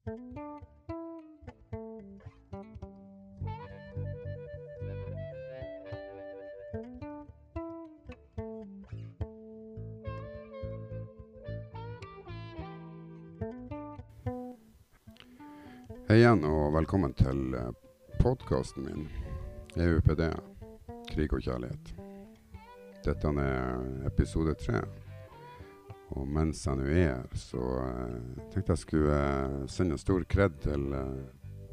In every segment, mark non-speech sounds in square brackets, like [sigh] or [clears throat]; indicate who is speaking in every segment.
Speaker 1: Hei igjen, og velkommen til podkasten min, EUPD, krig og kjærlighet. Dette er episode tre. Og mens jeg nå er her, så uh, tenkte jeg skulle uh, sende en stor kred til uh,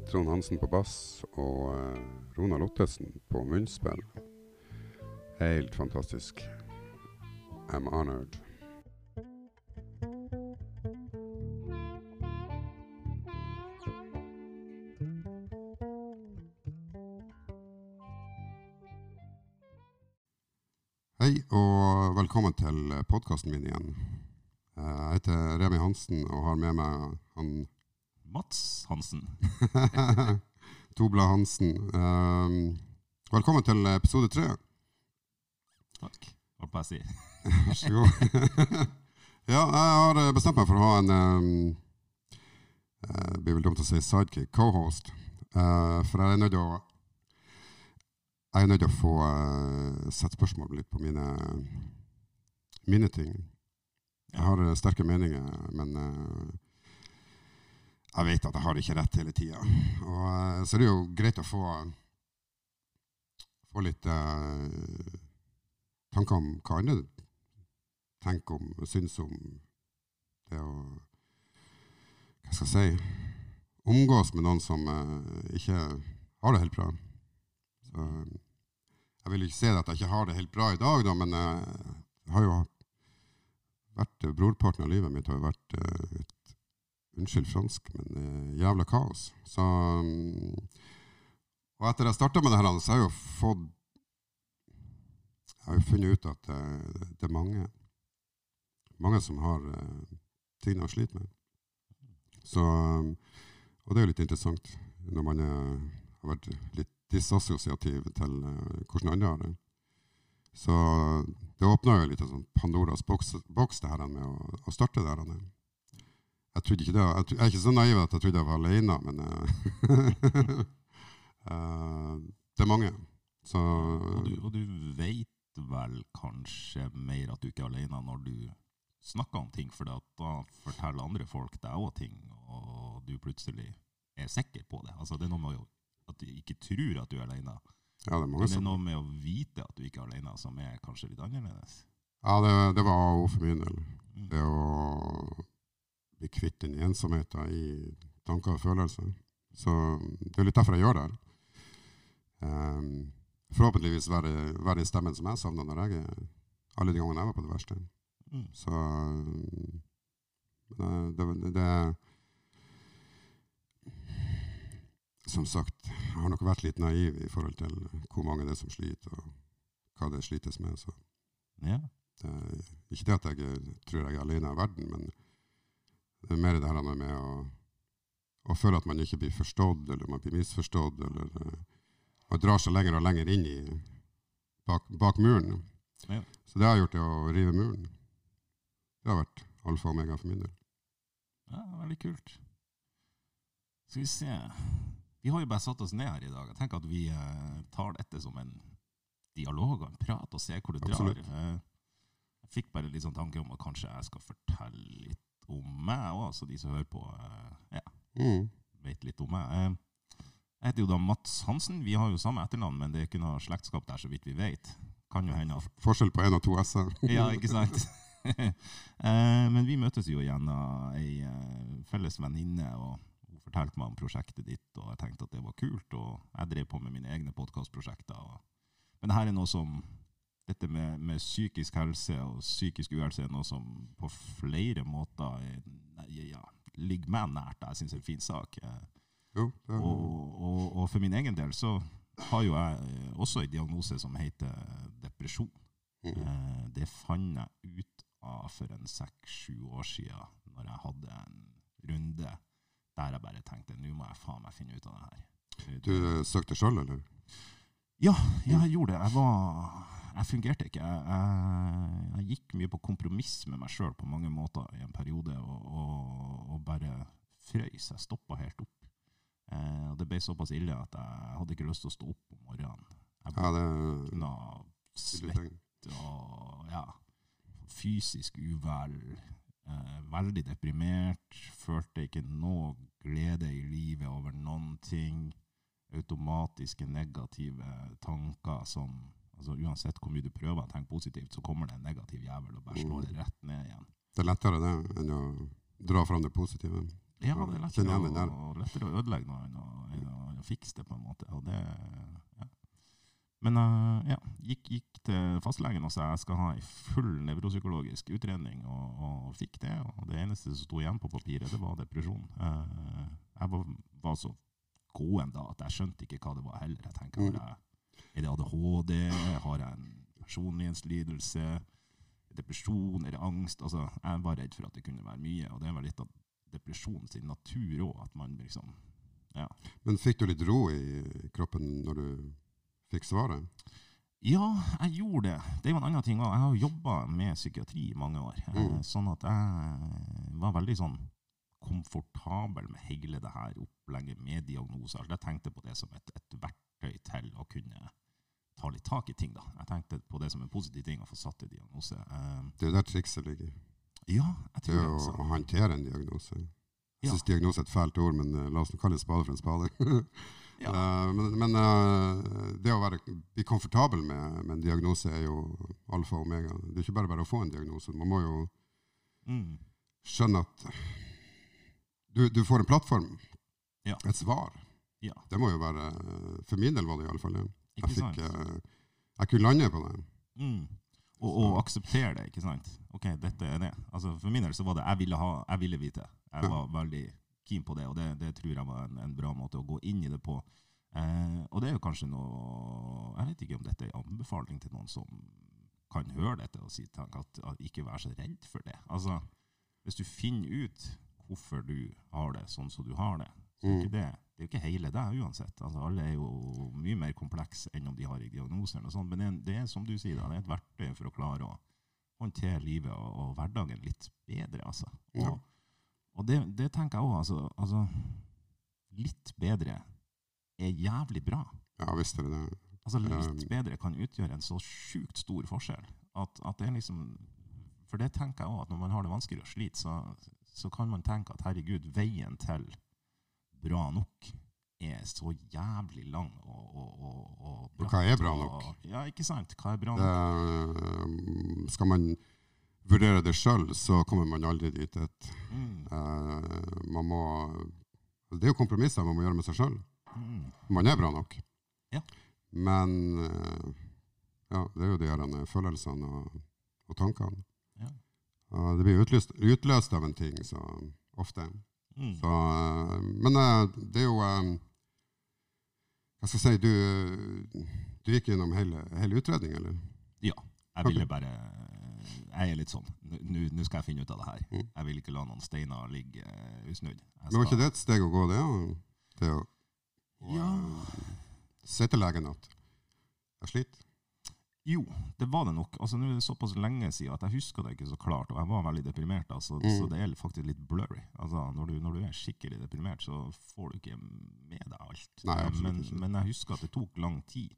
Speaker 1: Trond Hansen på bass og uh, Rona Lottesen på munnspill. Helt fantastisk. I'm honored. Hei, og velkommen til podkasten min igjen. Eh, Jeg heter Remi Hansen og har med meg han
Speaker 2: Mats Hansen. [laughs]
Speaker 1: Tobla Hansen. Um, velkommen til episode tre.
Speaker 2: Takk. Holdt på å si. [laughs]
Speaker 1: Vær så god. [laughs] ja, jeg har eh, bestemt meg for å ha en um, eh, Det blir vel dumt å si sidekick, co-host. Eh, for jeg er nødt til å Jeg er nødt til å få uh, sette spørsmål litt på mine, mine ting. Jeg har eh, sterke meninger, men eh, jeg vet at jeg har ikke rett hele tida. Uh, så det er jo greit å få, få litt uh, tanker om hva andre tenker om, syns om det å Hva skal jeg si Omgås med noen som uh, ikke har det helt bra. Så jeg vil ikke si at jeg ikke har det helt bra i dag, da, men eh, jeg har jo vært Brorparten av livet mitt har jo vært eh, et Unnskyld fransk, men eh, jævla kaos. Så mm, Og etter jeg starta med det her, så har jeg jo fått Jeg har jo funnet ut at det, det er mange mange som har eh, ting de sliter med. Så, um, og det er jo litt interessant når man er, har vært litt disassosiativ til eh, hvordan andre har det. Så det åpna jo litt sånn Pandoras boks, boks det her med å, å starte det her. Jeg jeg, jeg er ikke så naiv at jeg trodde jeg var alene, men eh, [laughs] eh, det er mange. Så
Speaker 2: Og du, og du vet vel kanskje mer at du ikke er alene når du snakker om ting, for da forteller andre folk deg òg ting, og du plutselig er sikker på det. Altså, det er noe med at du ikke tror at du er alene.
Speaker 1: Ja, det er mange
Speaker 2: det er
Speaker 1: som
Speaker 2: noe med å vite at du ikke er alene, som er kanskje litt annerledes.
Speaker 1: Ja, det, det var A for min del.
Speaker 2: Mm.
Speaker 1: Det å bli kvitt den ensomheten i tanker og følelser. Så det er litt derfor jeg gjør det. her. Um, forhåpentligvis være, være den stemmen som jeg savna når jeg alle de gangene jeg var på det verste.
Speaker 2: Mm.
Speaker 1: Så det, eh, det, det Som sagt, jeg har nok vært litt naiv i forhold til hvor mange det er som sliter, og hva det slites med. Så
Speaker 2: Ja.
Speaker 1: det er ikke det at jeg tror jeg er alene i verden, men det er mer det her med å, å føle at man ikke blir forstått, eller man blir misforstått, eller eh, man drar seg lenger og lenger inn i bak, bak muren.
Speaker 2: Ja.
Speaker 1: Så det har gjort det å rive muren. Det har vært alfa og omega for min del.
Speaker 2: Ja, veldig kult. Skal vi se Vi har jo bare satt oss ned her i dag. Jeg tenker at vi eh, tar dette som en dialog og en prat, og ser hvor det
Speaker 1: Absolutt.
Speaker 2: drar. Eh, jeg fikk bare litt sånn tanke om at kanskje jeg skal fortelle litt om meg òg, så de som hører på, eh, ja,
Speaker 1: Mm.
Speaker 2: vet litt om meg. Eh, jeg heter jo da Mats Hansen. Vi har jo samme etternavn, men det er ikke noe slektskap der, så vidt vi vet. Kan jo hende at
Speaker 1: Forskjell på én og to s-er. [laughs]
Speaker 2: ja, ikke sant? [laughs] eh, men vi møtes jo gjennom ei eh, felles venninne, og fortalte meg om prosjektet ditt, og jeg tenkte at det var kult, og jeg drev på med mine egne podkastprosjekter. Men det her er noe som dette med, med psykisk helse og psykisk uhelse er noe som på flere måter er, ja, ligger meg nært. Jeg syns det er en fin sak.
Speaker 1: Jo,
Speaker 2: og, og, og for min egen del så har jo jeg eh, også en diagnose som heter depresjon.
Speaker 1: mm.
Speaker 2: Eh, Det fant jeg ut av for en seks-sju år siden, når jeg hadde en runde der jeg bare tenkte nå må jeg faen meg finne ut av det her.
Speaker 1: Du eh, søkte sjøl, eller?
Speaker 2: Ja, jeg gjorde det. Jeg var Jeg fungerte ikke. Jeg, jeg, jeg gikk mye på kompromiss med meg sjøl på mange måter i en periode, og, og, og bare frøys. Jeg stoppa helt opp. Eh, det ble såpass ille at jeg hadde ikke lyst til å stå opp om morgenen. Jeg
Speaker 1: Ja, det
Speaker 2: svett og ja, fysisk uvel. Eh, veldig deprimert. Følte ikke noe glede i livet over noen ting. Automatiske negative tanker som altså Uansett hvor mye du prøver å tenke positivt, så kommer det en negativ jævel og bare slår det rett ned igjen.
Speaker 1: Det er lettere det enn å dra fram det positive.
Speaker 2: Ja, det er lettere å, lettere å ødelegge noe enn å, enn å fikse det, på en måte. Og det, ja. Men jeg ja, gikk, gikk til fastlegen og sa jeg skal ha en full nevropsykologisk utredning, og, og fikk det. Og det eneste som sto igjen på papiret, det var depresjon. Eh, jeg var, var så gåen da at jeg skjønte ikke hva det var heller. Jeg tenker,
Speaker 1: Mm.
Speaker 2: jeg, Er det ADHD? Har jeg en personlighetslidelse? Depresjon? Er det angst? Altså, jeg var redd for at det kunne være mye, og det var litt av depresjonens natur òg, at man liksom
Speaker 1: Men fikk du litt ro i kroppen når du fikk svaret?
Speaker 2: Ja, jeg gjorde det. Det er jo en annen ting òg. Jeg har jo jobba med psykiatri i mange år. eh,
Speaker 1: Mm.
Speaker 2: Sånn at jeg var veldig sånn komfortabel med hele det her opplegget med diagnoser. Jeg tenkte på det som et, et verktøy til å kunne ta litt tak i ting. da. Jeg tenkte på det som en positiv ting å få satt en diagnose. Eh,
Speaker 1: Det er der trikset ligger.
Speaker 2: Ja, jeg
Speaker 1: Det
Speaker 2: tror
Speaker 1: er
Speaker 2: det. altså.
Speaker 1: å håndtere en diagnose. Jeg syns diagnose er et fælt ord, men uh, la oss kalle en spade for en spade. [laughs]
Speaker 2: Ja.
Speaker 1: uh, men men uh, det å være, bli komfortabel med, med en diagnose er jo alfa og omega. Det er ikke bare bare å få en diagnose. Man må jo
Speaker 2: Mm.
Speaker 1: skjønne at du, du får en plattform,
Speaker 2: Ja.
Speaker 1: et svar.
Speaker 2: Ja.
Speaker 1: Det må jo være For min del var det iallfall det. Jeg, fikk, jeg kunne lande på det.
Speaker 2: Mm. Og, og akseptere det, ikke sant? Ok, dette er det. Altså, for min del så var det jeg ville, ha, jeg ville vite. Jeg var veldig keen på det, og det, det tror jeg var en, en bra måte å gå inn i det på. Eh, og det er jo kanskje noe Jeg vet ikke om dette er en anbefaling til noen som kan høre dette og si tenk at, at ikke vær så redd for det. Altså, hvis du finner ut hvorfor du har det sånn som du har det, så er
Speaker 1: Mm.
Speaker 2: ikke det det er jo ikke hele deg uansett. Altså, alle er jo mye mer komplekse enn om de har diagnoser. Og sånt. Men det er, det er som du sier, da, det er et verktøy for å klare å håndtere livet og, og hverdagen litt bedre. Altså.
Speaker 1: Ja.
Speaker 2: Og, og det, det tenker jeg òg. Altså, altså, litt bedre er jævlig bra.
Speaker 1: Ja visst er det det.
Speaker 2: Altså, litt
Speaker 1: Um,
Speaker 2: bedre kan utgjøre en så sjukt stor forskjell. At, at det er liksom For det tenker jeg òg, at når man har det vanskelig og sliter, så, så kan man tenke at herregud, veien til bra nok er så jævlig lang og, og, og, og
Speaker 1: bratt. hva er bra
Speaker 2: og-
Speaker 1: nok?
Speaker 2: Ja, ikke sant? Hva er bra nok?
Speaker 1: Det, skal man vurdere det sjøl, så kommer man aldri dit. Et,
Speaker 2: Mm,
Speaker 1: uh, man må Det er jo kompromisser man må gjøre med seg sjøl.
Speaker 2: mm,
Speaker 1: Man er bra nok.
Speaker 2: Ja.
Speaker 1: Men uh, ja, det er jo de her eh, følelsene og, og tankene.
Speaker 2: Ja.
Speaker 1: Og det blir utløst, utløst av en ting så ofte.
Speaker 2: mm.
Speaker 1: Så, eh, men eh, det er jo jeg Hva skal jeg si Du, du gikk gjennom hele, hele utredningen, eller?
Speaker 2: Ja. Jeg ville bare Jeg er litt sånn Nå skal jeg finne ut av det her.
Speaker 1: Mm.
Speaker 2: Jeg vil ikke la noen steiner ligge eh, usnudd. Skal...
Speaker 1: Men var ikke det et steg å gå, det? Det å, å
Speaker 2: Ja.
Speaker 1: Si til legen at jeg sliter?
Speaker 2: Jo, det var det nok. Altså, nå er det såpass lenge siden at jeg husker det ikke så klart, og jeg var veldig deprimert. Altså,
Speaker 1: Mm.
Speaker 2: Så det er faktisk litt blurry. Altså, når, du, når du er skikkelig deprimert, så får du ikke med deg alt.
Speaker 1: Nei,
Speaker 2: Eh, men, men jeg husker at det tok lang tid.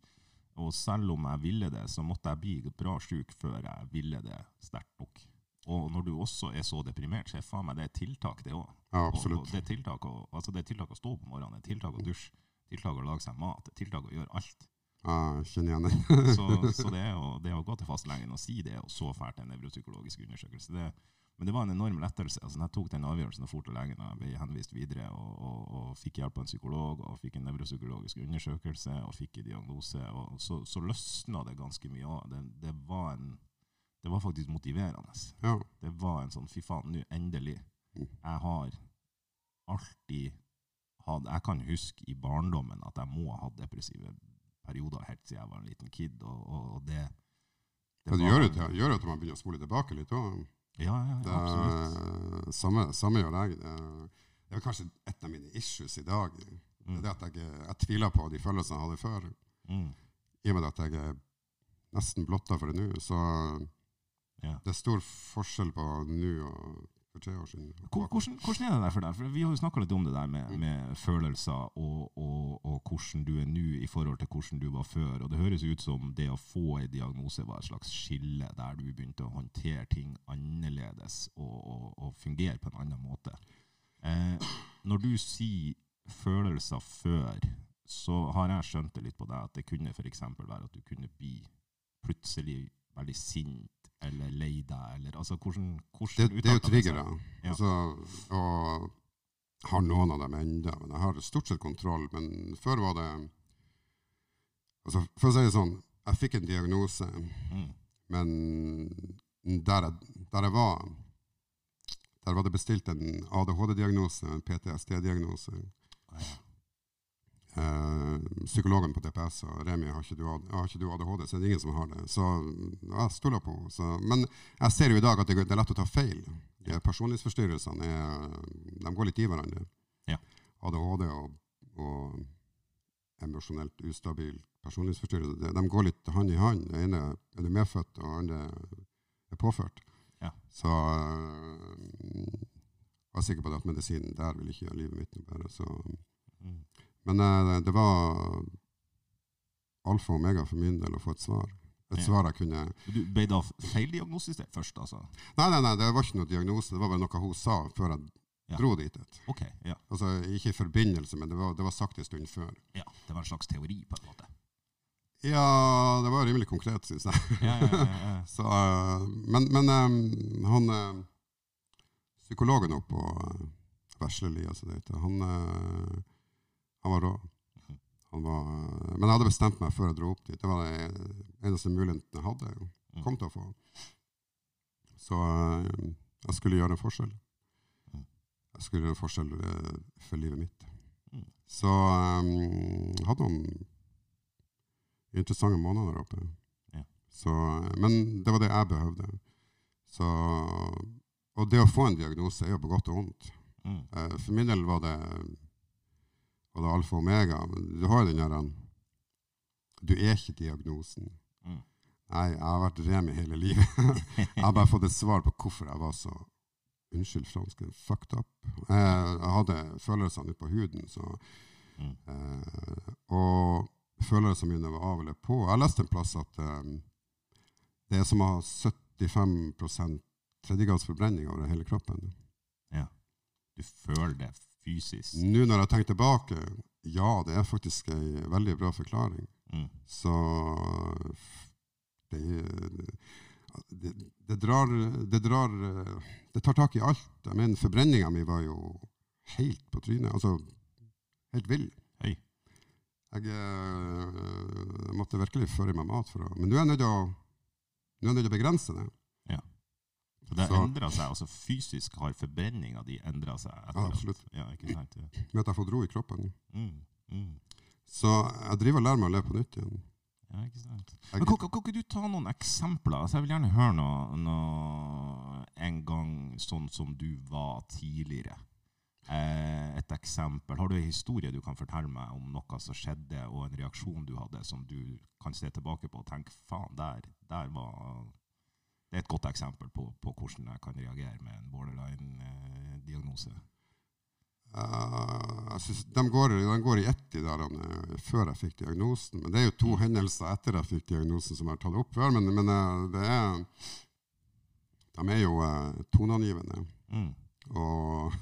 Speaker 2: Og selv om jeg ville det, så måtte jeg bli bra sjuk før jeg ville det sterkt nok. Og når du også er så deprimert, så er faen meg det er tiltak, det òg.
Speaker 1: Ja, absolutt.
Speaker 2: og det, er tiltak å, altså det er tiltak å stå om morgenen, det er tiltak å dusje, tiltak å lage seg mat, det er tiltak å gjøre alt.
Speaker 1: Jeg kjenner igjen det. [laughs]
Speaker 2: Så, [laughs] så det, å, det å gå til fastlegen og si det, og så fælt en nevropsykologisk undersøkelse det, Men det var en enorm lettelse. Altså, jeg tok den avgjørelsen og for til legen, jeg ble henvist videre og, og, og fikk hjelp av en psykolog og fikk en nevropsykologisk undersøkelse og fikk en diagnose, og så, så løsna det ganske mye òg. Det, det, var en- det var faktisk motiverende.
Speaker 1: Ja.
Speaker 2: Det var en sånn fy faen, nå endelig.
Speaker 1: Mm.
Speaker 2: Jeg har alltid hatt Jeg kan huske i barndommen at jeg må ha hatt depressive perioder helt siden jeg var en liten kid, og, og, og det
Speaker 1: Ja, det gjør til- gjør at man begynner å spole tilbake litt òg.
Speaker 2: Ja, ja, ja, absolutt.
Speaker 1: Samme, samme gjør jeg. Det, det er kanskje et av mine issues i dag. Det er
Speaker 2: Mm.
Speaker 1: at jeg, jeg tviler på de følelsene jeg hadde før.
Speaker 2: Mm.
Speaker 1: I og med at jeg er nesten blotta for det nå. Så
Speaker 2: Ja.
Speaker 1: det er stor forskjell på nå og for tre år siden.
Speaker 2: Hvordan, hvordan er det der for deg? For Vi har jo snakka litt om det der med, med følelser og, og, og hvordan du er nå i forhold til hvordan du var før. Og Det høres ut som det å få en diagnose var et slags skille der du begynte å håndtere ting annerledes og, og, og fungere på en annen måte. Eh, når du sier følelser før, så har jeg skjønt det litt på deg at det kunne f.eks. være at du kunne bli plutselig veldig sint eller lei deg, eller altså hvordan, hvordan
Speaker 1: Det, det er jo triggere.
Speaker 2: Ja.
Speaker 1: Altså, og har noen av dem enda, men jeg har stort sett kontroll. Men før var det altså, For å si det sånn, jeg fikk en diagnose,
Speaker 2: Mm.
Speaker 1: men der jeg, der jeg var der var det bestilt en ADHD-diagnose, en PTSD-diagnose. Eh, psykologen på DPS og Remi, har ikke, du, har ikke du ADHD, så det er ingen som har det. Så jeg stoler på henne. Men jeg ser jo i dag at det, er lett å ta feil. Her personlighetsforstyrrelsene er, de går litt i hverandre.
Speaker 2: Ja.
Speaker 1: ADHD og, og emosjonelt ustabil personlighetsforstyrrelse, de, de går litt hånd i hånd. Det ene er du medfødt, og det andre er påført.
Speaker 2: Ja.
Speaker 1: Så øh, jeg er sikker på at medisinen der vil ikke gjøre livet mitt noe bedre. Så.
Speaker 2: Mm.
Speaker 1: Men øh, det var alfa og omega for min del å få et svar. Et
Speaker 2: Ja.
Speaker 1: svar jeg kunne
Speaker 2: Du ble da feildiagnostisert først, altså?
Speaker 1: Nei, nei, nei, det var ikke noe diagnose. Det var bare noe hun sa før jeg
Speaker 2: Ja.
Speaker 1: dro dit. et.
Speaker 2: Ok, ja.
Speaker 1: Altså, ikke i forbindelse, men det var, det var sagt en stund før.
Speaker 2: ja. Det var en slags teori, på en måte?
Speaker 1: Ja, det var rimelig konkret, syns jeg.
Speaker 2: Ja, ja, ja, ja. [laughs]
Speaker 1: Så, øh, men men um, han Psykologen oppe på øh, Vesleli, altså han, øh, han var rå.
Speaker 2: Mhm.
Speaker 1: Han var, øh, men jeg hadde bestemt meg før jeg dro opp dit. Det var det eneste muligheten jeg hadde.
Speaker 2: Mm.
Speaker 1: Kom til å få. Så øh, jeg skulle gjøre en forskjell.
Speaker 2: Mm.
Speaker 1: Jeg skulle gjøre en forskjell øh, for livet mitt. Så jeg hadde noen interessante måneder der oppe. Så, men det var det jeg behøvde. Så, og det å få en diagnose er jo på godt og vondt. Eh, For min del var det, var det er alfa og omega. Men Du har jo den der um, Du er ikke diagnosen.
Speaker 2: Mm.
Speaker 1: Nei, jeg har vært remi hele livet. [laughs] jeg har bare fått et svar på hvorfor jeg var så Unnskyld fransken. Fucked up. Eh, Jeg hadde følelsene ute på huden. Så,
Speaker 2: Mm.
Speaker 1: eh, og følelsene mine var av eller på. Jeg leste en plass at eh, det er som å ha 75% tredjegradsforbrenning over hele kroppen. Ja.
Speaker 2: Du føler det fysisk.
Speaker 1: Nå når jeg tenker tilbake, ja, det er faktisk ei veldig bra forklaring.
Speaker 2: Mm.
Speaker 1: Så det, det, det drar Det drar Det tar tak i alt. Jeg mener, forbrenninga mi var jo helt på trynet. Altså helt vill.
Speaker 2: Hei.
Speaker 1: Jeg eh, måtte virkelig føre i meg mat for å Men jeg nå er jeg nødt til å begrense det.
Speaker 2: Så det
Speaker 1: har
Speaker 2: endra seg, altså fysisk har forbrenninga di endra seg? etter
Speaker 1: absolutt.
Speaker 2: at- Ja, ikke sant? Ja.
Speaker 1: Med at jeg har fått ro i kroppen.
Speaker 2: Mm. Mm.
Speaker 1: Så jeg driver og lærer meg å leve på nytt igjen.
Speaker 2: Ja, ikke sant. Men kan, kan, kan ikke du ta noen eksempler? Altså, jeg vil gjerne høre noe, noe en gang sånn som du var tidligere. Eh, et eksempel. Har du en historie du kan fortelle meg om noe som skjedde, og en reaksjon du hadde, som du kan se tilbake på og tenke faen, der, der var Det er et godt eksempel på, på hvordan jeg kan reagere med en borderline-diagnose.
Speaker 1: Uh, jeg synes de, går, de går i ett, de der eh, før jeg fikk diagnosen. Men det er jo to hendelser etter jeg fikk diagnosen som jeg har tatt opp før. Men, men eh, det er De er jo uh, toneangivende.
Speaker 2: Mm.
Speaker 1: Og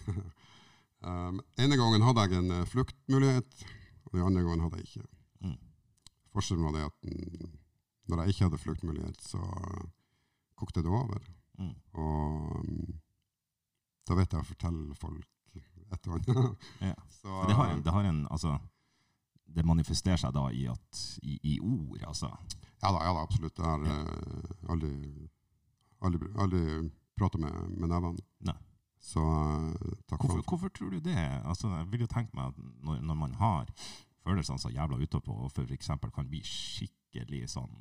Speaker 1: um, [laughs] ene gangen hadde jeg en fluktmulighet, og den andre gangen hadde jeg ikke.
Speaker 2: Mm.
Speaker 1: Forskjellen var det at mm, når jeg ikke hadde fluktmulighet, så kokte det over.
Speaker 2: Mm.
Speaker 1: Og mm, da vet jeg å fortelle folk et og annet. [laughs]
Speaker 2: Ja.
Speaker 1: Så,
Speaker 2: Det har, en, det har en Altså det manifesterer seg da i, at, i, i ord, altså.
Speaker 1: Ja da, ja da, absolutt. Jeg har
Speaker 2: Ja.
Speaker 1: eh, aldri, aldri, aldri prata med, med nevene. Så eh, takk
Speaker 2: Hvorfor,
Speaker 1: for
Speaker 2: hvorfor tror du det? Altså, jeg vil jo tenke meg at når, når man har følelsene så jævla utapå, og for eksempel kan bli skikkelig sånn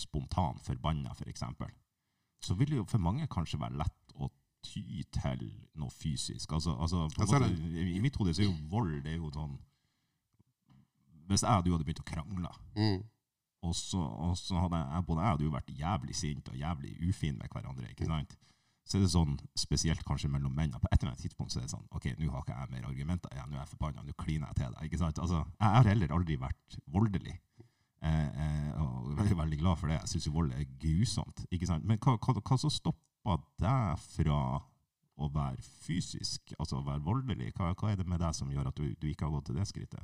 Speaker 2: spontan forbanna, for eksempel, så vil det jo for mange kanskje være lett å ty til noe fysisk. Altså, altså måte, I mitt hode så er jo vold det er jo sånn Hvis jeg og du hadde begynt å krangle,
Speaker 1: mm.
Speaker 2: og så, og så hadde jeg, både jeg og du vært jævlig sint og jævlig ufin med hverandre, ikke sant? så er det sånn, spesielt kanskje mellom menn, på et eller annet tidspunkt så er det sånn OK, nå har ikke jeg mer argumenter igjen, nå er jeg forbanna, nå kliner jeg til deg. ikke sant? Altså, Jeg har heller aldri vært voldelig. Eh, eh, og jeg er veldig, glad for det. Jeg syns vold er grusomt. ikke sant? Men hva, hva, hva så stopper deg fra å være fysisk, altså å være voldelig? Hva, hva er det med deg som gjør at du, du ikke har gått til det skrittet?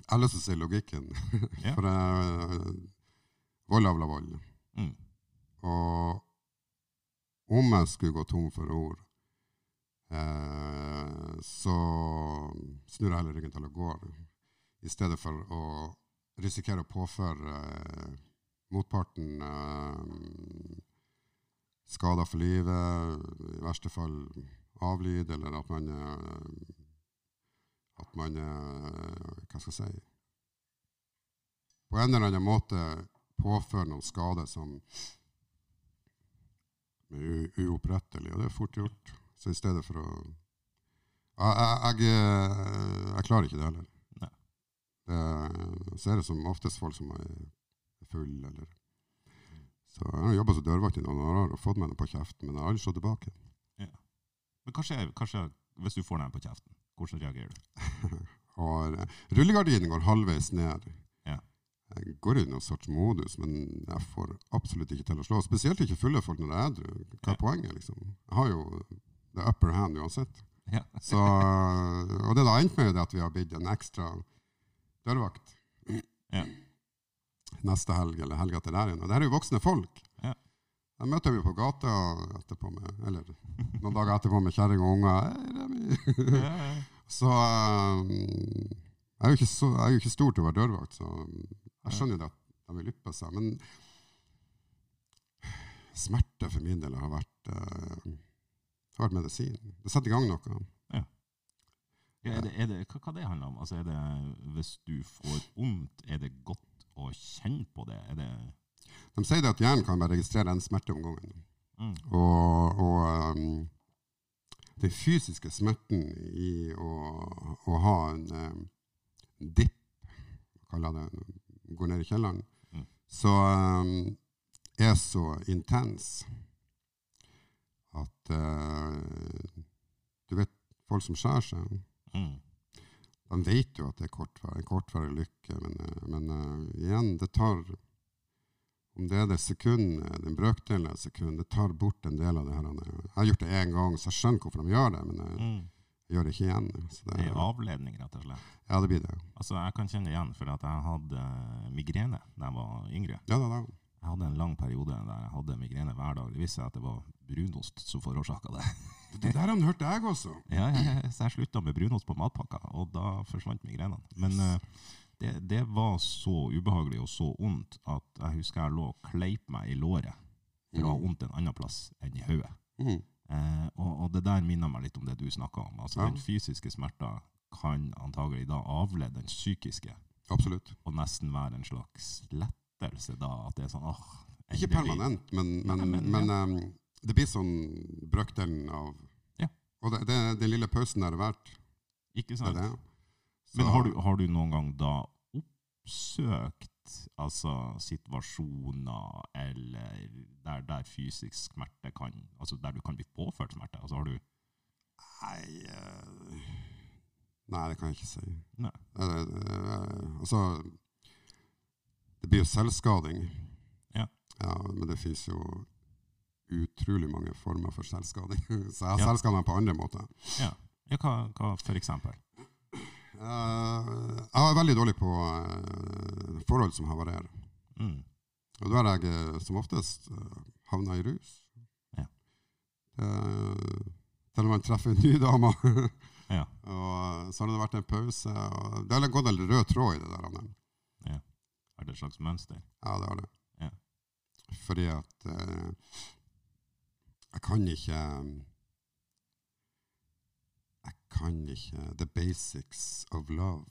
Speaker 1: Jeg har lyst til å si logikken. [laughs]
Speaker 2: Ja.
Speaker 1: For jeg, vold avler vold.
Speaker 2: Mm.
Speaker 1: Og om jeg skulle gå tom for ord, eh, så snur jeg heller ryggen til og går, i stedet for å risikere å påføre eh, motparten eh, skader for livet, i verste fall avlyd, eller at man eh, at man eh, Hva skal jeg si På en eller annen måte påføre noen skader som er uopprettelig, og det er fort gjort. Så i stedet for å Jeg, jeg, jeg, eh, jeg klarer ikke det heller.
Speaker 2: Nei.
Speaker 1: Så er det som oftest folk som er full, eller Så jeg har jobba som dørvakt i noen år og fått meg noe på kjeften, men jeg har aldri slått tilbake. Ja.
Speaker 2: Men kanskje, kanskje hvis du får noe på kjeften, hvordan reagerer du? [laughs]
Speaker 1: Og eh, rullegardinen går halvveis ned.
Speaker 2: Ja.
Speaker 1: Jeg går i noen sorts modus, men jeg får absolutt ikke til å slå. Spesielt ikke fulle folk når jeg er edru. Hva
Speaker 2: Ja.
Speaker 1: er poenget, liksom? Jeg har jo the upper hand uansett.
Speaker 2: Ja.
Speaker 1: Så, og det har endt med det at vi har blitt en ekstra dørvakt
Speaker 2: Ja.
Speaker 1: neste helg, eller helga til der igjen. Og det her er jo voksne folk.
Speaker 2: Ja.
Speaker 1: Jeg møter vi på gata etterpå med, eller noen dager etterpå med kjerring og unger. Hei,
Speaker 2: Ja. [laughs]
Speaker 1: Så um, jeg, er så jeg er jo ikke stor til å være dørvakt, så jeg skjønner jo det at de vil yppe seg. Men smerte for min del har vært, uh, har vært medisin. Det setter i gang noe.
Speaker 2: Er det, er det, hva, hva det handler om? Altså, er det, hvis du får vondt, er det godt å kjenne på det? Det
Speaker 1: De sier det at hjernen kan bare registrere en smerte om gangen.
Speaker 2: mm,
Speaker 1: Og, og um, den fysiske smerten i å, å ha en um, dipp, kaller det, går ned i kjelleren,
Speaker 2: Mm.
Speaker 1: så um, er så intens at uh, du vet, folk som skjærer seg,
Speaker 2: mm,
Speaker 1: de vet jo at det er kortvarig, kortvarig lykke, men, uh, men uh, igjen, det tar om det er det sekundet, den brøkdelen av et sekund, det tar bort en del av det her. Jeg har gjort det én gang, så jeg skjønner hvorfor de gjør det, men jeg,
Speaker 2: mm.
Speaker 1: jeg gjør det ikke igjen. Det
Speaker 2: er avledning, rett og slett.
Speaker 1: ja, det blir det.
Speaker 2: Altså, jeg kan kjenne det igjen, for at jeg hadde migrene da jeg var yngre.
Speaker 1: Ja, da, da.
Speaker 2: Jeg hadde en lang periode der jeg hadde migrene hver dag. Det viste seg at det var brunost som forårsaka det.
Speaker 1: Det der han hørte jeg også. [laughs]
Speaker 2: Ja, ja, ja, så jeg slutta med brunost på matpakka, og da forsvant migrenene. Men uh, det, det var så ubehagelig og så vondt at jeg husker jeg lå og kleip meg i låret for å ha
Speaker 1: Mm.
Speaker 2: vondt en annen plass enn i hodet. Eh, og, og det der minner meg litt om det du snakka om. Altså
Speaker 1: Ja.
Speaker 2: Den fysiske smerta kan antagelig da avlede den psykiske,
Speaker 1: Absolutt.
Speaker 2: og nesten være en slags lettelse da. At det er sånn åh,
Speaker 1: Ikke permanent, men, men,
Speaker 2: men,
Speaker 1: men, um, det blir sånn brøkdelen av
Speaker 2: Ja.
Speaker 1: Og det, det, den lille pausen er det verdt.
Speaker 2: Ikke sant?
Speaker 1: det.
Speaker 2: Men har du, har du noen gang da oppsøkt altså, situasjoner eller der, der fysisk smerte kan Altså der du kan bli påført smerte? Altså har du
Speaker 1: Nei, uh, nei, det kan jeg ikke si.
Speaker 2: Nei.
Speaker 1: Uh, uh, altså Det blir jo selvskading.
Speaker 2: Ja.
Speaker 1: Men det fins jo utrolig mange former for selvskading. [laughs] Så jeg
Speaker 2: Ja.
Speaker 1: selvskadet meg på andre måter.
Speaker 2: Ja, ja hva, hva for eksempel?
Speaker 1: Uh, jeg er veldig dårlig på uh, forhold som havarerer.
Speaker 2: Mm.
Speaker 1: Og da har jeg eh, som oftest uh, havna i rus.
Speaker 2: Ja.
Speaker 1: Uh, til man treffer [laughs] en ny dame.
Speaker 2: Ja.
Speaker 1: og så har det vært en pause. Og det har gått en rød tråd i det der.
Speaker 2: Det et slags mønster?
Speaker 1: Ja, det har det.
Speaker 2: Ja.
Speaker 1: Fordi at eh, jeg kan ikke Jeg kan ikke the basics of love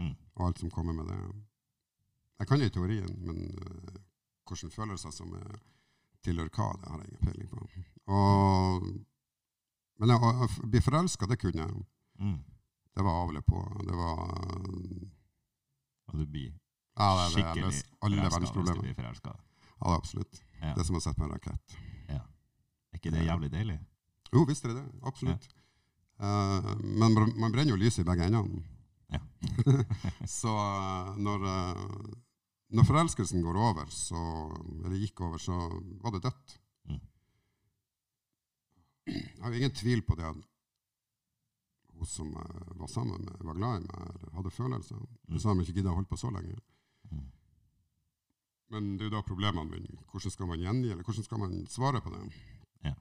Speaker 2: Mm.
Speaker 1: og alt som kommer med det. Jeg kan i teorien, men uh, hvordan følelser som er tilhører hva, det har jeg ingen peiling på. Og, men jeg, å, å bli forelska, det kunne jeg.
Speaker 2: Mm.
Speaker 1: Det var av på. Det var
Speaker 2: Og du blir
Speaker 1: ja, det, det, det,
Speaker 2: skikkelig
Speaker 1: løste alle
Speaker 2: forelska
Speaker 1: verdens
Speaker 2: hvis du blir forelska?
Speaker 1: Ja, absolutt.
Speaker 2: Ja.
Speaker 1: Det er som å sette på en rakett.
Speaker 2: Er ikke det jævlig deilig?
Speaker 1: Jo, visst er det det. Absolutt. Uh, men man- brenner jo lyset i begge endene.
Speaker 2: Ja. [laughs]
Speaker 1: så eh, når, eh, når forelskelsen går over, så, eller gikk over, så var det dødt.
Speaker 2: Mm.
Speaker 1: Jeg har jo ingen tvil på det at hun som jeg var sammen med, var glad i meg, eller hadde følelser. Hun sa hun ikke gidda å holde på så lenge.
Speaker 2: Mm.
Speaker 1: Men det er jo da problemene mine. Hvordan skal man gjengi, eller hvordan skal man svare på det?
Speaker 2: Ja.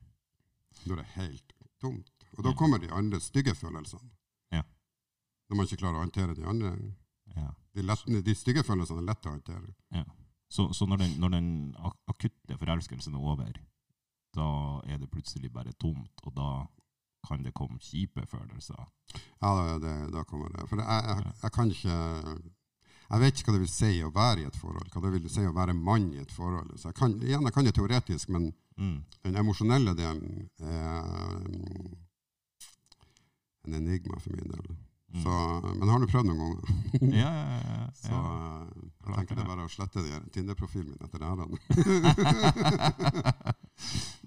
Speaker 1: Når det er helt tomt. Og da
Speaker 2: Ja.
Speaker 1: kommer de andre stygge følelsene.
Speaker 2: Ja.
Speaker 1: Når man ikke klarer å håndtere de andre.
Speaker 2: Ja.
Speaker 1: De, lette, de stygge følelsene er lette å håndtere.
Speaker 2: Så, så når, den, når den akutte forelskelsen er over, da er det plutselig bare tomt, og da kan det komme kjipe følelser.
Speaker 1: Ja, da, det, da kommer det. For jeg, jeg, jeg kan ikke Jeg vet ikke hva det vil si å være i et forhold. Hva det vil si å være mann i et forhold. Så jeg kan, igjen, jeg kan det teoretisk, men
Speaker 2: Mm.
Speaker 1: den emosjonelle delen er en enigma for min del.
Speaker 2: Mm.
Speaker 1: Så, men har du prøvd noen ganger?
Speaker 2: Ja, ja, ja, ja. [laughs]
Speaker 1: Så jeg tenker det er bare å slette Tinder-profilen min etter her. [laughs]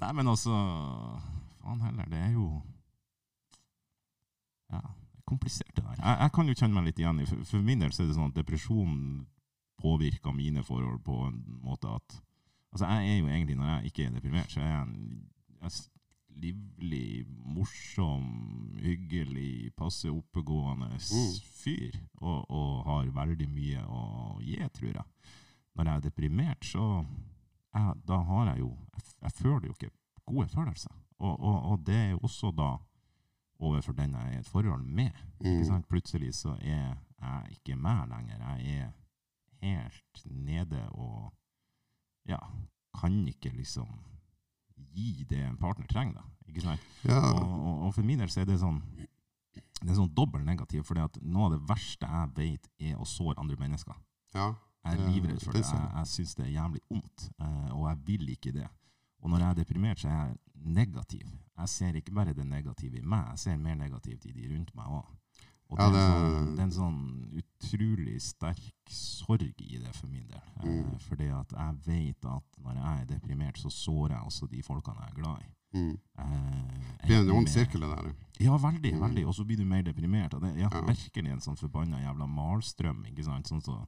Speaker 2: Nei, men altså Faen heller, det er jo Ja, komplisert, det der. Jeg, jeg kan jo kjenne meg litt igjen i For, for min del så er det sånn at depresjon påvirker mine forhold på en måte at Altså, jeg er jo egentlig, når jeg ikke er deprimert, så er jeg en jeg livlig, morsom, hyggelig, passe oppegående
Speaker 1: Mm.
Speaker 2: fyr. Og, og har veldig mye å gi, tror jeg. Når jeg er deprimert, så jeg, da har jeg jo jeg, jeg føler jo ikke gode følelser. Og, og, og det er jo også da overfor den jeg er i et forhold med. Ikke
Speaker 1: Mm.
Speaker 2: Plutselig så er jeg ikke meg lenger. Jeg er helt nede og ja, kan ikke liksom gi det en partner trenger. da.
Speaker 1: Ja,
Speaker 2: Og, og, og for min del så er det sånn det er sånn dobbelt negativ, for noe av det verste jeg vet, er å såre andre mennesker.
Speaker 1: ja.
Speaker 2: Jeg er livredd for
Speaker 1: det. Jeg,
Speaker 2: jeg syns det er jævlig vondt, eh, og jeg vil ikke det. Og når jeg er deprimert, så er jeg negativ. Jeg ser ikke bare det negative i meg, jeg ser mer negativt i de rundt meg òg. Og
Speaker 1: Ja,
Speaker 2: det, er en sånn, det er en sånn utrolig sterk sorg i det for min del. Eh,
Speaker 1: Mm.
Speaker 2: fordi at jeg vet at når jeg er deprimert, så sårer jeg også de folkene jeg er glad i.
Speaker 1: Mm.
Speaker 2: Eh,
Speaker 1: Det en ond sirkel, det der.
Speaker 2: Ja, veldig.
Speaker 1: Mm.
Speaker 2: veldig. Og så blir du mer deprimert. Og det ja,
Speaker 1: Ja.
Speaker 2: virkelig en sånn forbanna jævla malstrøm. ikke sant? Sånn så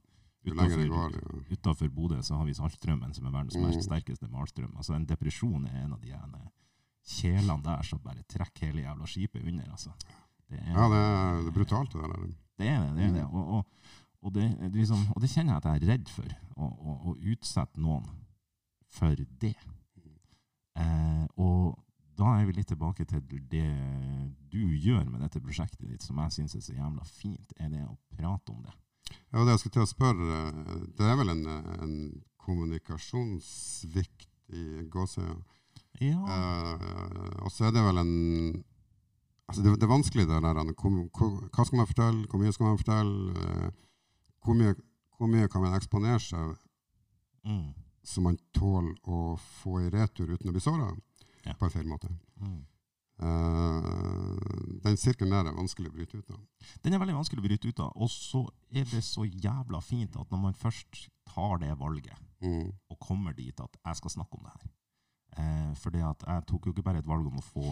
Speaker 2: Utafor Bodø så har vi Saltstrømmen, som er verdens
Speaker 1: Mm.
Speaker 2: mest sterkeste malstrøm. Altså En depresjon er en av de ene kjelene der som bare trekker hele jævla skipet under. altså. Det er,
Speaker 1: Ja, det er, det er brutalt, det der.
Speaker 2: Det er det. det, er det.
Speaker 1: Mm.
Speaker 2: Og, og, og, det, det liksom, og det kjenner jeg at jeg er redd for. Å, å, å utsette noen for det. Eh, og da er vi litt tilbake til det du gjør med dette prosjektet ditt, som jeg syns er så jævla fint, er det å prate om det.
Speaker 1: Ja, det jeg skulle til å spørre, eh, det er vel en, en kommunikasjonssvikt i gåsøya.
Speaker 2: Ja.
Speaker 1: Uh, og så er det vel en altså det, det er vanskelig det der. Hvor, hvor, hva skal man fortelle? Hvor mye skal man fortelle? eh, hvor, mye, hvor mye kan man eksponere seg
Speaker 2: Mm.
Speaker 1: så man tåler å få i retur uten å bli såra
Speaker 2: Ja.
Speaker 1: på en feil måte?
Speaker 2: Mm.
Speaker 1: Eh, den sirkelen der er vanskelig å bryte ut av.
Speaker 2: Den er veldig vanskelig å bryte ut av. Og så er det så jævla fint at når man først tar det valget,
Speaker 1: Mm.
Speaker 2: og kommer dit at jeg skal snakke om det her eh, For jeg tok jo ikke bare et valg om å få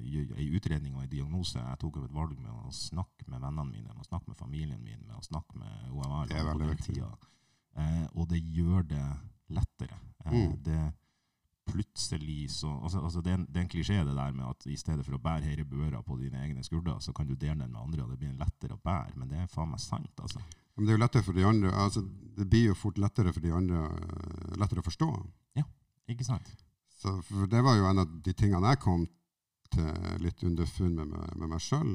Speaker 2: ei utredning og en diagnose. Jeg tok jo et valg med å snakke med vennene mine, med å snakke med familien min, med å snakke med OMR.
Speaker 1: Det er.
Speaker 2: Eh, og det gjør det lettere. Eh,
Speaker 1: Mm.
Speaker 2: det plutselig så altså, altså det, er en, det er en klisjé det der med at i stedet for å bære hele børa på dine egne skuldre, så kan du dele den med andre, og det blir lettere å bære. Men det er faen meg sant, altså.
Speaker 1: Men det er jo lettere for de andre altså, Det blir jo fort lettere for de andre eh, lettere å forstå.
Speaker 2: Ja, Ikke sant?
Speaker 1: Så, for det var jo en av de tingene jeg kom til litt underfunn med, med, med meg sjøl.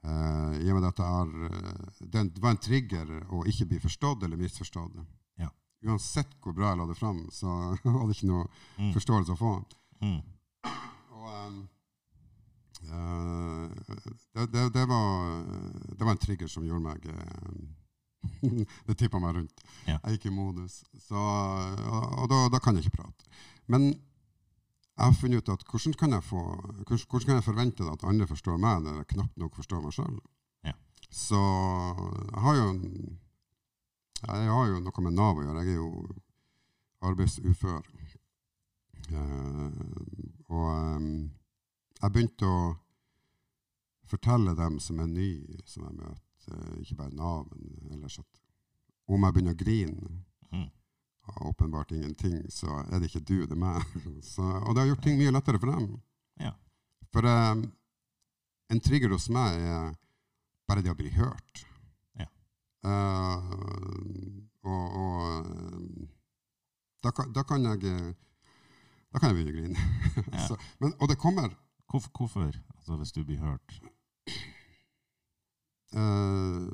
Speaker 1: Uh, I og med at jeg har, eh, det var en trigger å ikke bli forstått eller misforstått. Uansett hvor bra jeg la det fram, så [laughs] var det ikke noe
Speaker 2: Mm.
Speaker 1: forståelse å få.
Speaker 2: Mm.
Speaker 1: Og, um, eh, det, det, det, var, det var en trigger som gjorde meg eh, [laughs] Det tippa meg rundt.
Speaker 2: Ja.
Speaker 1: Jeg gikk i modus. Så, og og da, da kan jeg ikke prate. Men jeg har funnet ut at hvordan kan jeg, få, hvordan, hvordan kan jeg forvente at andre forstår meg når jeg knapt nok forstår meg sjøl?
Speaker 2: Ja.
Speaker 1: Så jeg har jo en, jeg har jo noe med Nav å gjøre. Jeg er jo arbeidsufør Eh, og eh, jeg begynte å fortelle dem som er nye, som jeg møter, eh, ikke bare Nav, men ellers at om jeg begynner å grine
Speaker 2: Mm.
Speaker 1: av åpenbart ingenting, så er det ikke du, det er meg. [laughs] Så, og det har gjort ting mye lettere for dem.
Speaker 2: Ja.
Speaker 1: For um, en trigger hos meg er bare det å bli hørt. Eh, og og eh, da, kan, da kan jeg Da kan jeg begynne å grine. [laughs]
Speaker 2: Ja.
Speaker 1: så, men, og det kommer
Speaker 2: Hvorfor, hvorfor? Altså, hvis du blir hørt
Speaker 1: Uh,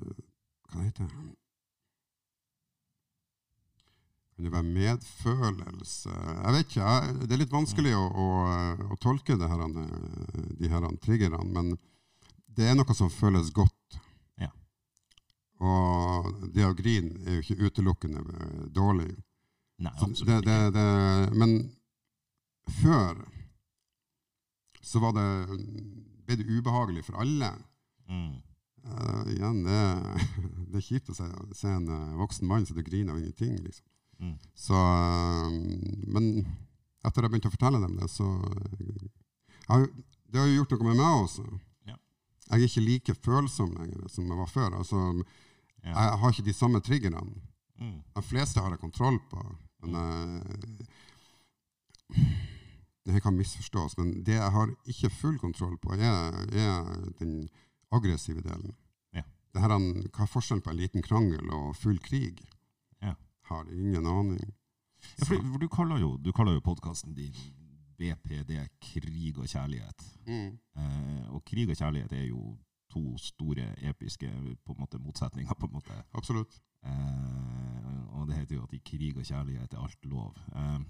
Speaker 1: Hva heter det? Kan det være medfølelse? Jeg vet ikke. Jeg, det er litt vanskelig å, å, å tolke det her, de her triggerne, men det er noe som føles godt. Og det å grine er jo ikke utelukkende eh, dårlig.
Speaker 2: Nei,
Speaker 1: det, det, det, men før så var det, ble det ubehagelig for alle.
Speaker 2: Mm.
Speaker 1: Uh, igjen, det, [laughs] det er kjipt å se, se en eh, voksen mann som du griner av ingenting. Liksom.
Speaker 2: Mm.
Speaker 1: Så, uh, men etter jeg begynte å fortelle dem det, så jeg Det har jo gjort noe med meg også.
Speaker 2: Ja.
Speaker 1: Jeg er ikke like følsom lenger som jeg var før. Altså,
Speaker 2: Ja.
Speaker 1: Jeg har ikke de samme triggerne.
Speaker 2: Mm.
Speaker 1: De fleste har jeg kontroll på. Men eh, Det kan misforstås, men det jeg har ikke full kontroll på, er, er den aggressive delen.
Speaker 2: Ja.
Speaker 1: Det her, hva er forskjellen på en liten krangel og full krig?
Speaker 2: Ja.
Speaker 1: Har ingen aning.
Speaker 2: Ja, for, for du kaller jo, du kaller jo podkasten din BPD krig og kjærlighet.
Speaker 1: Mm.
Speaker 2: Eh, og krig og kjærlighet er jo to store episke på en måte, motsetninger. på en måte.
Speaker 1: Absolutt.
Speaker 2: Eh, og det heter jo at i krig og kjærlighet er alt lov. Eh,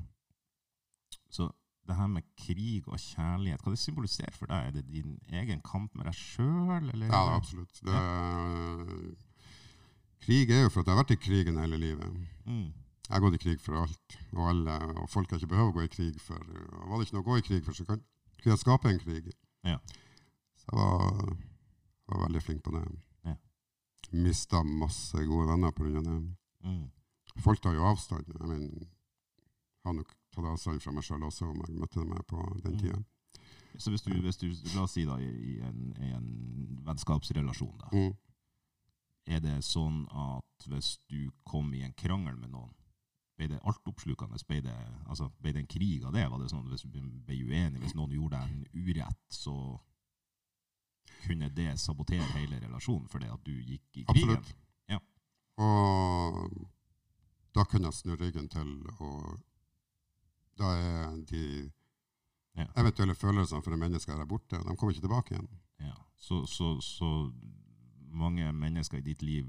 Speaker 2: så det her med krig og kjærlighet, hva det symboliserer for deg? Er det din egen kamp med deg sjøl, eller?
Speaker 1: Ja, absolutt. Det, Krig er jo for at jeg har vært i krigen hele livet.
Speaker 2: Mm.
Speaker 1: Jeg har gått i krig for alt og alle, og folk har ikke behøvd å gå i krig for. Og var det ikke noe å gå i krig for, så kan kunne jeg skape en krig.
Speaker 2: Ja.
Speaker 1: Så jeg var, var veldig flink på det.
Speaker 2: Ja.
Speaker 1: Mista masse gode venner pga. det.
Speaker 2: Mm.
Speaker 1: Folk tar jo avstand. Jeg mener, har nok tatt avstand fra meg sjøl også, om jeg møtte meg på den
Speaker 2: Mm.
Speaker 1: tida.
Speaker 2: Så hvis du, hvis du, la oss si da, i, i, en, i en vennskapsrelasjon, da,
Speaker 1: Mm.
Speaker 2: er det sånn at hvis du kom i en krangel med noen, ble det altoppslukende? Ble det, altså, ble det en krig av det? Var det sånn hvis du ble uenig, hvis noen gjorde deg en urett, så kunne det sabotere hele relasjonen fordi at du gikk i krigen?
Speaker 1: Absolutt.
Speaker 2: Ja.
Speaker 1: Og da kunne jeg snu ryggen til, og da er de
Speaker 2: Ja.
Speaker 1: eventuelle følelsene for det mennesket der borte, de kommer ikke tilbake igjen.
Speaker 2: Ja. Så, så, så mange mennesker i ditt liv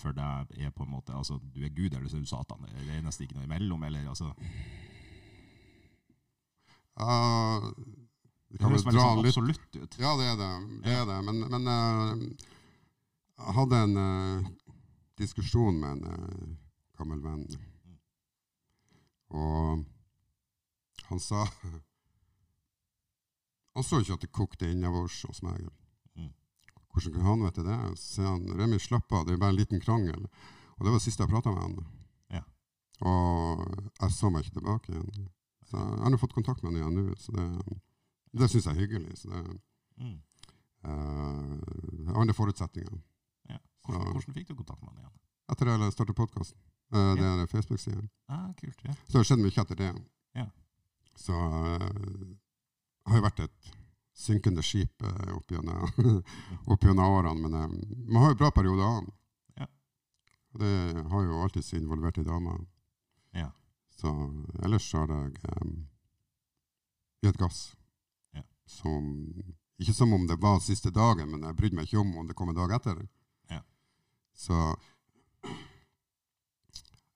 Speaker 2: for deg er på en måte altså, Du er Gud eller så er du Satan. Det er det eneste ikke noe imellom. eller altså,
Speaker 1: vi
Speaker 2: Det høres veldig sånn absolutt ut.
Speaker 1: Ja, det er det. det, er det. Men, men eh, jeg hadde en uh, diskusjon med en uh, gammel venn, og han sa [laughs] Han så ikke at det kokte innabords hos meg.
Speaker 2: Mm.
Speaker 1: Hvordan kan han vite det? Så sier han Remi, slapp av, det er bare en liten krangel. Og det var det siste jeg prata med han.
Speaker 2: Ja.
Speaker 1: Og jeg så meg ikke tilbake igjen. Så jeg har fått kontakt med han igjen nå, så det, det syns jeg er hyggelig. Så det,
Speaker 2: Mm.
Speaker 1: uh, andre forutsetninger.
Speaker 2: Ja. Hvordan,
Speaker 1: Så-
Speaker 2: hvordan fikk du kontakt med han igjen?
Speaker 1: Etter jeg startet podkasten. Uh, det er Facebook-siden.
Speaker 2: Ah, kult, ja.
Speaker 1: Så det har skjedd mye etter det.
Speaker 2: Ja.
Speaker 1: Så uh, har jo vært et synkende skip uh, [laughs] opp gjennom årene. Men uh, man har jo bra perioder.
Speaker 2: Ja.
Speaker 1: Det har jo alltid så involvert i dame.
Speaker 2: Ja.
Speaker 1: Så ellers har jeg um, gitt gass. Som, ikke som om det var siste dagen, men jeg brydde meg ikke om om det kom en dag etter.
Speaker 2: Ja.
Speaker 1: Så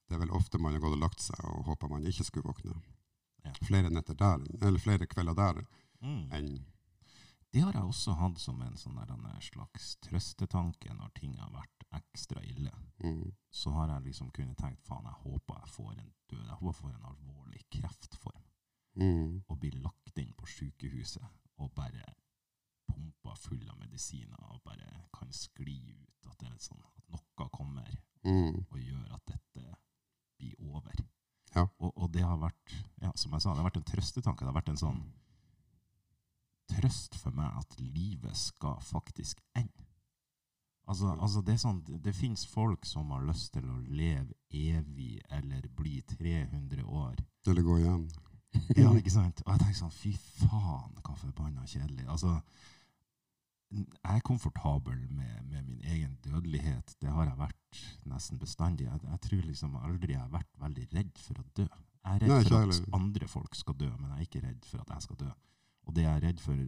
Speaker 1: det er vel ofte man har gått og lagt seg og håpa man ikke skulle våkne.
Speaker 2: Ja.
Speaker 1: Flere netter der, eller flere kvelder der
Speaker 2: Mm.
Speaker 1: enn
Speaker 2: Det har jeg også hatt som en sånn en slags trøstetanke når ting har vært ekstra ille.
Speaker 1: mm,
Speaker 2: Så har jeg liksom kunnet tenkt faen, jeg håper jeg får en død, jeg håper jeg får en alvorlig kreftform.
Speaker 1: mm,
Speaker 2: Og blir lagt inn på sykehuset og bare pumpa full av medisiner og bare kan skli ut. At, det er sånn, at noe kommer
Speaker 1: mm,
Speaker 2: og gjør at dette blir over.
Speaker 1: Ja.
Speaker 2: Og, og det har vært ja, som jeg sa, det har vært en trøstetanke. Det har vært en sånn trøst for meg at livet skal faktisk ende. Altså, altså det, sånn, det finnes folk som har lyst til å leve evig eller bli 300 år.
Speaker 1: Eller gå igjen. [laughs]
Speaker 2: Ja, [laughs] ikke sant? Og jeg tenker sånn, fy faen, hva forbanna kjedelig. Altså, jeg er komfortabel med, med, min egen dødelighet. Det har jeg vært nesten bestandig. Jeg, jeg tror liksom aldri jeg har vært veldig redd for å dø. Jeg er redd
Speaker 1: Nei,
Speaker 2: for at andre folk skal dø, men jeg er ikke redd for at jeg skal dø. Og det jeg er redd for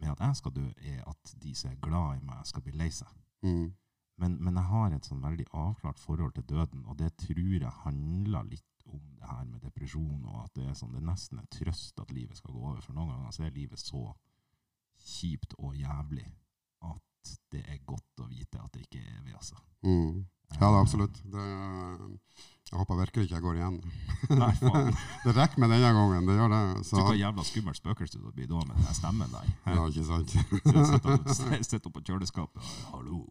Speaker 2: med at jeg skal dø, er at de som er glad i meg, skal bli lei seg.
Speaker 1: Mm.
Speaker 2: Men, men jeg har et sånn veldig avklart forhold til døden, og det tror jeg handler litt om det her med depresjon, og at det er, sånn, det er nesten en trøst at livet skal gå over. For noen ganger så er livet så kjipt og jævlig at det er godt å vite at det ikke er evig, altså.
Speaker 1: Mm. Ja, det er absolutt. Det, jeg håper virkelig ikke jeg går igjen. [laughs]
Speaker 2: Nei, faen. [laughs]
Speaker 1: det rekker med denne gangen. Det gjør det. Så,
Speaker 2: Du hva jævla skummelt spøkelse du blir da med den stemmen der. [laughs]
Speaker 1: Ja, ikke sant?
Speaker 2: Sitter opp- på kjøleskapet og 'hallo'.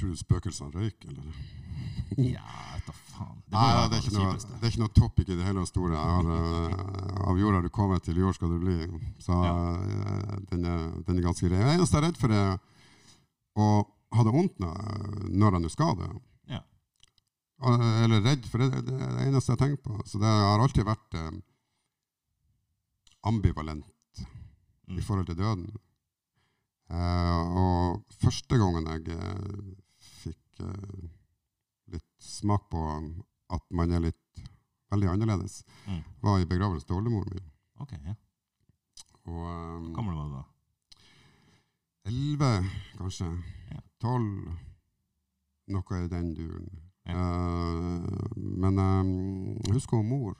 Speaker 1: Tror du spøkelsene røyker, eller?
Speaker 2: Ja, da faen. Det
Speaker 1: Nei, ja, det, er ikke noe, det er ikke noe topic i det hele store. Har, uh, av jorda du kommer, til jord skal du bli. Så
Speaker 2: Ja.
Speaker 1: uh, den, er, den er ganske grei. Det eneste jeg er redd for, er å ha det vondt når, jeg nå skal det.
Speaker 2: Ja.
Speaker 1: Eller redd, for det, det er det eneste jeg tenker på. Så det har alltid vært eh, ambivalent
Speaker 2: Mm.
Speaker 1: i forhold til døden. Og første gangen jeg fikk eh, litt smak på at man er litt veldig annerledes,
Speaker 2: Mm.
Speaker 1: var i begravelsen til oldemor mi.
Speaker 2: Okay, ja.
Speaker 1: Og um,
Speaker 2: Hvor gammel var du da?
Speaker 1: elleve, kanskje.
Speaker 2: Ja.
Speaker 1: Tolv. Noe i den duren.
Speaker 2: Ja.
Speaker 1: Uh, men eh, jeg husker hun mor.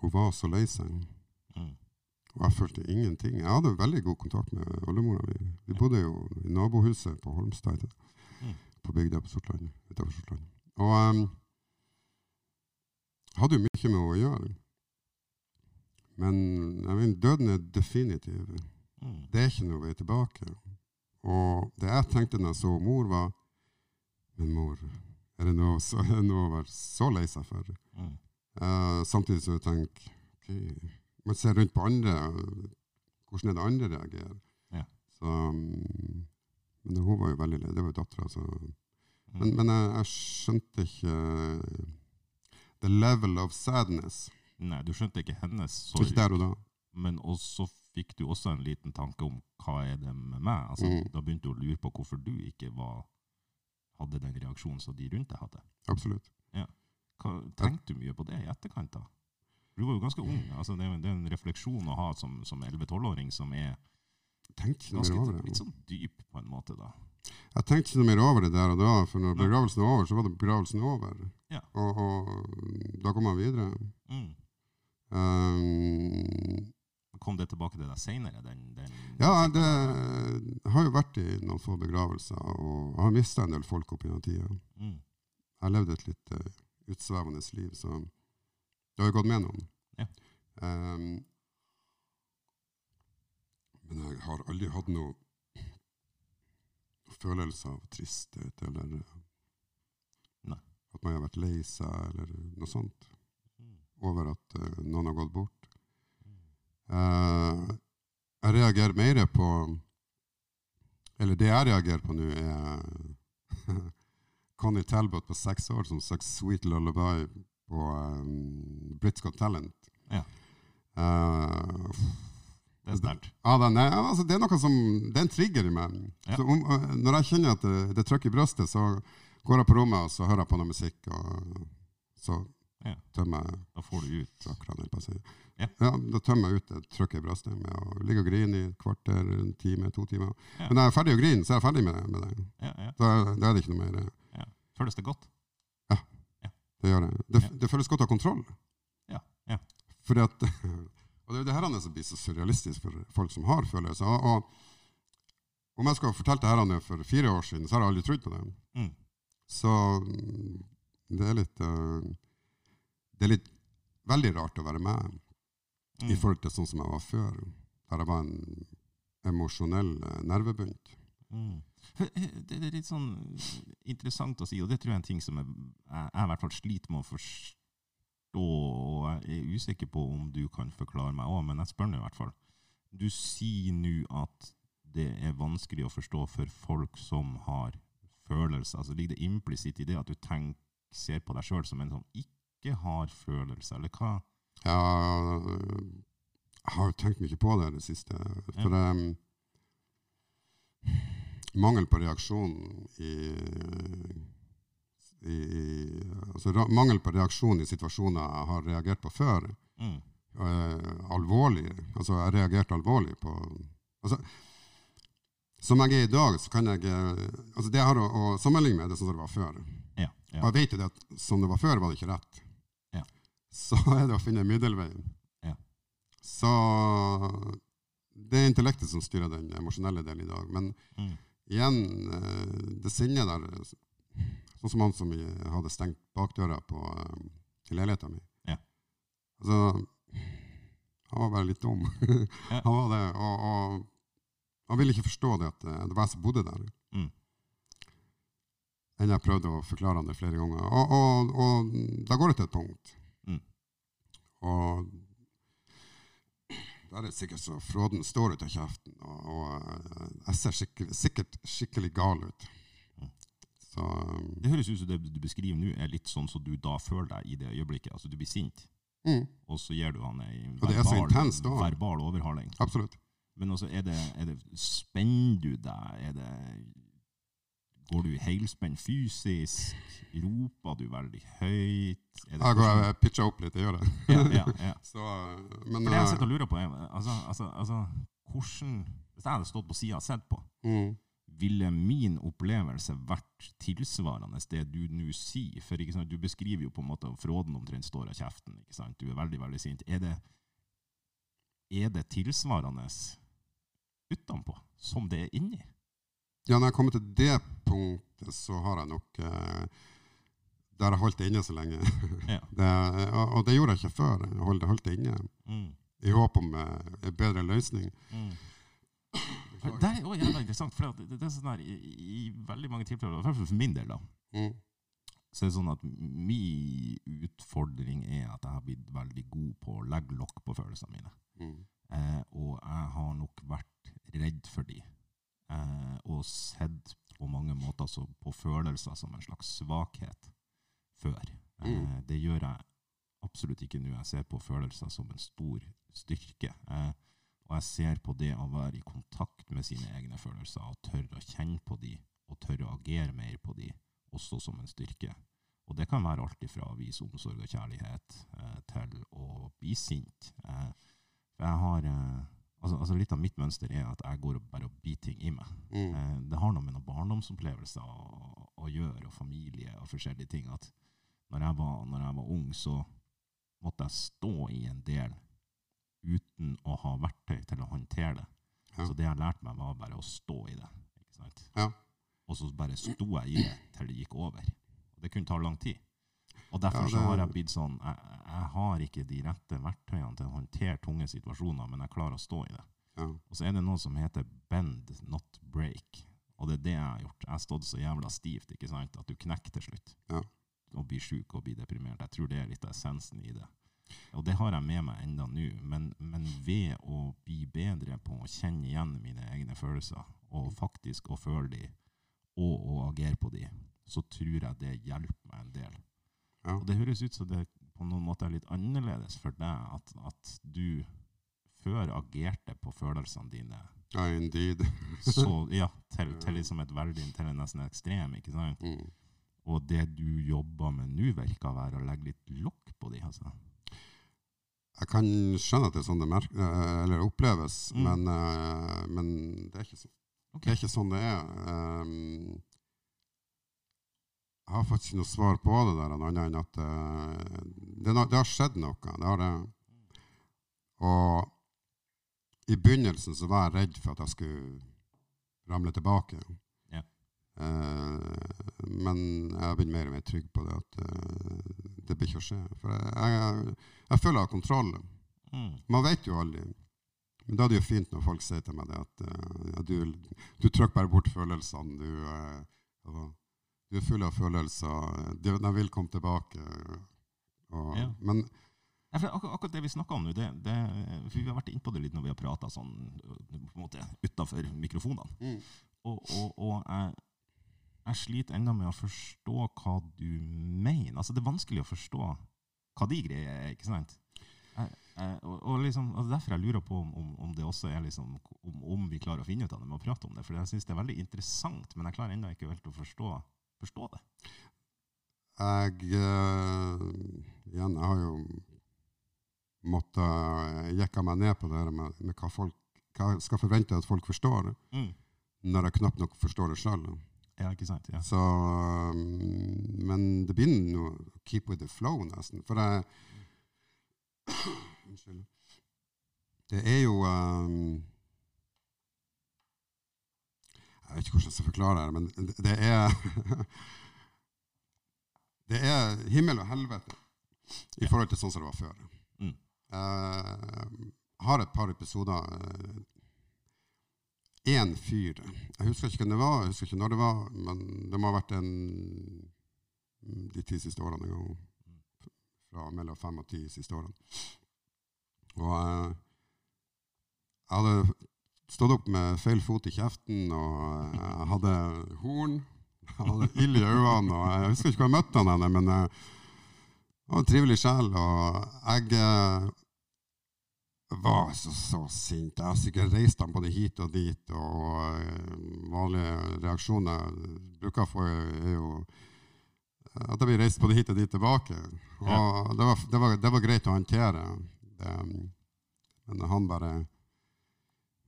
Speaker 1: Hun var så lei seg.
Speaker 2: Mm.
Speaker 1: Og jeg følte ingenting. Jeg hadde veldig god kontakt med oldemora mi. Vi
Speaker 2: Ja.
Speaker 1: bodde jo i nabohuset på Holmstad. På bygda på Sortland, utenfor Sortland. Og um, hadde jo mye med å gjøre. Men jeg mener, døden er definitiv.
Speaker 2: Mm.
Speaker 1: Det er ikke noe vei tilbake. Og det jeg tenkte når jeg så mor, var Men mor, er det noe, så, [laughs] er det noe å være så lei seg for?
Speaker 2: Mm.
Speaker 1: Uh, samtidig så tenker okay. Man ser rundt på andre. Hvordan er det andre reagerer?
Speaker 2: Ja.
Speaker 1: Så, mm, men hun var jo veldig lei. Det var jo dattera. Så.
Speaker 2: Mm.
Speaker 1: Men, men jeg, jeg skjønte ikke eh, the level of sadness.
Speaker 2: Nei, du skjønte ikke hennes
Speaker 1: Ikke der og da.
Speaker 2: men også fikk du også en liten tanke om hva er det med meg? Altså,
Speaker 1: Mm.
Speaker 2: Da begynte du å lure på hvorfor du ikke var, hadde den reaksjonen som de rundt deg hadde.
Speaker 1: Absolutt.
Speaker 2: Hva, tenkte du mye på det i etterkant? da? Du var jo ganske ung. altså Det er, en refleksjon å ha som, som 11-12-åring som er
Speaker 1: tenkte ikke noe mer over det.
Speaker 2: litt sånn dyp, på en måte. da.
Speaker 1: Jeg tenkte ikke noe mer over det der og da, for når begravelsen er over, så var det begravelsen over.
Speaker 2: Ja.
Speaker 1: Og, og da kom man videre.
Speaker 2: Mm.
Speaker 1: Um,
Speaker 2: Kom det tilbake til deg seinere? Den, den,
Speaker 1: ja, det jeg har jo vært i noen få begravelser, og jeg har mista en del folk opp gjennom tida.
Speaker 2: Mm.
Speaker 1: Jeg levde et litt uh, utsvevende liv, så det har jo gått med noen.
Speaker 2: Ja.
Speaker 1: Um, men jeg har aldri hatt noe følelse av tristhet eller eh,
Speaker 2: Nei.
Speaker 1: at man har vært lei seg eller noe sånt
Speaker 2: Mm.
Speaker 1: over at uh, noen har gått bort. Uh, jeg reagerer mer på Eller det jeg reagerer på nå, er [laughs] Connie Talbot på seks år som sang 'Sweet Lullaby' på um, Brits Got Talent.
Speaker 2: Ja.
Speaker 1: Eh,
Speaker 2: Det er sterkt.
Speaker 1: ja, altså, det er noe som Det er en trigger i meg.
Speaker 2: Ja.
Speaker 1: Så om, når jeg kjenner at det, det trykker i brystet, så går jeg på rommet og så hører jeg på noe musikk, og så
Speaker 2: Ja.
Speaker 1: tømmer jeg
Speaker 2: Da får du ut
Speaker 1: akkurat holdt si.
Speaker 2: Ja.
Speaker 1: da tømmer jeg ut det trykket i brystet med å ligge og grine i et kvarter, en time, to timer.
Speaker 2: Ja.
Speaker 1: Men når jeg er ferdig å grine, så er jeg ferdig med det. Med det.
Speaker 2: ja, ja.
Speaker 1: Da, da er det ikke noe mer.
Speaker 2: ja. Føles det godt?
Speaker 1: Det gjør det. Det,
Speaker 2: Ja.
Speaker 1: det føles godt å ha kontroll.
Speaker 2: Ja. ja.
Speaker 1: Fordi at, [laughs] og det er jo det her som blir så surrealistisk for folk som har følelser. Og, og om jeg skulle fortalt det her for fire år siden, så har jeg aldri trodd på det.
Speaker 2: Mm.
Speaker 1: Så mm, det er litt eh, Det er litt veldig rart å være med i
Speaker 2: Mm.
Speaker 1: forhold til sånn som jeg var før. Der jeg var en emosjonell eh, nervebunt.
Speaker 2: Mm. Det det er litt sånn interessant å si, og det tror jeg er en ting som jeg, jeg, jeg i hvert fall sliter med å forstå, og jeg er usikker på om du kan forklare meg òg, men jeg spør nå i hvert fall. Du sier nå at det er vanskelig å forstå for folk som har følelser. Altså Ligger det implisitt i det at du tenker, ser på deg sjøl som en som ikke har følelser, eller hva?
Speaker 1: Ja, jeg har tenkt mye på det i det siste. For um, mangel på reaksjon i, i, i altså, Mangel på reaksjon i situasjoner jeg har reagert på før.
Speaker 2: Mm.
Speaker 1: eh, alvorlig. Altså, jeg reagerte alvorlig på altså, Som jeg er i dag, så kan jeg eh, altså Det jeg har å, å sammenligne med, det sånn som det var før.
Speaker 2: Ja,
Speaker 1: Og jeg vet jo det at som det var før, var det ikke rett.
Speaker 2: Ja.
Speaker 1: Så [laughs] er det å finne middelveien.
Speaker 2: Ja.
Speaker 1: Så det er intellektet som styrer den emosjonelle delen i dag. Men
Speaker 2: Mm.
Speaker 1: igjen, eh, det sinnet der Sånn som han som hadde stengt bakdøra på eh, til leiligheta mi.
Speaker 2: Ja.
Speaker 1: Altså Han var bare litt dum. [laughs]
Speaker 2: Ja.
Speaker 1: han var det. Og, og han ville ikke forstå det at eh, det var jeg som bodde der.
Speaker 2: Mm.
Speaker 1: Enn jeg prøvde å forklare han det flere ganger. Og, og, og da går det til et punkt.
Speaker 2: Mm.
Speaker 1: Og der er det sikkert så fråden står ut av kjeften, og, og eh, jeg ser skikkelig, sikkert skikkelig gal ut. Så um,
Speaker 2: Det høres ut som det du beskriver nå, er litt sånn som du da føler deg i det øyeblikket. Altså Du blir sint,
Speaker 1: mm,
Speaker 2: og så gir du han ei
Speaker 1: verbal, er
Speaker 2: verbal overhaling.
Speaker 1: absolutt.
Speaker 2: Men altså, er det, er det Spenner du deg? Er det Går du i helspenn fysisk? Roper du veldig høyt? Det
Speaker 1: Jeg går jeg pitcher opp litt, jeg gjør det. [laughs]
Speaker 2: ja, ja, ja. [laughs]
Speaker 1: Så, uh, men
Speaker 2: For det jeg
Speaker 1: uh,
Speaker 2: sitter og lurer på, er altså, altså, altså, hvordan Hvis jeg hadde stått på sida og sett på,
Speaker 1: mm,
Speaker 2: ville min opplevelse vært tilsvarende det du nå sier? For sant, Du beskriver jo på en måte at fråden omtrent står av kjeften. Du er veldig veldig sint. Er det, er det tilsvarende utenpå som det er inni?
Speaker 1: Ja, når jeg kommer til det punktet, så har jeg nok eh, Der har jeg holdt det inne så lenge. [laughs]
Speaker 2: Ja.
Speaker 1: det, og, og det gjorde jeg ikke før. Jeg holdt, holdt det inne
Speaker 2: Mm.
Speaker 1: i håp om uh, en bedre løsning.
Speaker 2: Mm. Det er jo jævla interessant, for det, det, det er sånn her, i, i veldig mange tilfeller, i hvert fall for min del, da,
Speaker 1: Mm.
Speaker 2: så er det sånn at min utfordring er at jeg har blitt veldig god på å legge lokk på følelsene mine.
Speaker 1: Mm.
Speaker 2: Eh, og jeg har nok vært redd for de, eh, og sett på mange måter så på følelser som en slags svakhet før. Eh,
Speaker 1: Mm.
Speaker 2: Det gjør jeg absolutt ikke nå. Jeg ser på følelser som en stor styrke. Eh, og jeg ser på det å være i kontakt med sine egne følelser og tørre å kjenne på de, og tørre å agere mer på de, også som en styrke. Og det kan være alt ifra å vise omsorg og kjærlighet eh, til å bli sint. Eh, for jeg har eh, altså, altså Litt av mitt mønster er at jeg går og bare og biter ting i meg.
Speaker 1: Mm.
Speaker 2: Eh, det har noe med noen barndomsopplevelser å, å gjøre, og familie og forskjellige ting. At når jeg, var, når jeg var ung, så måtte jeg stå i en del uten å ha verktøy til å håndtere det.
Speaker 1: Ja.
Speaker 2: Så det jeg lærte meg, var bare å stå i det.
Speaker 1: Ja.
Speaker 2: Og så bare sto jeg i det til det gikk over. Og det kunne ta lang tid. Og derfor
Speaker 1: Ja,
Speaker 2: så har jeg blitt sånn jeg, jeg har ikke de rette verktøyene til å håndtere tunge situasjoner, men jeg klarer å stå i det.
Speaker 1: Ja.
Speaker 2: Og så er det noe som heter bend, not break. Og det er det jeg har gjort. Jeg har stått så jævla stivt ikke sant? at du knekker til slutt.
Speaker 1: Ja.
Speaker 2: Og blir sjuk og blir deprimert. Jeg tror det er litt av essensen i det. Og det har jeg med meg enda nå. Men, men ved å bli bedre på å kjenne igjen mine egne følelser, og faktisk å føle de, og å agere på de, så tror jeg det hjelper meg en del.
Speaker 1: Ja.
Speaker 2: Og det høres ut som det på noen måte er litt annerledes for deg, at, at du før agerte på følelsene dine
Speaker 1: ja, indeed. [laughs]
Speaker 2: så, ja, til, til liksom et veldig, til en nesten ekstrem, ikke sant?
Speaker 1: Mm.
Speaker 2: Og det du jobber med nå, virker å være å legge litt lokk på de, altså.
Speaker 1: Jeg kan skjønne at det er sånn det merk eh, eller oppleves,
Speaker 2: Mm.
Speaker 1: men, uh, men det, er ikke sånn.
Speaker 2: Okay.
Speaker 1: det er ikke sånn det er. Um, jeg har faktisk ikke noe svar på det der, annet enn at uh, det, det har skjedd noe. Det har det. Og i begynnelsen så var jeg redd for at jeg skulle ramle tilbake.
Speaker 2: Yeah.
Speaker 1: Uh, men jeg har blitt mer og mer trygg på det at det blir ikke å skje. For jeg, jeg, jeg føler jeg har kontroll.
Speaker 2: Mm.
Speaker 1: Man vet jo aldri. Men da er det jo fint når folk sier til meg det at uh, du, du trykker bare bort følelsene. Du, uh, du er full av følelser. De, de vil komme tilbake. Og,
Speaker 2: Ja.
Speaker 1: Men
Speaker 2: Ja, akkur akkurat det vi snakka om nå, det, det, vi har vært innpå det litt når vi har prata sånn utafor mikrofonene.
Speaker 1: mm,
Speaker 2: Og, og, og jeg, jeg sliter ennå med å forstå hva du mener. Altså, det er vanskelig å forstå hva de greier er, ikke sant? Jeg, jeg, og, og liksom, altså Derfor jeg lurer på om, om, om det også er liksom, om, om vi klarer å finne ut av det med å prate om det. For jeg syns det er veldig interessant, men jeg klarer ennå ikke helt å forstå, forstå det.
Speaker 1: jeg eh, Igjen, jeg har jo måttet jekke meg ned på det her med, med hva folk hva jeg skal forvente at folk forstår,
Speaker 2: Mm.
Speaker 1: når jeg knapt nok forstår det sjøl.
Speaker 2: Ja, ikke sant? Ja.
Speaker 1: Så um, Men det begynner å keep with the flow, nesten. For jeg [clears throat] Unnskyld. Det er jo um, Jeg vet ikke hvordan jeg skal forklare det, men det- det er [laughs] Det er himmel og helvete i forhold til sånn som det var før.
Speaker 2: Mm.
Speaker 1: Jeg har et par episoder Én fyr Jeg husker ikke hvem det var, jeg husker ikke når det var, men det må ha vært en de ti siste årene en gang. Fra mellom fem og ti siste årene. Og eh, jeg hadde stått opp med feil fot i kjeften, og eh, jeg hadde horn. Jeg hadde ild i øynene, og jeg husker ikke hvor jeg møtte han henne, men eh, han var en trivelig sjel, og jeg eh, var så, så sint. Jeg har sikkert reist ham både hit og dit, og eh, vanlige reaksjoner bruker få, er jo at jeg blir reist både hit og dit tilbake. Og det, var, det, var, det var greit å håndtere. Det, men han bare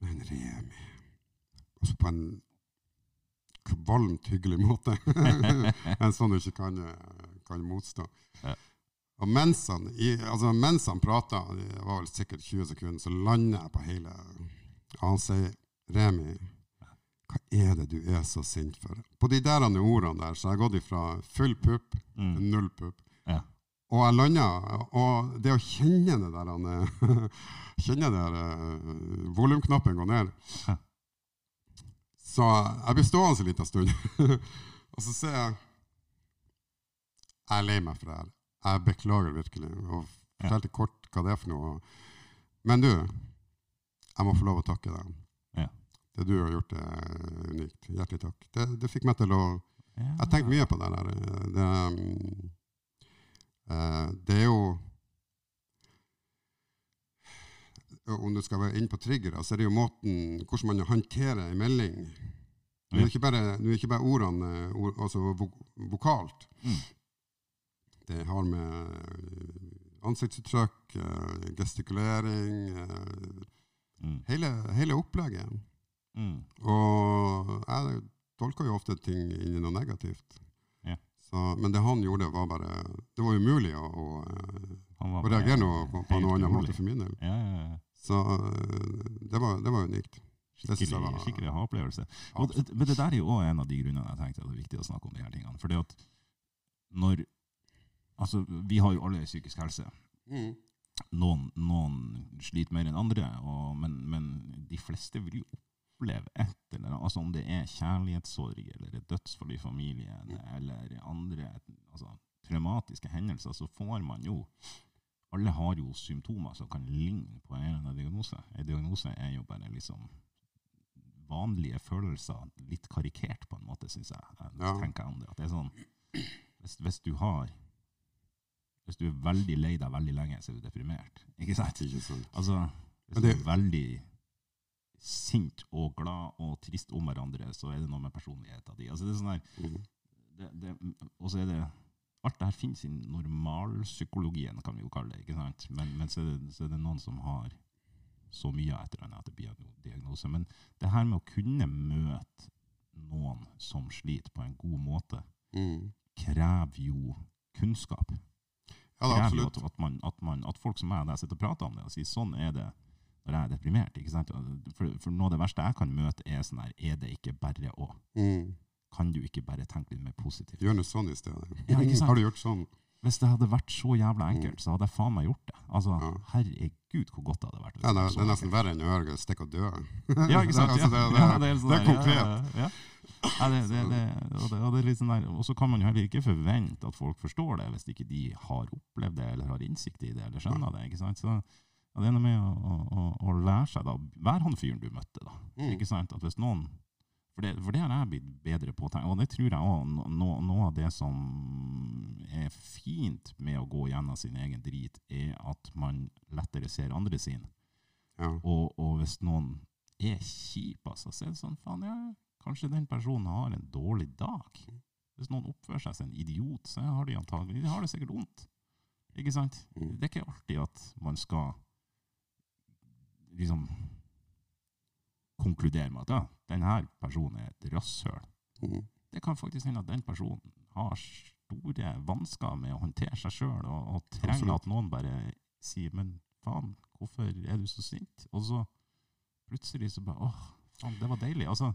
Speaker 1: Men Remi Også på en kvalmt hyggelig måte. [laughs] en sånn du ikke kan, kan motstå.
Speaker 2: Ja.
Speaker 1: Og mens han, i, altså mens han prata, det var vel sikkert 20 sekunder, så lander jeg på hele Og han sier, Remi, hva er det du er så sint for? På de der ordene der så har jeg gått ifra full pupp til
Speaker 2: Mm.
Speaker 1: null pupp.
Speaker 2: Ja.
Speaker 1: Og jeg landa, og det å kjenne det der han, eh, [laughs] Kjenne det der uh, volumknappen gå ned
Speaker 2: Ja.
Speaker 1: Så jeg blir stående en liten stund, [laughs] og så ser jeg Jeg er lei meg for det her. Jeg beklager virkelig. Og fortalte kort hva det er for noe. Men du, jeg må få lov å takke deg.
Speaker 2: Ja.
Speaker 1: Det du har gjort, er unikt. Hjertelig takk. Det, det fikk meg til å
Speaker 2: Ja.
Speaker 1: Jeg tenker mye på det der. Det, eh, det er jo Om du skal være inne på triggere, så er det jo måten hvordan man håndterer en melding. Nå er det ikke bare, det er ikke bare ordene, ord, altså vok vokalt.
Speaker 2: Mm.
Speaker 1: Det har med ansiktsuttrykk, eh, gestikulering eh,
Speaker 2: Mm.
Speaker 1: hele, hele opplegget.
Speaker 2: Mm.
Speaker 1: Og jeg tolker jo ofte ting inn i noe negativt.
Speaker 2: Ja.
Speaker 1: Så, men det han gjorde, var bare Det var umulig å, å,
Speaker 2: var
Speaker 1: å reagere noe på, på noen annen måte for min del.
Speaker 2: Ja, ja.
Speaker 1: Så det var, det var unikt.
Speaker 2: Skikkelig, skikkelig ha-opplevelse. Men det der er jo også en av de grunnene jeg tenkte det er viktig å snakke om de her tingene. For det at når Altså, vi har jo alle psykisk helse. Noen, noen sliter mer enn andre, og, men, men de fleste vil jo oppleve et eller annet. Altså om det er kjærlighetssorg eller et dødsfall i familien eller andre altså, traumatiske hendelser, så får man jo Alle har jo symptomer som kan ligne på en eller annen diagnose. En diagnose er jo bare liksom vanlige følelser, litt karikert på en måte, syns jeg. jeg
Speaker 1: Ja.
Speaker 2: tenker jeg om det. At det er sånn, hvis, hvis du har Hvis du er veldig lei deg veldig lenge, så er du deprimert. Ikke sant?
Speaker 1: Ikke sant?
Speaker 2: Altså, hvis du er veldig sint og glad og trist om hverandre, så er det noe med personligheten din. Altså, det er sånn her,
Speaker 1: Mhm.
Speaker 2: det, det, og så er det Alt det her finnes i normalpsykologien, kan vi jo kalle det. ikke sant? Men, men så, er det, så er det noen som har så mye av et eller annet at det blir en diagnose. Men det her med å kunne møte noen som sliter på en god måte,
Speaker 1: Mm.
Speaker 2: krever jo kunnskap.
Speaker 1: Ja, det
Speaker 2: krever jo at, at, man, at, man, at folk som meg der sitter og prater om det og sier sånn er det når jeg er deprimert. ikke sant? For, for noe av det verste jeg kan møte, er sånn her Er det ikke bare å?
Speaker 1: Mm.
Speaker 2: Kan du ikke bare tenke litt mer positivt?
Speaker 1: Gjør noe sånn i stedet.
Speaker 2: Ja? [laughs]
Speaker 1: Har du gjort sånn?
Speaker 2: Hvis det hadde vært så jævla enkelt, så hadde jeg faen meg gjort det. Altså.
Speaker 1: Ja.
Speaker 2: Herregud, hvor godt det hadde vært.
Speaker 1: Ja, det, er- det er nesten verre enn å høre stikk og dø. [laughs]
Speaker 2: Ja, ikke sant? [laughs]
Speaker 1: altså, det,
Speaker 2: ja. Ja, er,
Speaker 1: konkret.
Speaker 2: Ja, ja, ja. Ja, og så kan man jo heller ikke forvente at folk forstår det, hvis ikke de har opplevd det, eller har innsikt i det, eller skjønner det. ikke sant? Så ja, det er noe med å, å, å lære seg, da. Vær han fyren du møtte, da.
Speaker 1: Mm.
Speaker 2: Ikke sant? At hvis noen For det, for det har jeg blitt bedre på, og det tror jeg òg Noe, noe av det som er fint med å gå gjennom sin egen drit, er at man lettere ser andre sin.
Speaker 1: Ja.
Speaker 2: Og, og hvis noen er kjip, altså, så er det sånn faen, ja, kanskje den personen har en dårlig dag. Hvis noen oppfører seg som en idiot, så har de antagelig de har det sikkert vondt. Ikke sant?
Speaker 1: Mm.
Speaker 2: Det er ikke alltid at man skal liksom konkludere med at ja, denne personen er et rasshøl.
Speaker 1: Mm.
Speaker 2: Det kan faktisk hende at den personen har store vansker med å håndtere seg sjøl, og, og trenger
Speaker 1: Absolutt.
Speaker 2: at noen bare sier 'men faen, hvorfor er du så sint?' Og så plutselig så bare 'åh, faen, det var deilig'. Altså,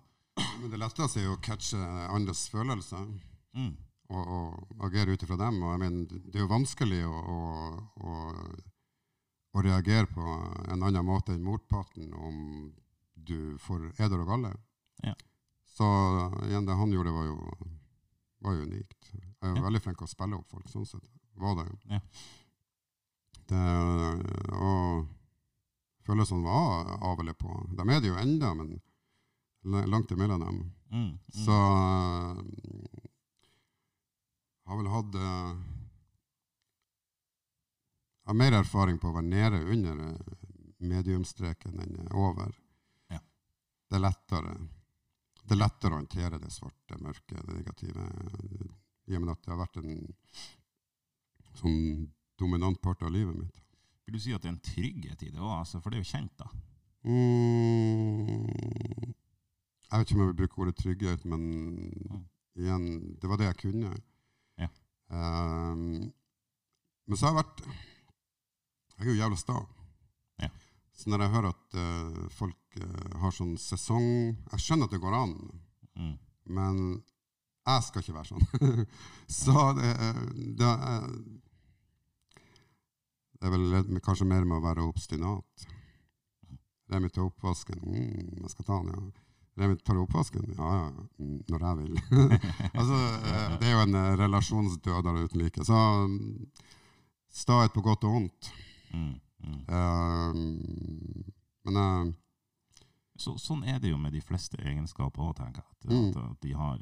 Speaker 1: Men det letteste er jo å catche andres følelser
Speaker 2: mm,
Speaker 1: og, og agere ut ifra dem. Og jeg mener, det er jo vanskelig å, å, å, å reagere på en annen måte enn motparten om du får eder og galle.
Speaker 2: Ja.
Speaker 1: Så igjen, det han gjorde, var jo, var jo unikt. Jeg er jo
Speaker 2: Ja.
Speaker 1: veldig flink til å spille opp folk, sånn sett. Var det.
Speaker 2: Ja.
Speaker 1: det og følelsene var av eller på. De er det jo enda, men langt imellom dem.
Speaker 2: mm, mm,
Speaker 1: Så jeg har vel hatt Jeg Har mer erfaring på å være nede under uh, mediumstreken enn over. Det er lettere Det er lettere å håndtere det svarte, mørke, det negative. I og med at det har vært en sånn dominant part av livet mitt.
Speaker 2: Vil du si at det er en trygghet i det òg? Altså, for det er jo kjent, da.
Speaker 1: Mm, jeg vet ikke om jeg vil bruke ordet trygghet, men igjen, det var det jeg kunne.
Speaker 2: Ja.
Speaker 1: Um, men så har jeg vært Jeg er jo jævla sta. Så når jeg hører at uh, folk uh, har sånn sesong Jeg skjønner at det går an,
Speaker 2: Mm,
Speaker 1: men jeg skal ikke være sånn. [laughs] så det, det, er, det er vel kanskje mer med å være obstinat. Remi tar oppvasken. Mm, jeg skal ta den, ja. Remi tar oppvasken? Ja, ja. Mm, når jeg vil. [laughs] altså, eh, det er jo en eh, relasjonsdøder uten like. Så mm, stahet på godt og vondt.
Speaker 2: mm, mm.
Speaker 1: Men uh,
Speaker 2: Så, sånn er det jo med de fleste egenskaper òg, tenker jeg. At,
Speaker 1: Mm.
Speaker 2: at, at de har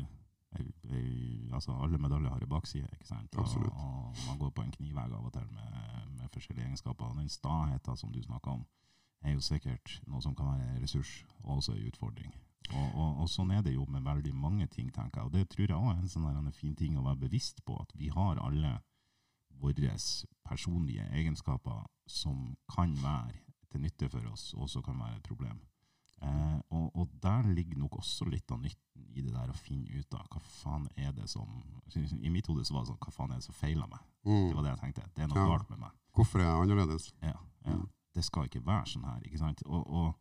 Speaker 2: altså Alle medaljer har en bakside, ikke sant? Og, og man går på en knivegg av og til med, med forskjellige egenskaper. Og den staheten som du snakker om, er jo sikkert noe som kan være en ressurs, og også en utfordring. Og, og, og sånn er det jo med veldig mange ting, tenker jeg. Og det tror jeg òg er en sånn en fin ting å være bevisst på, at vi har alle våre personlige egenskaper som kan være til nytte for oss, og også kan være et problem. Eh, og, og der ligger nok også litt av nytten i det der å finne ut av hva faen er det som [laughs] I mitt hode så var det sånn, hva faen er det som feiler meg? Det
Speaker 1: mm,
Speaker 2: var det jeg tenkte. Det er noe
Speaker 1: Ja.
Speaker 2: galt med meg.
Speaker 1: hvorfor er jeg annerledes?
Speaker 2: Ja, ja.
Speaker 1: Mm.
Speaker 2: Det skal ikke være sånn her. ikke sant? Og, og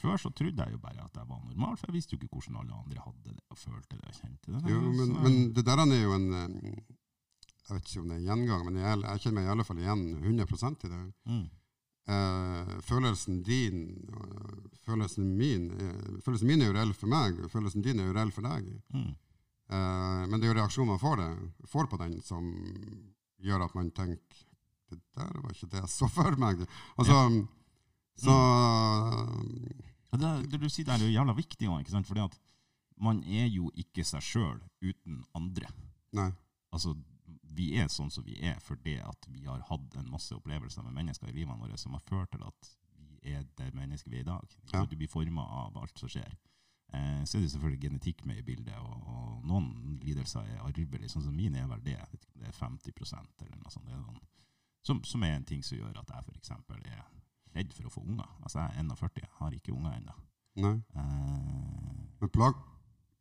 Speaker 2: før så trodde jeg jo bare at jeg var normal, for jeg visste jo ikke hvordan alle andre hadde det og følte det og kjente det.
Speaker 1: Jo, men, men det der er jo en eh, Jeg vet ikke om det er gjengang, men jeg, jeg kjenner meg i alle fall igjen 100 i det.
Speaker 2: mm,
Speaker 1: Eh, følelsen din og følelsen min er, Følelsen min er jo reell for meg, følelsen din er jo reell for deg.
Speaker 2: mm,
Speaker 1: Eh, men det er jo reaksjonen man får, det, får på den, som gjør at man tenker Det der var ikke det jeg så for meg. Altså, så
Speaker 2: Og det, det du sier der er jo jævla viktig òg, ikke sant? Fordi at man er jo ikke seg sjøl uten andre.
Speaker 1: Nei.
Speaker 2: Altså, vi er sånn som vi er fordi at vi har hatt en masse opplevelser med mennesker i livene våre som har ført til at vi er det mennesket vi er i dag.
Speaker 1: Ja.
Speaker 2: Du blir forma av alt som skjer. Eh, så er det selvfølgelig genetikk med i bildet, og, og noen lidelser er arvelige. Sånn som min er vel det. Jeg Det er 50% eller noe sånt. Er noen, som, som er en ting som gjør at jeg f.eks. er redd for å få unger. Altså, jeg er 41, har ikke unger ennå. Eh,
Speaker 1: Men plag...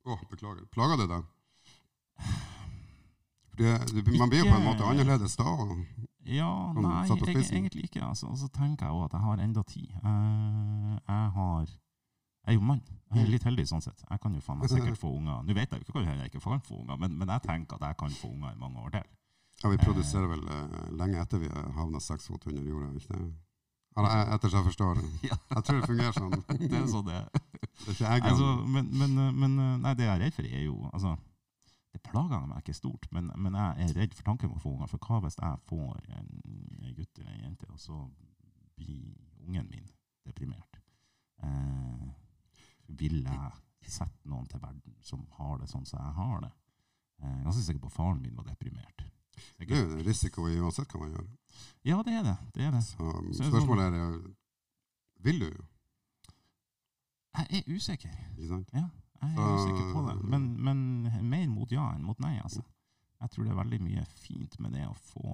Speaker 1: Å, beklager. Plager det deg? Man blir jo på en måte annerledes da.
Speaker 2: Ja, nei, jeg, egentlig ikke. Altså. Og så tenker jeg òg at jeg har enda tid. Eh, jeg har Jeg er jo mann. Jeg er litt heldig sånn sett. Jeg kan jo faen meg sikkert [laughs] få unger. Nå vet jeg jo ikke hva jeg ikke kan få unger, men, men jeg tenker at jeg kan få unger i mange år til.
Speaker 1: Ja, vi produserer vel eh, lenge etter vi har havna seks fot under jorda. ikke det? Eller eh, etter som jeg forstår det. [laughs] Jeg tror det fungerer sånn. [laughs]
Speaker 2: Det er sånn det er.
Speaker 1: Det er ikke jeg,
Speaker 2: Altså, men, men, men nei, det jeg er redd for, er jo altså, Det plager meg ikke stort, men, men jeg er redd for tanken på å få unger. For hva hvis jeg får en, en gutt eller en jente, og så blir ungen min deprimert? Eh, vil jeg sette noen til verden som har det sånn som jeg har det? Eh, Jeg ganske sikker på at faren min var deprimert.
Speaker 1: det er jo risiko i uansett hva man gjør.
Speaker 2: Ja, det er det. det, er det.
Speaker 1: Så
Speaker 2: Så er det
Speaker 1: spørsmålet er Vil du?
Speaker 2: Jeg er usikker.
Speaker 1: Ikke sant?
Speaker 2: Ja, jeg er usikker på det. Men, men mer mot ja enn mot nei, altså. Jeg tror det er veldig mye fint med det å få,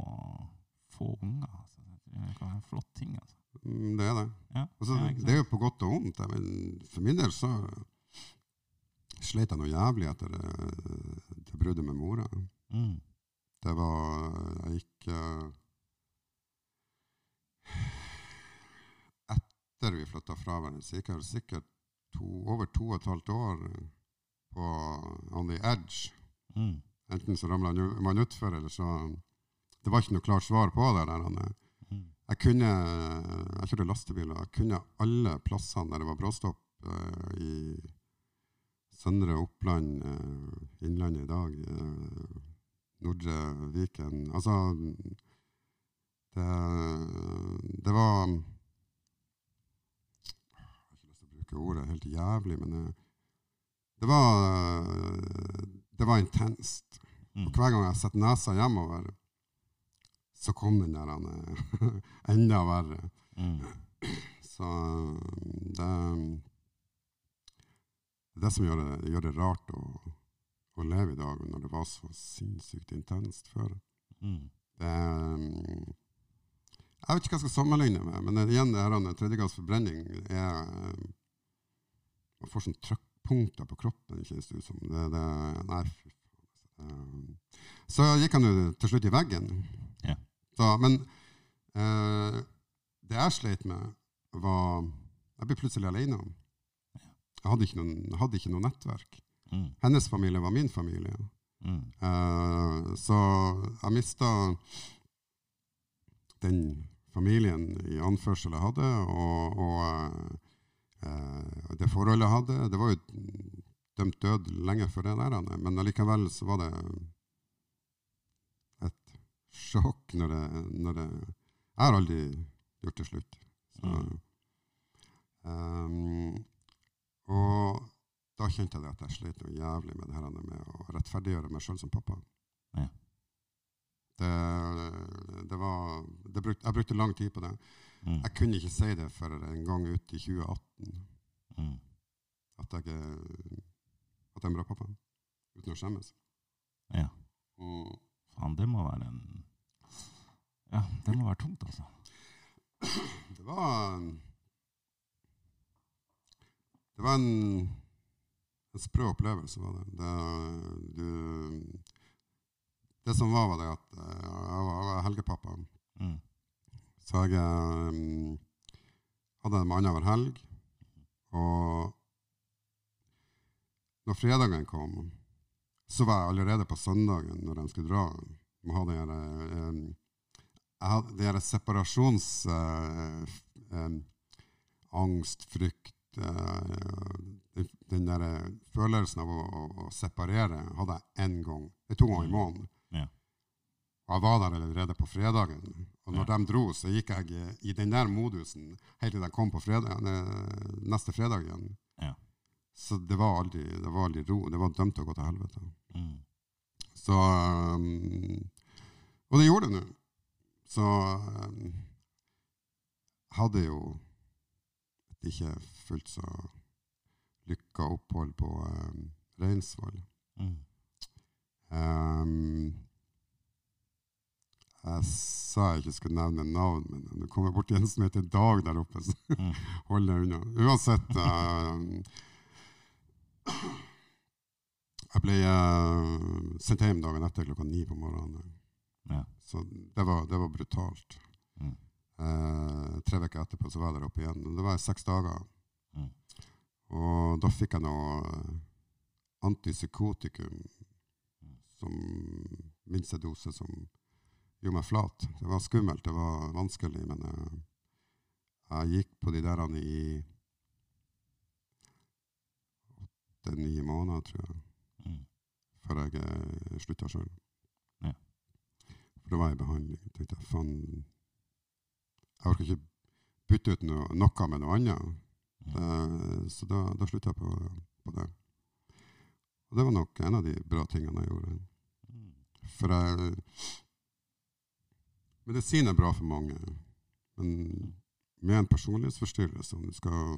Speaker 2: få unger. Altså. Det kan være en flott ting. Altså.
Speaker 1: Mm, Det er det.
Speaker 2: Ja,
Speaker 1: Altså,
Speaker 2: ja,
Speaker 1: det er jo på godt og vondt. Men for min del så slet jeg noe jævlig etter det, det bruddet med mora.
Speaker 2: Mm.
Speaker 1: Det var Jeg gikk eh, Etter vi flytta fra hverandre, så gikk jeg sikkert to, over to og et halvt år på on the edge.
Speaker 2: Mm.
Speaker 1: Enten så ramla man utfor, eller så Det var ikke noe klart svar på det. der. han, eh,
Speaker 2: Mm.
Speaker 1: Jeg kunne Jeg kjørte lastebil, og jeg kunne alle plassene der det var bråstopp uh, i Søndre Oppland, uh, Innlandet i dag, uh, Nordre Viken Altså det, det var Jeg har ikke lyst til å bruke ordet helt jævlig, men eh, det var Det var intenst.
Speaker 2: Mm.
Speaker 1: Og hver gang jeg setter nesa hjemover, så kom den der eh, [laughs] enda verre.
Speaker 2: Mm.
Speaker 1: Så det det er det som gjør det, gjør det rart å, å leve i dag, når det var så sinnssykt intenst før.
Speaker 2: Mm.
Speaker 1: Det jeg vet ikke hva jeg skal sammenligne med, men igjen, det her med tredjegrads forbrenning er Man får sånn trykkpunkter på kroppen, kjennes det ut som. Det, det, nei, fy faen. altså. Så gikk han jo til slutt i veggen.
Speaker 2: Ja.
Speaker 1: Så, men eh, det jeg sleit med, var Jeg ble plutselig alene. Jeg hadde ikke noen, hadde ikke noe nettverk.
Speaker 2: Mm.
Speaker 1: Hennes familie var min familie.
Speaker 2: Mm.
Speaker 1: Eh, så jeg mista den familien i anførsel jeg hadde, og, og eh, det forholdet jeg hadde. Det var jo dømt død lenge før det der, men allikevel så var det et sjokk når det, når det Jeg har aldri gjort det slutt. Så, eh, og da kjente jeg det at jeg slet noe jævlig med det her med å rettferdiggjøre meg sjøl som pappa.
Speaker 2: Ja.
Speaker 1: Det, det var det bruk, Jeg brukte lang tid på det.
Speaker 2: Mm.
Speaker 1: Jeg kunne ikke si det før en gang ut i 2018
Speaker 2: Mm.
Speaker 1: at jeg, at jeg er en bra pappa. Uten å skjemmes.
Speaker 2: Ja.
Speaker 1: Mm.
Speaker 2: Faen, det må være en Ja, det må være tungt, altså.
Speaker 1: Det var Det var en, en sprø opplevelse. Var det. Det, du, det som var, var det at eh, jeg var, var helgepappa.
Speaker 2: Mm.
Speaker 1: Så jeg um, hadde en annenhver helg. Og når fredagen kom, så var jeg allerede på søndagen når de skulle dra. De hadde her, um, jeg hadde den her separasjonsangst, Uh, um, frykt uh, Den, den der følelsen av å, å, å separere hadde jeg én gang. Det er to ganger i måneden. Jeg var der allerede på fredagen. Og når
Speaker 2: Ja.
Speaker 1: de dro, så gikk jeg i den der modusen helt til de kom på fredag, neste fredag igjen.
Speaker 2: Ja.
Speaker 1: Så det var, aldri, det var aldri ro. Det var dømt til å gå til helvete.
Speaker 2: Mm.
Speaker 1: Så um, Og det gjorde det nå. Så um, hadde jo et ikke fullt så lykka opphold på um, Reinsvoll.
Speaker 2: Mm.
Speaker 1: Um, jeg sa jeg ikke skulle nevne navn, men det kommer borti en som heter Dag der oppe, så
Speaker 2: Mm. [laughs]
Speaker 1: hold deg unna. Uansett uh, Jeg ble uh, sendt hjem dagen etter klokka ni på morgenen.
Speaker 2: Ja.
Speaker 1: Så det var, det var brutalt.
Speaker 2: Mm.
Speaker 1: Uh, tre uker etterpå så var jeg der oppe igjen. Det var seks dager.
Speaker 2: Mm.
Speaker 1: Og da fikk jeg noe antipsykotikum som minste dose som gjorde meg flat. Det var skummelt, det var vanskelig, men eh, jeg gikk på de der i åtte-ni måneder, tror jeg,
Speaker 2: Mm.
Speaker 1: før jeg uh, slutta sjøl.
Speaker 2: Ja.
Speaker 1: For da var jeg i behandling. Jeg tenkte faen Jeg orker ikke bytte ut noe, noe med noe annet.
Speaker 2: Mm.
Speaker 1: Eh, så da, da slutta jeg på, på det. Og det var nok en av de bra tingene jeg gjorde.
Speaker 2: Mm.
Speaker 1: For jeg Medisin er bra for mange, men med en personlighetsforstyrrelse Om du skal,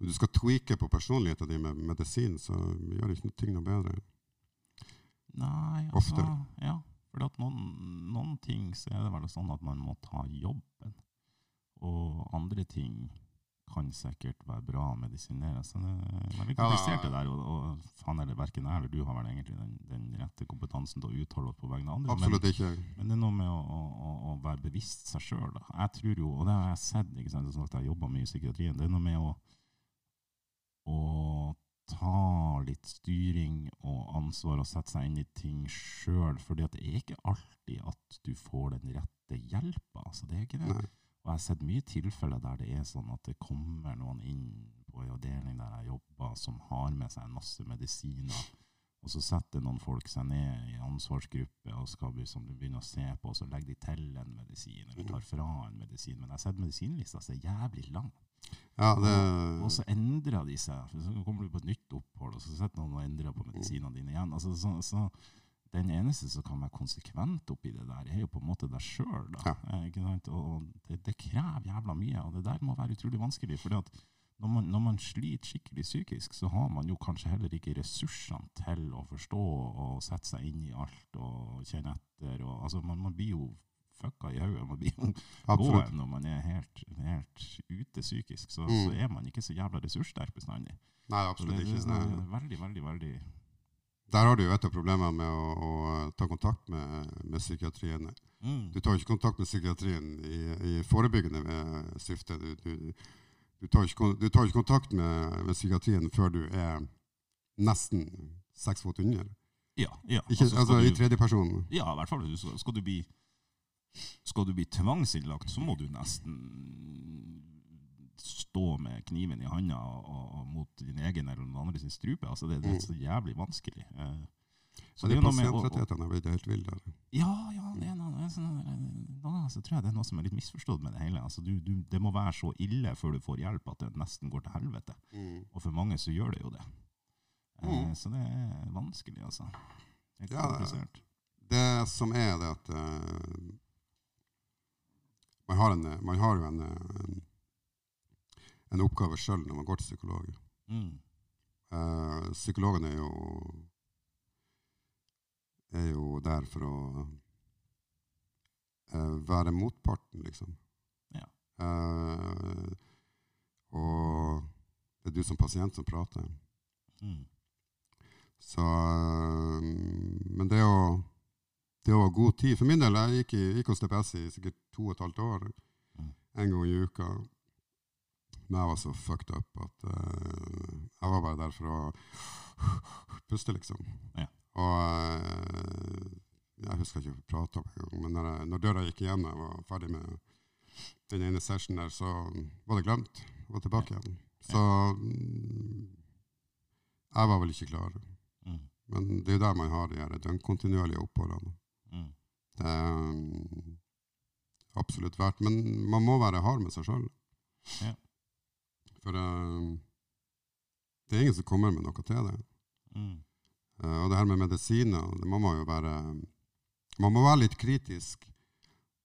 Speaker 1: om du skal tweake på personligheten din med medisin, så gjør ikke noe ting noe bedre.
Speaker 2: Nei, altså Ja. For noen, noen ting så er det vel sånn at man må ta jobben. Og andre ting kan sikkert være bra å medisinere. Så det er veldig komplisert det der. Og, og faen eller verken jeg eller du har vel egentlig den, den rette kompetansen til å uttale oss på vegne av andre. Men,
Speaker 1: ikke.
Speaker 2: men det er noe med å, å, å- være bevisst seg sjøl. Jeg tror jo, og det har jeg sett, ikke sant, som sagt, jeg jobba mye i psykiatrien, det er noe med å, å ta litt styring og ansvar og sette seg inn i ting sjøl. For det er ikke alltid at du får den rette hjelpa. Altså, det er ikke det.
Speaker 1: Nei.
Speaker 2: Og jeg har sett mye tilfeller der det er sånn at det kommer noen inn på en avdeling der jeg jobber, som har med seg en masse medisiner. Og så setter noen folk seg ned i ansvarsgruppe og skal be- som du begynner å se på, og så legger de til en medisin, eller tar fra en medisin. Men jeg har sett medisinlista så jævlig lang.
Speaker 1: Ja, det,
Speaker 2: Og så endrer de seg. For så kommer du på et nytt opphold, og så sitter noen og endrer på medisinene dine igjen. Altså, så, så den eneste som kan være konsekvent oppi det der, er jo på en måte deg sjøl.
Speaker 1: Ja.
Speaker 2: Og det, det krever jævla mye, og det der må være utrolig vanskelig. fordi at når man, når man sliter skikkelig psykisk, så har man jo kanskje heller ikke ressursene til å forstå og sette seg inn i alt og kjenne etter. Og, altså, man, man blir jo fucka i hodet. Man blir jo gåen når man er helt, helt ute psykisk. Så,
Speaker 1: Mm.
Speaker 2: så er man ikke så jævla ressurssterk bestandig.
Speaker 1: Nei, absolutt
Speaker 2: det, det,
Speaker 1: ikke.
Speaker 2: det er veldig, veldig, veldig
Speaker 1: Der har du jo et av problemene med å, å ta kontakt med, med psykiatrien.
Speaker 2: mm.
Speaker 1: Du tar ikke kontakt med psykiatrien i, i forebyggende eh, syfte. Du, du, du, tar ikke, du tar ikke kontakt med, med psykiatrien før du er nesten seks fot under.
Speaker 2: Ja, ja.
Speaker 1: Ikke,
Speaker 2: Altså,
Speaker 1: altså, I tredje person.
Speaker 2: ja, i hvert fall. Skal, skal du bli skal du bli tvangsinnlagt, så må du nesten stå med kniven i handa og, og, mot din egen eller noen andre sin strupe. Altså, det, det er så jævlig vanskelig. Eh,
Speaker 1: Så
Speaker 2: det
Speaker 1: de
Speaker 2: er noe
Speaker 1: pasientrettighetene har blitt helt ville.
Speaker 2: Ja, ja, det er noe, det er sånn, noen ganger så tror jeg det er noe som er litt misforstått med det hele. Altså, du, du, det må være så ille før du får hjelp at det nesten går til helvete. Og for mange så gjør det jo det. Eh,
Speaker 1: Mm.
Speaker 2: Så det er vanskelig, altså. er
Speaker 1: Ja,
Speaker 2: komplisert.
Speaker 1: Det som er det at uh, man, har en, man har jo en, en, en oppgave sjøl når man går til psykolog.
Speaker 2: Mm.
Speaker 1: Eh, psykologen er jo er jo der for å eh, være motparten, liksom.
Speaker 2: Ja.
Speaker 1: Eh, og det er du som pasient som prater.
Speaker 2: Mm.
Speaker 1: Så Men det å, det å ha god tid For min del, jeg gikk, i, gikk hos DPS i sikkert to og et halvt år.
Speaker 2: Mm.
Speaker 1: En gang i uka. Men jeg var så fucked up at uh, jeg var bare der for å puste, liksom.
Speaker 2: Ja.
Speaker 1: Og uh, jeg husker ikke å prate om engang, men når, jeg, når døra gikk igjen og jeg var ferdig med den ene sessionen der, så var det glemt. Jeg var tilbake igjen. Så mm, jeg var vel ikke klar.
Speaker 2: Mm.
Speaker 1: Men det er jo der man har de her døgnkontinuerlige oppholdene.
Speaker 2: Mm.
Speaker 1: Det er mm, absolutt verdt. Men man må være hard med seg sjøl.
Speaker 2: Ja.
Speaker 1: For eh, det er ingen som kommer med noe til det.
Speaker 2: Mm.
Speaker 1: Uh, og det her med medisiner, det må man jo være Man må være litt kritisk.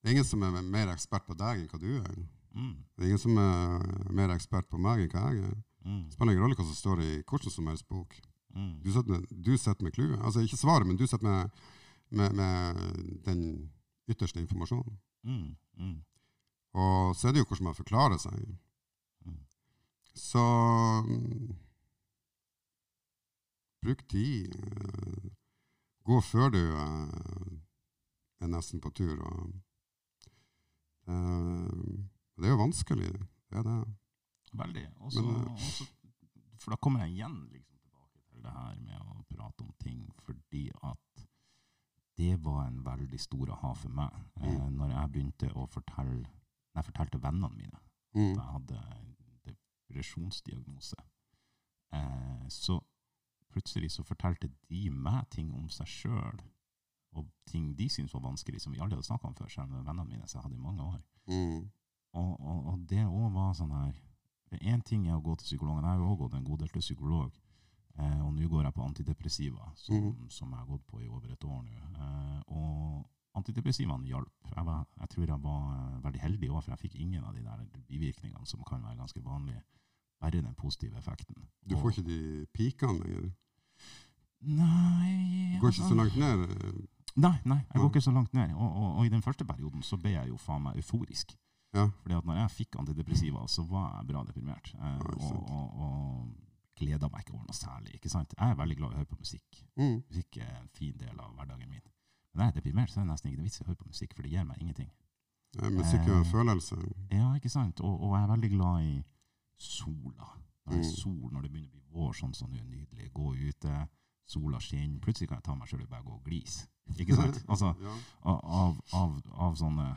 Speaker 1: Det er ingen som er mer ekspert på deg enn hva du er.
Speaker 2: Mm.
Speaker 1: Det er ingen som er mer ekspert på meg enn hva jeg er.
Speaker 2: Mm.
Speaker 1: Det spiller ingen rolle hva som står i hvordan som helst bok.
Speaker 2: Mm.
Speaker 1: Du sitter med, du med clouet. Altså ikke svaret, men du sitter med, med, med den ytterste informasjonen.
Speaker 2: Mm. Mm.
Speaker 1: Og så er det jo hvordan man forklarer seg.
Speaker 2: Mm.
Speaker 1: Så mm, bruk tid. eh, Gå før du eh, er nesten på tur. Eh, det er jo vanskelig. Det er det.
Speaker 2: Veldig. Også,
Speaker 1: Men,
Speaker 2: også, for da kommer jeg igjen liksom, tilbake til det her med å prate om ting, fordi at det var en veldig stor aha for meg.
Speaker 1: Mm.
Speaker 2: når jeg begynte å fortelle Når jeg fortalte vennene mine
Speaker 1: Mm.
Speaker 2: at jeg hadde depresjonsdiagnose, eh, så plutselig så fortalte de meg ting om seg sjøl, og ting de syntes var vanskelig, som vi aldri hadde snakka om før, selv med vennene mine som jeg hadde i mange år.
Speaker 1: Mm.
Speaker 2: Og, og, og det òg var sånn her Én ting er å gå til psykologen. Jeg har jo òg gått en god del til psykolog. Eh, og nå går jeg på antidepressiva, som,
Speaker 1: mm.
Speaker 2: som jeg har gått på i over et år nå. Eh, og antidepressivaene hjalp. Jeg, var, jeg tror jeg var eh, veldig heldig òg, for jeg fikk ingen av de der bivirkningene som kan være ganske vanlige. Bare den positive effekten.
Speaker 1: Du får ikke de pikene lenger?
Speaker 2: Nei
Speaker 1: Du går ikke
Speaker 2: altså-
Speaker 1: så langt ned? eh,
Speaker 2: Nei, nei, jeg går ikke så langt ned. Og, og, og i den første perioden så ble jeg jo faen meg euforisk.
Speaker 1: Ja.
Speaker 2: Fordi at når jeg fikk antidepressiva, så var jeg bra deprimert. Eh,
Speaker 1: Ja,
Speaker 2: og, og, og gleda meg ikke over noe særlig. ikke sant? Jeg er veldig glad i å høre på musikk.
Speaker 1: Mm.
Speaker 2: Musikk er en fin del av hverdagen min. Men jeg er deprimert, så er det nesten ikke noe vits i å høre på musikk, for det gir meg ingenting.
Speaker 1: Ja, Musikk er en
Speaker 2: Eh,
Speaker 1: følelse.
Speaker 2: Ja, ikke sant? Og, og jeg er veldig glad i sola. Når det er
Speaker 1: Mm.
Speaker 2: sol, når det begynner å bli vår, sånn som er nydelig. Gå ute, sola skinner. Plutselig kan jeg ta meg sjøl i bare gå og glise. Ikke sant? [laughs] Altså, av, av, av sånne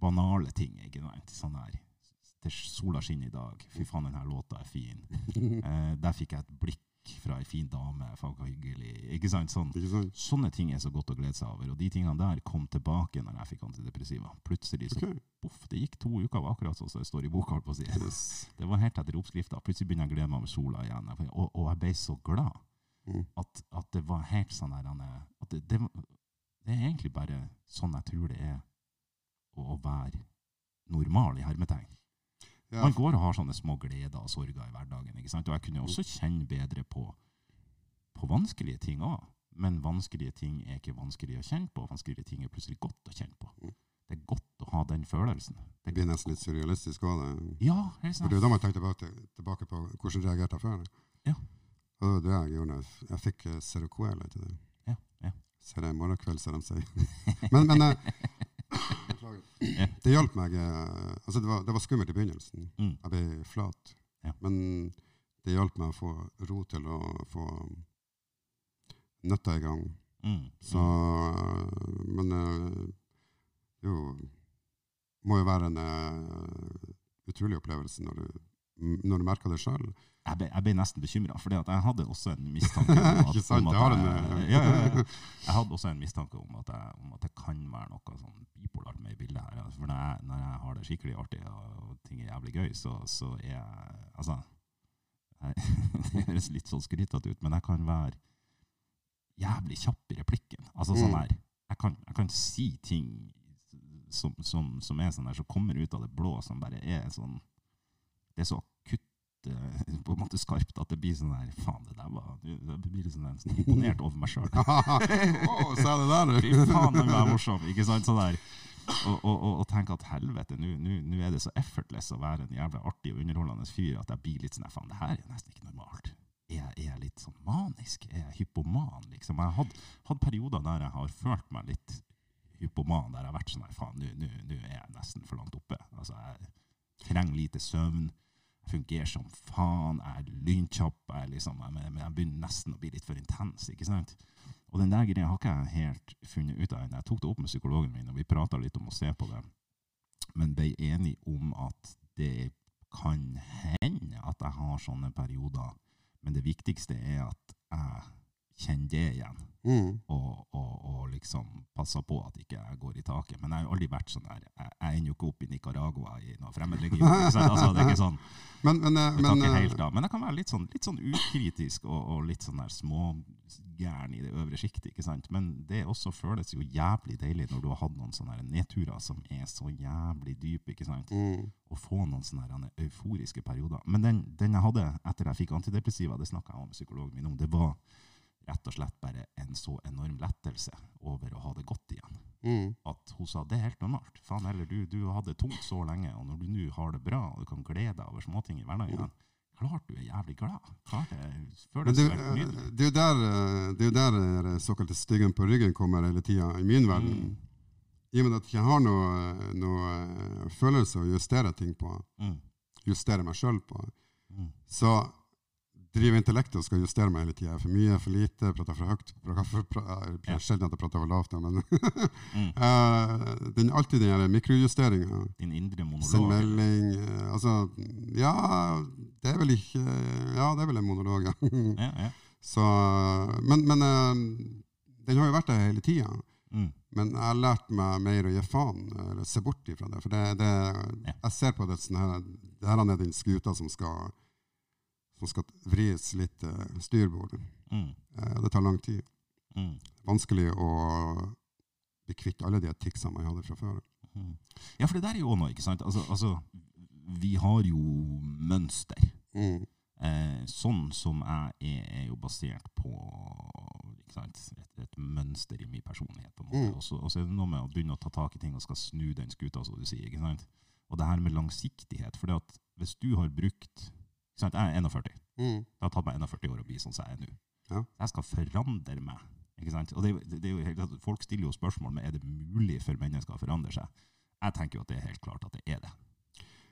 Speaker 2: banale ting. ikke sant? Sånn her, det Sola skinner i dag. Fy faen, denne låta er fin. [laughs] Eh, der fikk jeg et blikk fra ei en fin dame. Faen, hyggelig. Ikke sant? Sånn.
Speaker 1: Ikke sant?
Speaker 2: Sånne ting er så godt å glede seg over. Og de tingene der kom tilbake når jeg fikk antidepressiva. Plutselig så
Speaker 1: Ok.
Speaker 2: poff, det gikk to uker, akkurat sånn som det står i boka. på å si. [laughs] Det var helt etter oppskrifta. Plutselig begynner jeg å glede meg over sola igjen. Og, og jeg ble så glad
Speaker 1: Mm.
Speaker 2: at, at det var helt sånn der at det, det, det er egentlig bare sånn jeg tror det er å, å være normal, i hermetegn.
Speaker 1: Ja,
Speaker 2: Man går og har sånne små gleder og sorger i hverdagen. ikke sant? Og jeg kunne også kjenne bedre på, på vanskelige ting òg. Men vanskelige ting er ikke vanskelig å kjenne på. Vanskelige ting er plutselig godt å kjenne på.
Speaker 1: Mm.
Speaker 2: Det er godt å ha den følelsen.
Speaker 1: det blir nesten litt surrealistisk òg.
Speaker 2: Ja, helt
Speaker 1: For
Speaker 2: sant.
Speaker 1: det er da man tenker tilbake, tilbake på hvordan reagerte jeg før.
Speaker 2: Ja.
Speaker 1: Og det var det jeg gjorde. jeg- fikk uh, Seroquel etter det.
Speaker 2: Ja, ja.
Speaker 1: Så det er morgenkveld, ser de sier. [laughs] men men eh.
Speaker 2: Ja.
Speaker 1: Det hjalp meg. eh, altså det, var, det var skummelt i begynnelsen.
Speaker 2: Mm.
Speaker 1: Jeg ble flat.
Speaker 2: Ja.
Speaker 1: Men det hjalp meg å få ro til å få nøtta i gang.
Speaker 2: Mm.
Speaker 1: Så eh, Men eh, det er jo må jo være en eh, utrolig opplevelse når du, når du merker det sjøl.
Speaker 2: Jeg ble, jeg ble nesten bekymra, for jeg hadde også en mistanke [laughs] om at,
Speaker 1: sant,
Speaker 2: om at jeg,
Speaker 1: eh, [laughs]
Speaker 2: ja, ja, ja. jeg hadde også en mistanke om at, jeg, om at det kan være noe sånn bipolart med i bildet her. For når jeg, når har det skikkelig artig og ting er jævlig gøy, så, så er jeg Altså [laughs] Det høres litt sånn skrytete ut, men jeg kan være jævlig kjapp i replikken. Altså sånn
Speaker 1: Mm.
Speaker 2: her kan, jeg kan si ting som, som, som er sånn der, som kommer ut av det blå, som bare er sånn Det er så eh, på en måte skarpt at det blir sånn der Faen, det der var Det blir sånn, sånn imponert over meg sjøl. [laughs]
Speaker 1: Å, sa det der,
Speaker 2: Fy
Speaker 1: du!
Speaker 2: faen, den var morsom. Ikke sant? Sånn der. Og, og, og, og tenke at helvete, nå er det så effortless å være en jævla artig og underholdende fyr at jeg blir litt sånn Faen, det her er nesten ikke normalt. Er jeg, er jeg litt sånn manisk? Er jeg hypoman, liksom? Jeg har hatt, hatt perioder der jeg har følt meg litt hypoman, der jeg har vært sånn Faen, nå er jeg nesten for langt oppe. Altså, jeg trenger lite søvn. Fungerer som faen. Jeg er lynkjapp. Jeg, liksom, jeg, men jeg begynner nesten å bli litt for intens. ikke sant? Og den der greia har ikke jeg helt funnet ut av ennå. Jeg tok det opp med psykologen min, og vi prata litt om å se på det, men ble enige om at det kan hende at jeg har sånne perioder, men det viktigste er at jeg kjenner det igjen,
Speaker 1: Mm.
Speaker 2: og, og, og liksom passer på at ikke jeg går i taket. Men jeg har aldri vært sånn der Jeg, jeg ender jo ikke opp i Nicaragua i noe fremmedlegion. sant? Altså, det er ikke sånn [laughs]
Speaker 1: Men, men, eh, men eh,
Speaker 2: helt. Men jeg kan være litt sånn, litt sånn ukritisk og, og litt sånn der smågæren i det øvre sjiktet. ikke sant? Men det også føles jo jævlig deilig når du har hatt noen sånne nedturer som er så jævlig dype. ikke sant?
Speaker 1: mm.
Speaker 2: Å få noen sånne her euforiske perioder. Men den, den jeg hadde etter jeg fikk antidepressiva, det snakka jeg om psykologen min om, det var rett og slett bare en så enorm lettelse over å ha det godt igjen
Speaker 1: Mm.
Speaker 2: at hun sa det er helt normalt. Faen heller, du, du hadde tungt så lenge, og når du nå har det bra og du kan glede deg over småting i hverdagen, klart du er jævlig glad. Klart det føles
Speaker 1: det, eh,
Speaker 2: nydelig.
Speaker 1: det er jo der, eh, det er der eh, det såkalte styggen på ryggen kommer hele tida, i min verden.
Speaker 2: Mm.
Speaker 1: I og med at jeg ikke har noe, noe følelse å justere ting på,
Speaker 2: Mm.
Speaker 1: justere meg sjøl på,
Speaker 2: Mm.
Speaker 1: så driver intellektet og skal justere meg hele tida. For mye, for lite, prater for høyt. Prater for, sjelden at jeg prater for lavt, men
Speaker 2: Mm. [laughs]
Speaker 1: eh, den, alltid den mikrojusteringa.
Speaker 2: Din indre
Speaker 1: Send
Speaker 2: monolog.
Speaker 1: melding eh, Altså, ja, det er vel ikke Ja, det er vel en monolog, ja.
Speaker 2: Ja, ja. [laughs]
Speaker 1: Så, men men uh, den har jo vært der hele tida.
Speaker 2: Mm.
Speaker 1: Men jeg har lært meg mer å gi faen, eller se bort ifra det. For det, det,
Speaker 2: Ja.
Speaker 1: jeg ser på det sånn her Det her er den skuta som skal, som skal vris litt uh, styrbord.
Speaker 2: Mm.
Speaker 1: Eh, det tar lang tid.
Speaker 2: Mm.
Speaker 1: Vanskelig å bli kvitt alle de ticsene jeg hadde fra før.
Speaker 2: Mm. Ja, for det der er jo noe, ikke sant? Altså, altså, vi har jo mønster.
Speaker 1: Mm.
Speaker 2: Eh, sånn som jeg er, er jo basert på? Et, et mønster i min personlighet. på en måte.
Speaker 1: Mm.
Speaker 2: Og så er det noe med å begynne å ta tak i ting og skal snu den skuta, som du sier. ikke sant? Og det her med langsiktighet. For hvis du har brukt ikke? Jeg er 41.
Speaker 1: Mm.
Speaker 2: Det har tatt meg 41 år å bli sånn som jeg er nå.
Speaker 1: Ja.
Speaker 2: Jeg skal forandre meg. Ikke sant? Og det, det, det jo folk stiller jo spørsmål med er det mulig for mennesker å forandre seg. Jeg tenker jo at det er helt klart at det er det.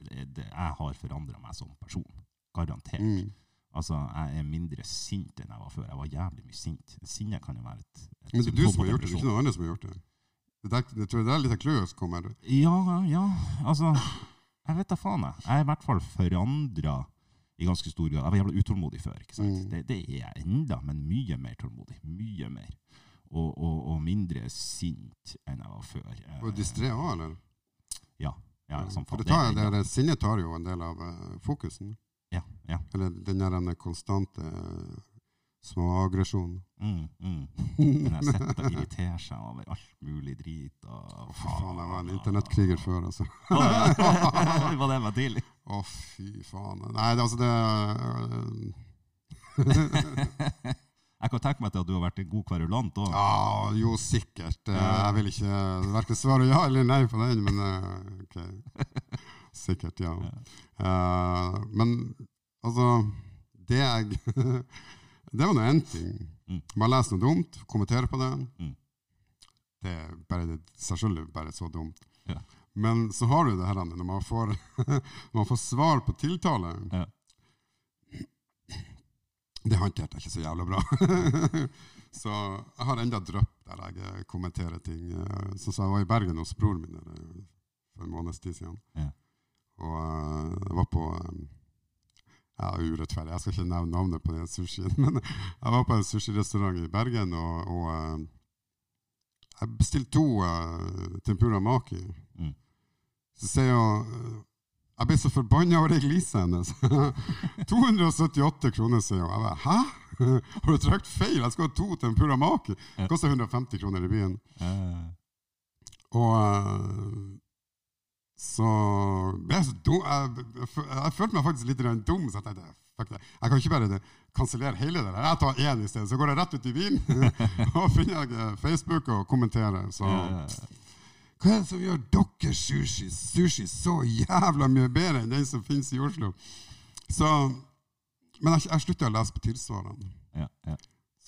Speaker 2: det, det jeg har forandra meg som person. Garantert.
Speaker 1: Mm.
Speaker 2: Altså, Jeg er mindre sint enn jeg var før. Jeg var jævlig mye sint. Sinne kan jo være et, et
Speaker 1: Men det er du som har gjort det, det er ikke noen andre som har gjort det. Det, der, det tror jeg det er litt av clouet som kommer.
Speaker 2: Ja, ja, altså Jeg vet da faen, jeg. Jeg er i hvert fall forandra i ganske stor grad. Jeg var jævla utålmodig før. ikke sant?
Speaker 1: Mm.
Speaker 2: Det, det er jeg enda, men mye mer tålmodig. Mye mer. Og, og, og mindre sint enn jeg var før. Var
Speaker 1: Og distré òg, eller?
Speaker 2: Ja, ja sånn,
Speaker 1: For det tar, det, det, sinnet tar jo en del av uh, fokusen.
Speaker 2: Ja, ja.
Speaker 1: Eller den der konstante uh, småaggresjonen.
Speaker 2: Mm, mm. [laughs] Den jeg sitter og irriterer seg over alt mulig drit. Og,
Speaker 1: faen, jeg var en internettkriger før, altså. [laughs]
Speaker 2: det Var det jeg var til?
Speaker 1: Å, fy faen. Nei, det, altså det [laughs]
Speaker 2: Jeg kan tenke meg til at du har vært en god kverulant òg.
Speaker 1: Ja, jo, sikkert. Jeg vil ikke verken svare ja eller nei på den, men eh, OK. Sikkert, ja. Eh, men altså Det jeg [laughs] Det var nå én ting.
Speaker 2: Bare
Speaker 1: Man leser noe dumt, kommenterer på det.
Speaker 2: Mm.
Speaker 1: Det er bare det, selvfølgelig bare så dumt.
Speaker 2: Ja.
Speaker 1: Men så har du det her når man får, [laughs] man får svar på tiltale.
Speaker 2: Ja.
Speaker 1: Det håndterte jeg ikke så jævla bra. [laughs] så jeg har enda drypp der jeg kommenterer ting. Sånn som jeg var i Bergen hos broren min eh, for en måneds tid siden.
Speaker 2: Ja.
Speaker 1: Og eh, jeg var på eh, ja, urettferdig, jeg skal ikke nevne navnet på den sushien, [laughs] men jeg var på en sushirestaurant i Bergen, og, og jeg bestilte to uh, tempura maki.
Speaker 2: Mm.
Speaker 1: Så sier jeg eh, Jeg ble så forbanna over det gliset hennes. [laughs] 278 kroner, sier hun. Jeg bare, Hæ? [laughs] Har du trykt feil? Jeg skal ha to tempura maki. Det koster 150 kroner i byen. Og eh, så ble jeg så dum. Jeg, jeg, jeg følte meg faktisk litt dum, så jeg tenkte fuck det. Jeg kan ikke bare det- kansellere hele det der. Jeg tar én i stedet, så går jeg rett ut i bilen [laughs] og finner eh, Facebook og kommenterer. Så
Speaker 2: eh,
Speaker 1: hva er det som gjør deres sushi, sushi så jævla mye bedre enn den som finnes i Oslo? Så, men jeg, jeg slutta å lese på tilsvarene.
Speaker 2: ja, ja.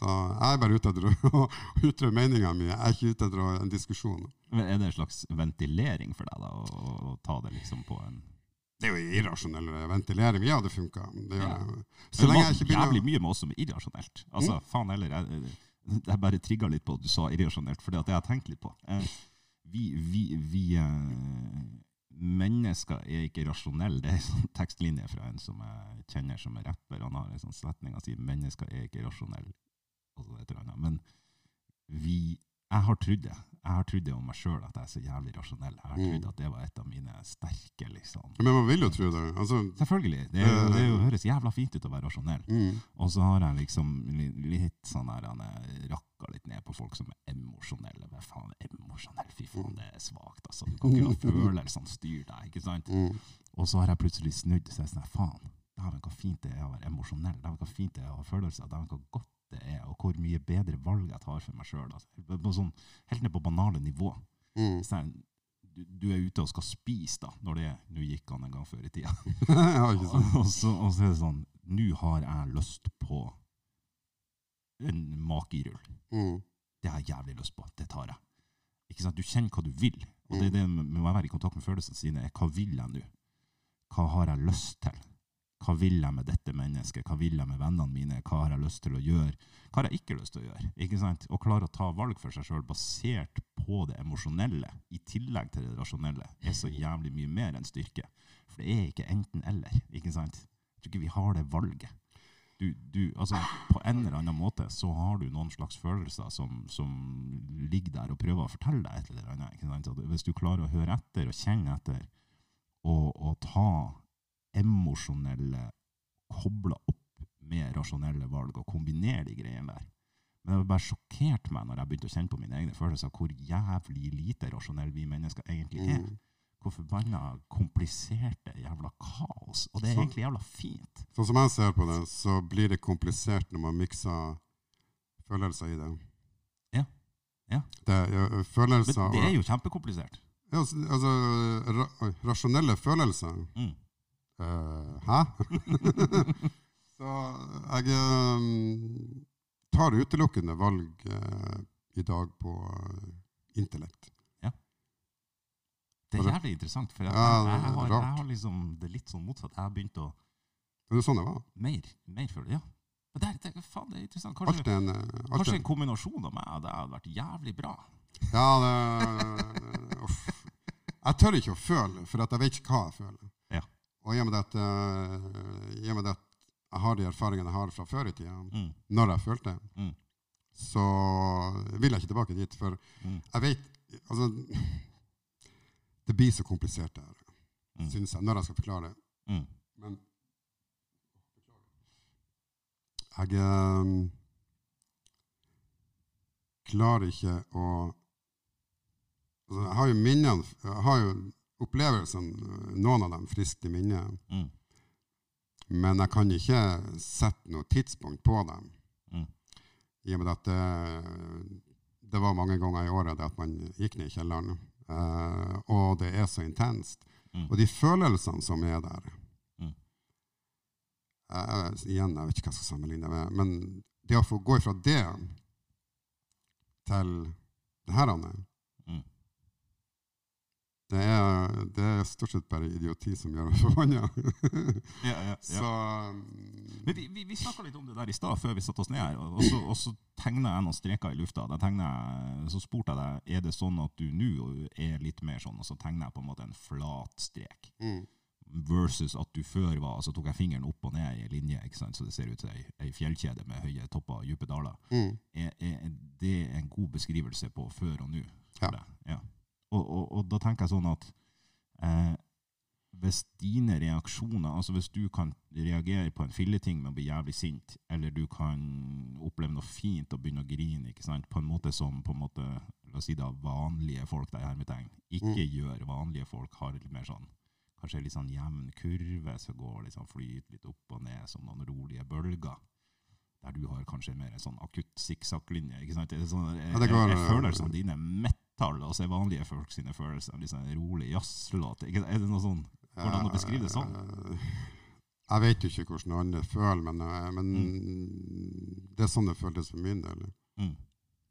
Speaker 1: Så jeg er bare ute etter å [laughs] ytre meninga mi. Jeg er ikke ute etter en diskusjon.
Speaker 2: Men Er det en slags ventilering for deg, da? Å, å ta det liksom på en
Speaker 1: Det er jo irrasjonell ventilering. Ja, det funka. Det gjør
Speaker 2: Ja. Så
Speaker 1: lenge jeg ikke
Speaker 2: begynner jævlig mye med oss som er irrasjonelt. Altså, faen heller, jeg, jeg bare trigga litt på at du sa irrasjonelt, for det har jeg tenkt litt på. Eh, vi vi, vi eh, mennesker er ikke rasjonelle. Det er en sånn tekstlinje fra en som jeg kjenner som er rapper. Han har en sånn setning han sier 'mennesker er ikke rasjonelle'. Og så et eller annet. Men vi jeg har trodd det. Jeg har trodd det om meg sjøl, at jeg er så jævlig rasjonell. Jeg har
Speaker 1: Mm.
Speaker 2: trodd at det var et av mine sterke liksom.
Speaker 1: Men man vil jo tro det. Altså,
Speaker 2: Selvfølgelig. Det, er jo, det er jo, høres jævla fint ut å være rasjonell.
Speaker 1: mm,
Speaker 2: Og så har jeg liksom li- litt sånn der han er rakka litt ned på folk som er emosjonelle. Hva faen emosjonell? Fy faen, det er svakt, altså. Du kan ikke la [laughs] følelsene styre deg, ikke sant?
Speaker 1: mm,
Speaker 2: Og så har jeg plutselig snudd så jeg er sånn, faen, dæven hva fint det er å være emosjonell, dæven hva fint det er å ha følelser, dæven hva godt det er, og hvor mye bedre valg jeg tar for meg sjøl. Altså. Sånn, helt ned på banale nivå.
Speaker 1: mm.
Speaker 2: Så du, du er ute og skal spise, da, når det er Nå gikk han en gang før i tida. [laughs]
Speaker 1: og.
Speaker 2: Og så, og så er det sånn Nå har jeg lyst på en makirull.
Speaker 1: Mm,
Speaker 2: Det har jeg jævlig lyst på. Det tar jeg. Ikke sant? Du kjenner hva du vil. Og det er det med å være i kontakt med følelsene sine. er Hva vil jeg nå? Hva har jeg lyst til? Hva vil jeg med dette mennesket? Hva vil jeg med vennene mine? Hva har jeg lyst til å gjøre? Hva har jeg ikke lyst til å gjøre? Ikke sant? Å klare å ta valg for seg sjøl basert på det emosjonelle, i tillegg til det rasjonelle, er så jævlig mye mer enn styrke. For det er ikke enten-eller. ikke sant? Jeg tror ikke vi har det valget. Du, du, altså, på en eller annen måte så har du noen slags følelser som, som ligger der og prøver å fortelle deg et eller annet. Hvis du klarer å høre etter og kjenne etter, og, og ta emosjonelle kobla opp med rasjonelle valg og kombinere de greiene der. Men det bare sjokkert meg når jeg begynte å kjenne på mine egne følelser, hvor jævlig lite rasjonelle vi mennesker egentlig er.
Speaker 1: Mm.
Speaker 2: Hvor forbanna kompliserte jævla kaos. Og det er
Speaker 1: Så-
Speaker 2: egentlig jævla fint.
Speaker 1: Sånn som jeg ser på det, så blir det komplisert når man mikser følelser i det.
Speaker 2: Ja. Ja.
Speaker 1: Det, ja,
Speaker 2: Men det er jo kjempekomplisert.
Speaker 1: ja, altså, altså ra, rasjonelle følelser
Speaker 2: Mm.
Speaker 1: Eh, Hæ? [laughs] så jeg eh, tar utelukkende valg eh, i dag på intellekt.
Speaker 2: Det er jævlig interessant, for jeg,
Speaker 1: Ja,
Speaker 2: jeg, jeg, har, jeg har liksom det er litt sånn motsatt. Jeg har begynt å
Speaker 1: Det er sånn det var.
Speaker 2: mer, mer føle. Ja. Men det, er- det, faen, det er interessant. Kanskje,
Speaker 1: en,
Speaker 2: kanskje en kombinasjon av meg og det hadde vært jævlig bra.
Speaker 1: Ja, det [laughs] uff. Jeg tør ikke å føle, for jeg vet ikke hva jeg føler. Og i og med at, eh, i og med at jeg har de erfaringene jeg har fra før i tida,
Speaker 2: Mm.
Speaker 1: når jeg følte,
Speaker 2: Mm.
Speaker 1: så vil jeg ikke tilbake dit. For
Speaker 2: Mm.
Speaker 1: jeg vet Altså, det blir så komplisert det her,
Speaker 2: Mm.
Speaker 1: syns jeg, når jeg skal forklare.
Speaker 2: Mm.
Speaker 1: Men jeg um, klarer ikke å altså, Jeg har jo minnene Jeg har jo opplevelsene, noen av dem friskt i.
Speaker 2: Mm.
Speaker 1: Men jeg kan ikke sette noe tidspunkt på dem.
Speaker 2: Mm.
Speaker 1: I og med at det, det var mange ganger i året at man gikk ned i kjelleren. Eh, og det er så intenst.
Speaker 2: Mm.
Speaker 1: Og de følelsene som er der
Speaker 2: Mm.
Speaker 1: Eh, Igjen, jeg vet ikke hva jeg skal sammenligne med, men det å få gå ifra det til det her, Anne. Det er, det er stort sett bare idioti som gjør meg forbanna. [laughs]
Speaker 2: Ja, ja, ja.
Speaker 1: Så
Speaker 2: Men vi, vi, vi snakka litt om det der i stad, før vi satte oss ned her. Og så, og så tegna jeg noen streker i lufta. Jeg, så spurte jeg deg er det sånn at du nå er litt mer sånn, og så tegner jeg på en måte en flat strek.
Speaker 1: mm,
Speaker 2: Versus at du før var Så tok jeg fingeren opp og ned i en linje, ikke sant? så det ser ut som ei, ei fjellkjede med høye topper og dype daler.
Speaker 1: mm,
Speaker 2: Er, er det en god beskrivelse på før og nå?
Speaker 1: Ja.
Speaker 2: deg? ja. Og, og, og da tenker jeg sånn at eh, hvis dine reaksjoner Altså hvis du kan reagere på en filleting med å bli jævlig sint, eller du kan oppleve noe fint og begynne å grine, ikke sant? på en måte som på en måte, la oss si da, vanlige folk der, hermetegn, ikke
Speaker 1: Mm.
Speaker 2: gjør. Vanlige folk har litt mer sånn kanskje litt sånn jevn kurve som går liksom flyter litt opp og ned som noen rolige bølger. Der du har kanskje mer en sånn akutt sikksakk-linje. ikke sant? Det er sånn,
Speaker 1: jeg, jeg, går,
Speaker 2: er
Speaker 1: eh,
Speaker 2: følelsene dine metal, og er vanlige folk sine følelser litt sånn rolig jazzlåt. Er det noe sånn Går det an å beskrive det sånn?
Speaker 1: Eh, Jeg vet jo ikke hvordan andre føler, men, men mm. det er sånn det føltes for min del.
Speaker 2: Mm.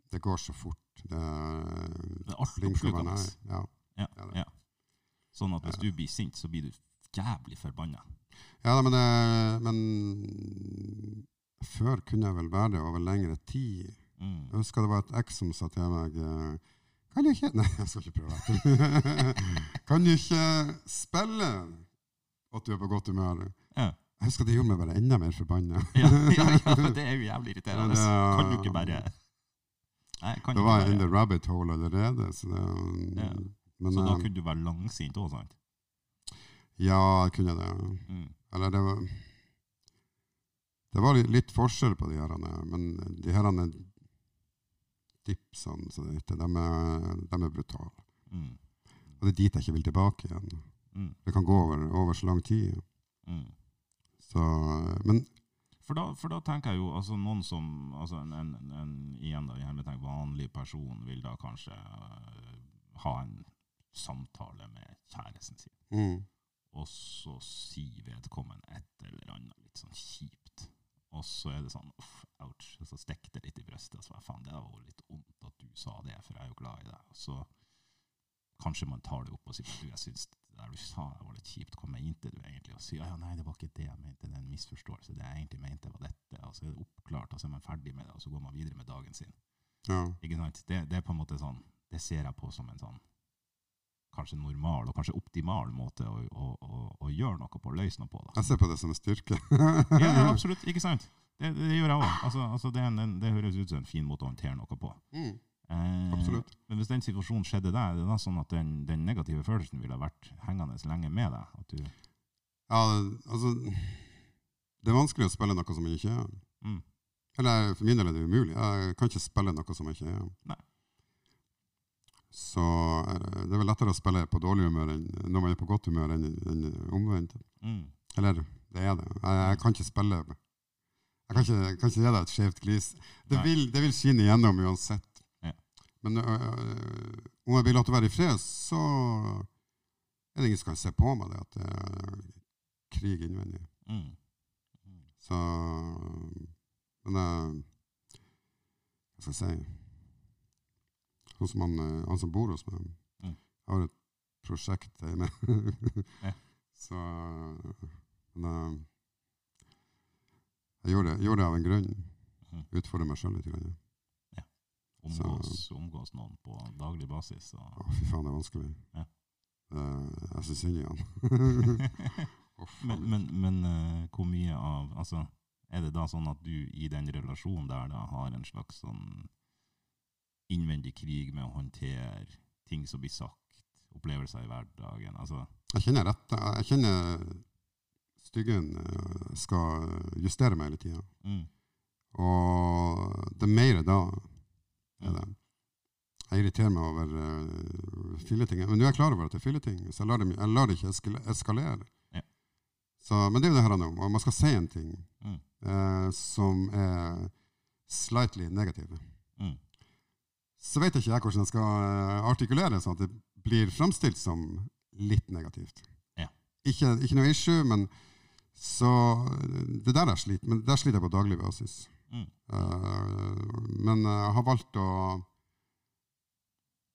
Speaker 1: Det går så fort. Det
Speaker 2: Det er altoppslukende.
Speaker 1: Ja.
Speaker 2: Ja,
Speaker 1: Ja,
Speaker 2: ja. Sånn at hvis du blir sint, så blir du jævlig forbanna.
Speaker 1: ja, men, det, men før kunne jeg vel være det over lengre tid.
Speaker 2: Mm.
Speaker 1: Jeg husker det var et eks som sa til meg eh, Kan du ikke Nei, jeg skal ikke prøve. [laughs] kan du ikke spille at du er på godt humør?
Speaker 2: Ja.
Speaker 1: Jeg husker det gjorde meg bare enda mer forbanna. [laughs]
Speaker 2: Ja, ja, ja, det er jo jævlig irriterende.
Speaker 1: Men, eh,
Speaker 2: Kan du ikke bare Nei, kan Det
Speaker 1: var bare... in the rabbit hole allerede. Så, det,
Speaker 2: Ja.
Speaker 1: men,
Speaker 2: Så da
Speaker 1: eh,
Speaker 2: kunne du være langsint òg, sant?
Speaker 1: Ja, jeg kunne det.
Speaker 2: Mm.
Speaker 1: Eller det var Det var litt, forskjell på de her, men de her dipsene, som er ute, de er, de er brutale.
Speaker 2: Mm.
Speaker 1: Og det er dit jeg ikke vil tilbake igjen.
Speaker 2: Mm.
Speaker 1: Det kan gå over, over så lang tid.
Speaker 2: Mm.
Speaker 1: Så, men
Speaker 2: For da, for da tenker jeg jo altså noen som altså en, en, en igjen da, tenker, vanlig person vil da kanskje uh, ha en samtale med kjæresten sin,
Speaker 1: mm,
Speaker 2: og så sier vedkommende et eller annet litt sånn kjipt. Og så er det sånn uff, ouch. Og så stikker det litt i brystet. Så faen, det var litt vondt at du sa det, for jeg er jo glad i deg. Og så kanskje man tar det opp og sier du, jeg syns det der du sa, det var litt kjipt. Hva mente du egentlig? Og si ja, nei, det var ikke det jeg mente, det er en misforståelse. Det jeg egentlig mente, var dette. Og så er det oppklart, og så er man ferdig med det, og så går man videre med dagen sin.
Speaker 1: Ja.
Speaker 2: Ikke sant? Det, det er på en måte sånn, det ser jeg på som en sånn kanskje normal og kanskje optimal måte å, å, å, å gjøre noe på, løse noe på. Da.
Speaker 1: Jeg ser på det som en styrke.
Speaker 2: Ja, ja, [laughs] absolutt. Ikke sant? Det, det gjør jeg òg. Altså, altså det, en- det høres ut som en fin måte å håndtere noe på.
Speaker 1: Mm,
Speaker 2: Eh,
Speaker 1: absolutt.
Speaker 2: Men hvis den situasjonen skjedde der, er det da sånn at den, den negative følelsen ville vært hengende lenge med deg?
Speaker 1: Ja, altså Det er vanskelig å spille noe som jeg ikke er.
Speaker 2: mm,
Speaker 1: Eller for min del er det umulig. Jeg kan ikke spille noe som jeg ikke er.
Speaker 2: Nei.
Speaker 1: Så det, er vel lettere å spille på dårlig humør enn når man er på godt humør, enn, enn omvendt.
Speaker 2: mm,
Speaker 1: Eller det er det. Jeg, jeg kan ikke spille Jeg kan ikke, kan ikke gi deg et skjevt glis. Det vil, det vil skinne igjennom uansett.
Speaker 2: Ja.
Speaker 1: Men ø, ø, om jeg blir latt være i fred, så er det ingen som kan se på meg det at det er krig innvendig.
Speaker 2: mm, mm,
Speaker 1: Så Men eh, hva skal jeg si Sånn som han, eh, han som bor hos meg.
Speaker 2: Mm.
Speaker 1: Har et prosjekt hjemme. [laughs]
Speaker 2: Ja.
Speaker 1: Så Men eh, jeg gjorde, det- gjorde det av en grunn.
Speaker 2: Mm.
Speaker 1: Utfordre meg sjøl litt. Grann.
Speaker 2: omgås, omgås noen på daglig basis. Og,
Speaker 1: Å, fy faen, det er vanskelig.
Speaker 2: Ja.
Speaker 1: Uh, jeg syns synd i han. [laughs]
Speaker 2: Men men, men uh, hvor mye av altså, Er det da sånn at du i den relasjonen der da har en slags sånn innvendig krig med å håndtere ting som blir sagt, opplevelser i hverdagen? Altså,
Speaker 1: Jeg kjenner rett. Jeg kjenner Styggen eh, skal justere meg hele tida.
Speaker 2: mm,
Speaker 1: Og det er mer da. Er
Speaker 2: mm,
Speaker 1: det. Jeg irriterer meg over uh, filleting. Men nå er jeg klar over at det er filleting, så jeg lar det, jeg lar det ikke eskale- eskalere.
Speaker 2: Ja.
Speaker 1: Så, men det er jo det her og Man skal si en ting
Speaker 2: mm,
Speaker 1: uh, som er slightly negativ.
Speaker 2: mm,
Speaker 1: Så vet ikke jeg hvordan jeg skal eh, artikulere sånn at det blir framstilt som litt negativt.
Speaker 2: Ja.
Speaker 1: Ikke, ikke noe issue, men så Det der jeg sliter men der sliter jeg på daglig basis.
Speaker 2: mm,
Speaker 1: Uh, men jeg har valgt å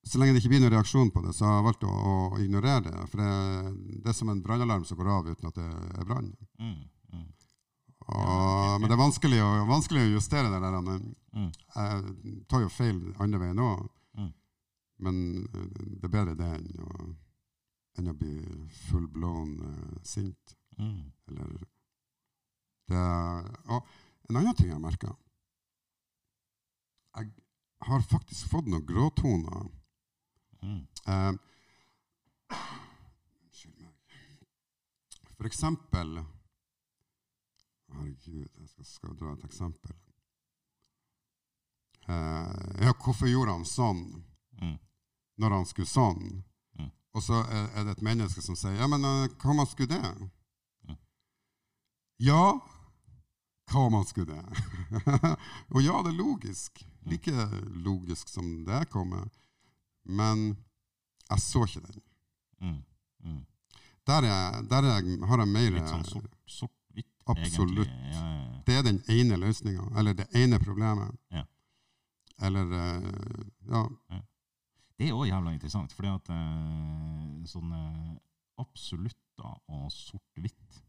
Speaker 1: Så lenge det ikke blir noen reaksjon på det, så har jeg valgt å, å ignorere det. For det, det er som en brannalarm som går av uten at det er brann.
Speaker 2: mm, mm,
Speaker 1: Og- Men det er vanskelig å, vanskelig å justere det der. men
Speaker 2: mm,
Speaker 1: Jeg tar jo feil andre veien òg.
Speaker 2: Mm.
Speaker 1: Men eh, det er bedre det enn å, enn å bli full blown eh, sint.
Speaker 2: mm,
Speaker 1: Eller det, Og en annen ting jeg merker Jeg har faktisk fått noen gråtoner.
Speaker 2: mm,
Speaker 1: Uh, For eksempel Herregud, jeg skal, skal dra et eksempel. Eh, ja, hvorfor gjorde han sånn
Speaker 2: mm,
Speaker 1: når han skulle sånn?
Speaker 2: Mm.
Speaker 1: Og så er, er det et menneske som sier ja, men eh, hva om han skulle det?
Speaker 2: Mm.
Speaker 1: Ja, hva om han skulle det? [laughs] og ja, det er logisk.
Speaker 2: Mm.
Speaker 1: Like logisk som det kommer. Men jeg så ikke den.
Speaker 2: mm, mm.
Speaker 1: Der, er, der er, har jeg mer
Speaker 2: Litt sånn sort- sort-hvitt,
Speaker 1: Absolutt.
Speaker 2: egentlig. Ja, ja.
Speaker 1: Det er den ene løsninga, eller det ene problemet.
Speaker 2: Ja.
Speaker 1: Eller eh, Ja.
Speaker 2: Det er òg jævla interessant, fordi at eh, sånne absolutter og sort-hvitt,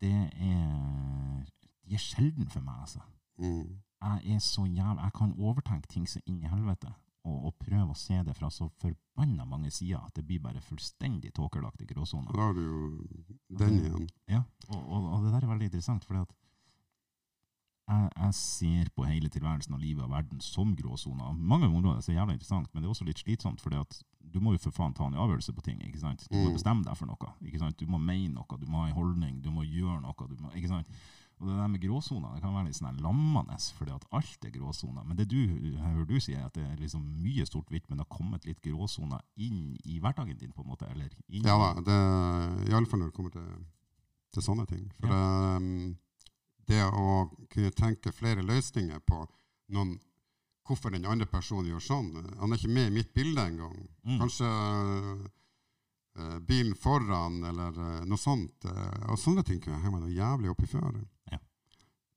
Speaker 2: det er De er sjelden for meg, altså.
Speaker 1: Mm.
Speaker 2: Jeg er så jævla Jeg kan overtenke ting så inn i helvete, og, og prøve å se det fra så forbanna mange sider at det blir bare fullstendig tåkelagt i gråsona.
Speaker 1: Da har du jo den igjen.
Speaker 2: Ja, og, og, og det der er veldig interessant, fordi at jeg, jeg ser på hele tilværelsen og livet og verden som gråsona. Mange områder er det jævlig interessant, men det er også litt slitsomt, fordi at du må jo for faen ta en avgjørelse på ting. ikke sant? Du må
Speaker 1: Mm.
Speaker 2: bestemme deg for noe. ikke sant? Du må mene noe, du må ha en holdning, du må gjøre noe. Du må, ikke sant? Og det der med gråsoner det kan være litt sånn lammende, fordi at alt er gråsoner. Men det du, hører du sier, at det er liksom mye stort-hvitt, men det har kommet litt gråsoner inn i hverdagen din, på en måte? eller inn
Speaker 1: Ja da. Det, Iallfall når det kommer til, til sånne ting. For ehm, det å kunne tenke flere løsninger på noen, hvorfor den andre personen gjør sånn Han er ikke med i mitt bilde engang.
Speaker 2: Mm.
Speaker 1: Kanskje eh, bilen foran, eller eh, noe sånt. eh, og sånne ting kunne jeg henge meg noe jævlig opp i før.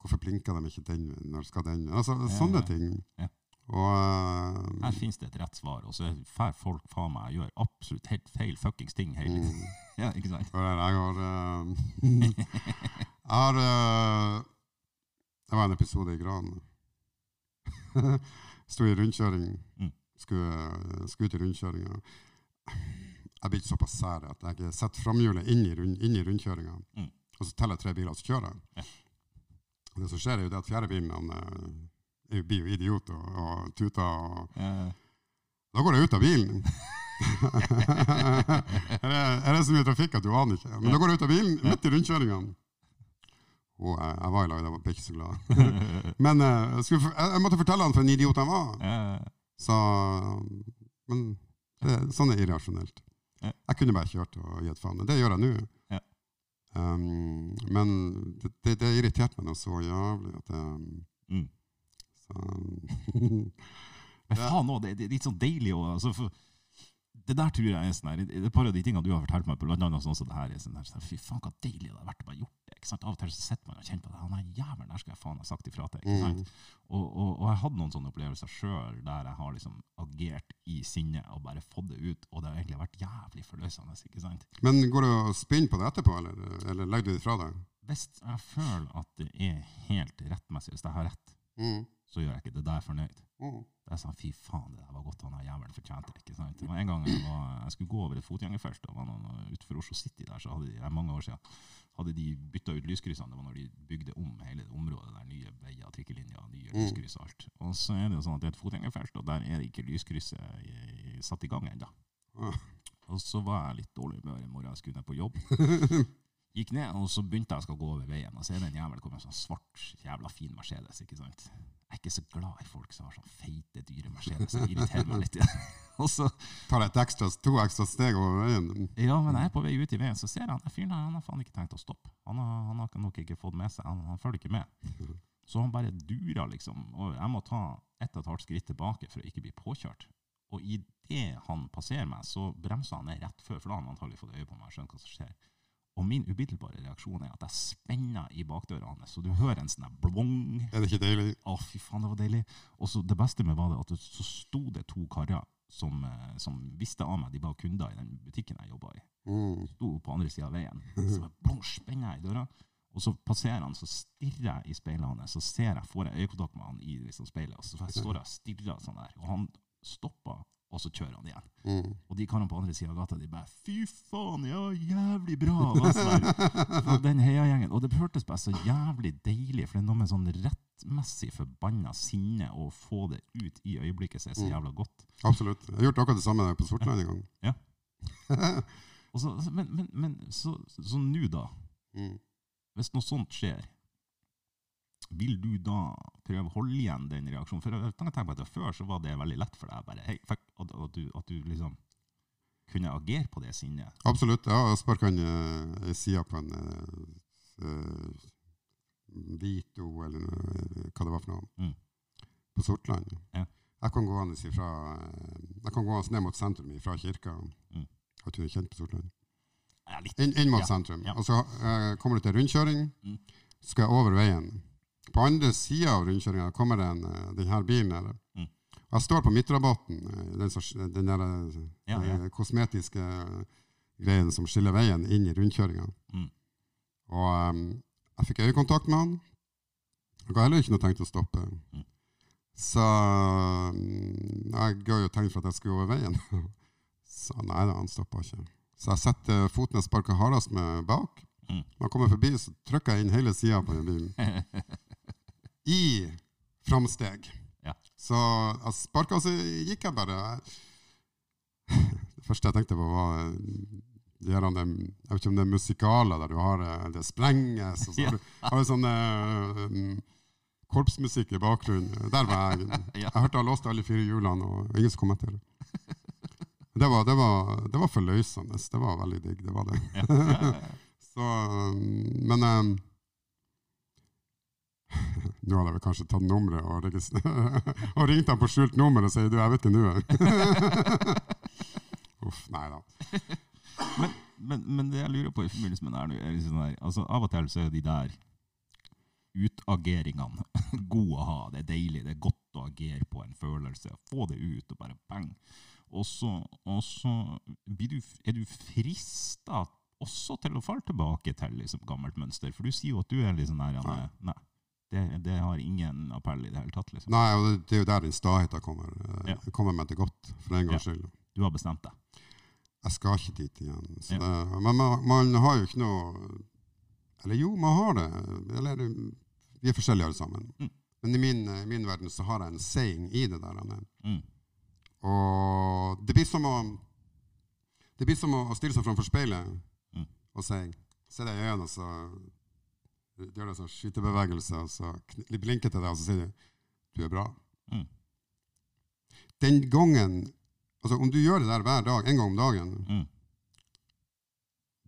Speaker 1: Hvorfor blinker de ikke den? Når skal den? Altså, sånne ting.
Speaker 2: Ja.
Speaker 1: Og eh,
Speaker 2: Her finnes det et rett svar, og så får folk faen meg gjøre absolutt helt feil fuckings ting hele
Speaker 1: mm, [laughs]
Speaker 2: Ja, ikke sant?
Speaker 1: jeg har uh, [laughs] Jeg har uh, Det var en episode i Gran. [laughs] Sto i rundkjøring.
Speaker 2: Mm.
Speaker 1: Skulle, skulle ut i rundkjøringa. Jeg blir ikke såpass sær at jeg setter framhjulet inn i, rund, inn i rundkjøringa.
Speaker 2: Mm.
Speaker 1: Og så teller jeg tre biler, og så kjører jeg.
Speaker 2: Ja.
Speaker 1: Og det som skjer, er jo det at fjerde eh, blir jo idiot og, og tuter. og
Speaker 2: Eh,
Speaker 1: Da går jeg ut av bilen. [laughs] er, det, er det så mye trafikk at du aner ikke? Men da går jeg ut av bilen midt i rundkjøringene. Og jeg, jeg var i lag, jeg ble ikke så glad. [laughs] Men eh, jeg, skulle, jeg, jeg måtte fortelle han for en idiot han var.
Speaker 2: eh,
Speaker 1: Så, men det, sånn er irrasjonelt.
Speaker 2: Ja.
Speaker 1: Jeg kunne bare kjørt og gitt faen. Det gjør jeg nå. Um, men det, det, det irriterte meg noe så jævlig at jeg,
Speaker 2: mm.
Speaker 1: så, [laughs]
Speaker 2: Men faen òg, det, det er litt sånn deilig å altså, Det der tror jeg er sånn her, det er et par av de tingene du har fortalt meg, på, blant annet sånn som det her, er sånn her, fy faen, hva deilig det har vært å bare gjort sant? Av og til så sitter man og kjenner på det. Han er jævelen, der skal jeg faen ha sagt ifra til. ikke sant?
Speaker 1: mm,
Speaker 2: Og, og, og jeg hadde noen sånne opplevelser sjøl der jeg har liksom agert i sinne og bare fått det ut, og det har egentlig vært jævlig forløsende. ikke sant?
Speaker 1: Men går du og spinner på det etterpå, eller, eller legger du det fra deg?
Speaker 2: Hvis jeg føler at det er helt rettmessig, hvis jeg har rett,
Speaker 1: Mm.
Speaker 2: så gjør jeg ikke det. Da er jeg fornøyd.
Speaker 1: Mm.
Speaker 2: Jeg sånn, fy faen, det der var godt han der jævelen fortjente ikke sant? Det var en gang jeg, var, jeg skulle gå over et fotgjengerfelt, og var noen, utenfor Oslo City der, så hadde de, det er mange år siden, hadde de bytta ut lyskryssene. Det var når de bygde om hele det området der, nye veier, trikkelinjer, nye
Speaker 1: Mm.
Speaker 2: lyskryss og alt. Og så er det jo sånn at det er et fotgjengerfelt, og der er det ikke lyskrysset i- satt i gang ennå.
Speaker 1: Ah.
Speaker 2: Og så var jeg litt dårlig i humør i morgen, jeg skulle ned på jobb. [laughs] Gikk ned, og så begynte jeg å skal gå over veien, og så er det en jævel kommer en sånn svart, jævla fin Mercedes. ikke sant? Jeg er ikke så glad i folk som har sånn feite, dyre Mercedes. Det irriterer meg litt. [laughs] og så,
Speaker 1: Tar et ekstra, to ekstra steg over veien.
Speaker 2: ja, men jeg er på vei ut i veien, så ser jeg han fyren der, han har faen ikke tenkt å stoppe. Han har, han har nok ikke fått med seg, han, han følger ikke med. [laughs] Så han bare durer, liksom. Og jeg må ta ett og et halvt skritt tilbake for å ikke bli påkjørt. Og idet han passerer meg, så bremser han ned rett før, for da har han antagelig fått øye på meg og skjønt hva som skjer. Og min umiddelbare reaksjon er at jeg spenner i bakdøra hans, så du hører en sånn der blong.
Speaker 1: Er det ikke deilig?
Speaker 2: Å, fy faen, det var deilig. Og så det beste med var det at det, så sto det to karer som, eh, som visste av meg, de var kunder i den butikken jeg jobba i.
Speaker 1: Mm.
Speaker 2: Sto på andre sida av veien. Så blong, spenner jeg i døra. Og så passerer han, så stirrer jeg i speilet hans, så ser jeg, får jeg øyekontakt med han i liksom, speilet, og så står jeg og stirrer sånn der. Og han stopper, og så kjører han igjen.
Speaker 1: Mm.
Speaker 2: Og de karene på andre sida av gata de bare 'Fy faen, ja, jævlig bra!' [laughs] var. Og den heiagjengen. Og det hørtes bare så jævlig deilig, for det er noe med sånn rettmessig forbanna sinne å få det ut i øyeblikket som er så
Speaker 1: Mm.
Speaker 2: jævla godt.
Speaker 1: Absolutt. Jeg har gjort akkurat det samme på Sortland en gang. [laughs]
Speaker 2: Og så, men men, men så så nå, da.
Speaker 1: Mm.
Speaker 2: Hvis noe sånt skjer, vil du da prøve å holde igjen den reaksjonen? For jeg tenker på at Før så var det veldig lett for deg bare, hey, fuck, at, og du, at du liksom kunne agere på det sinnet.
Speaker 1: Absolutt. Jeg har sparka en, eh, ei side på en eh, eh, Vito, eller noe, hva det var for noe,
Speaker 2: Mm.
Speaker 1: på Sortland.
Speaker 2: Ja.
Speaker 1: Jeg kan gå hans ifra, jeg kan gå ned mot sentrum fra kirka.
Speaker 2: Mm.
Speaker 1: Har du kjent på Sortland?
Speaker 2: Ja.
Speaker 1: Inn, inn mot
Speaker 2: Ja,
Speaker 1: sentrum.
Speaker 2: ja.
Speaker 1: Og så uh, kommer du til rundkjøring.
Speaker 2: Mm.
Speaker 1: Skal jeg over veien. På andre sida av rundkjøringa kommer en, eh, den her bilen her.
Speaker 2: Mm.
Speaker 1: Jeg står på midtrabatten, eh, den, den der eh,
Speaker 2: Ja, ja.
Speaker 1: eh, kosmetiske greien som skiller veien inn i rundkjøringa.
Speaker 2: Mm.
Speaker 1: Og um, jeg fikk øyekontakt med han. Jeg har heller ikke noe tenkt å stoppe.
Speaker 2: Mm.
Speaker 1: Så mm, jeg ga jo tegn for at jeg skulle over veien. [laughs] Så nei da, han stoppa ikke. Så jeg setter foten jeg sparker hardest med bak.
Speaker 2: Mm.
Speaker 1: Når jeg kommer forbi, så trykker jeg inn hele sida på den bilen. [laughs] I framsteg.
Speaker 2: Ja.
Speaker 1: Så jeg sparka, så gikk jeg bare. Det første jeg tenkte på, var eh, de her, Jeg vet ikke om det er musikaler der du har eh, det sprenges, og så har du, [laughs] har du sånn mm, korpsmusikk i bakgrunnen. Der var jeg. [laughs] Jeg hørte jeg låste alle fire hjulene, og ingen som kom etter. Det var, det var, det var forløsende. Det var veldig digg. Det var det. [laughs] Så, um, men Nå hadde vel kanskje tatt nummeret og, [laughs] og ringt ham på skjult nummer og sagt du, jeg vet ikke nå. [laughs] Uff, nei da.
Speaker 2: Men, men, men det jeg lurer på i forbindelse med det her, er liksom der, altså av og til så er de der utageringene [laughs] gode å ha. Det er deilig, det er godt å agere på en følelse, få det ut og bare bang. Og så, er du frista også til å falle tilbake til liksom, gammelt mønster. For du sier jo at du er litt sånn der Nei. Nei. Det, det, har ingen appell i det hele tatt. liksom.
Speaker 1: Nei, og det, det er jo der den staheten kommer.
Speaker 2: Ja.
Speaker 1: Ja. kommer meg til godt, for en gangs
Speaker 2: Ja.
Speaker 1: skyld.
Speaker 2: Du har bestemt deg.
Speaker 1: Jeg skal ikke dit igjen. Så
Speaker 2: Ja.
Speaker 1: det, men man, man har jo ikke noe Eller jo, man har det. Eller vi er forskjellige alle sammen.
Speaker 2: Mm.
Speaker 1: Men i min, i min verden så har jeg en saying i det der.
Speaker 2: Mm.
Speaker 1: Og det blir som å Det blir som å stille seg framfor speilet
Speaker 2: Mm.
Speaker 1: og si Se deg i øynene, og så gjør en sånn skytebevegelse, og så kn- blinker til deg, og så sier du du er bra.
Speaker 2: Mm.
Speaker 1: Den gangen Altså, om du gjør det der hver dag, en gang om dagen
Speaker 2: Mm.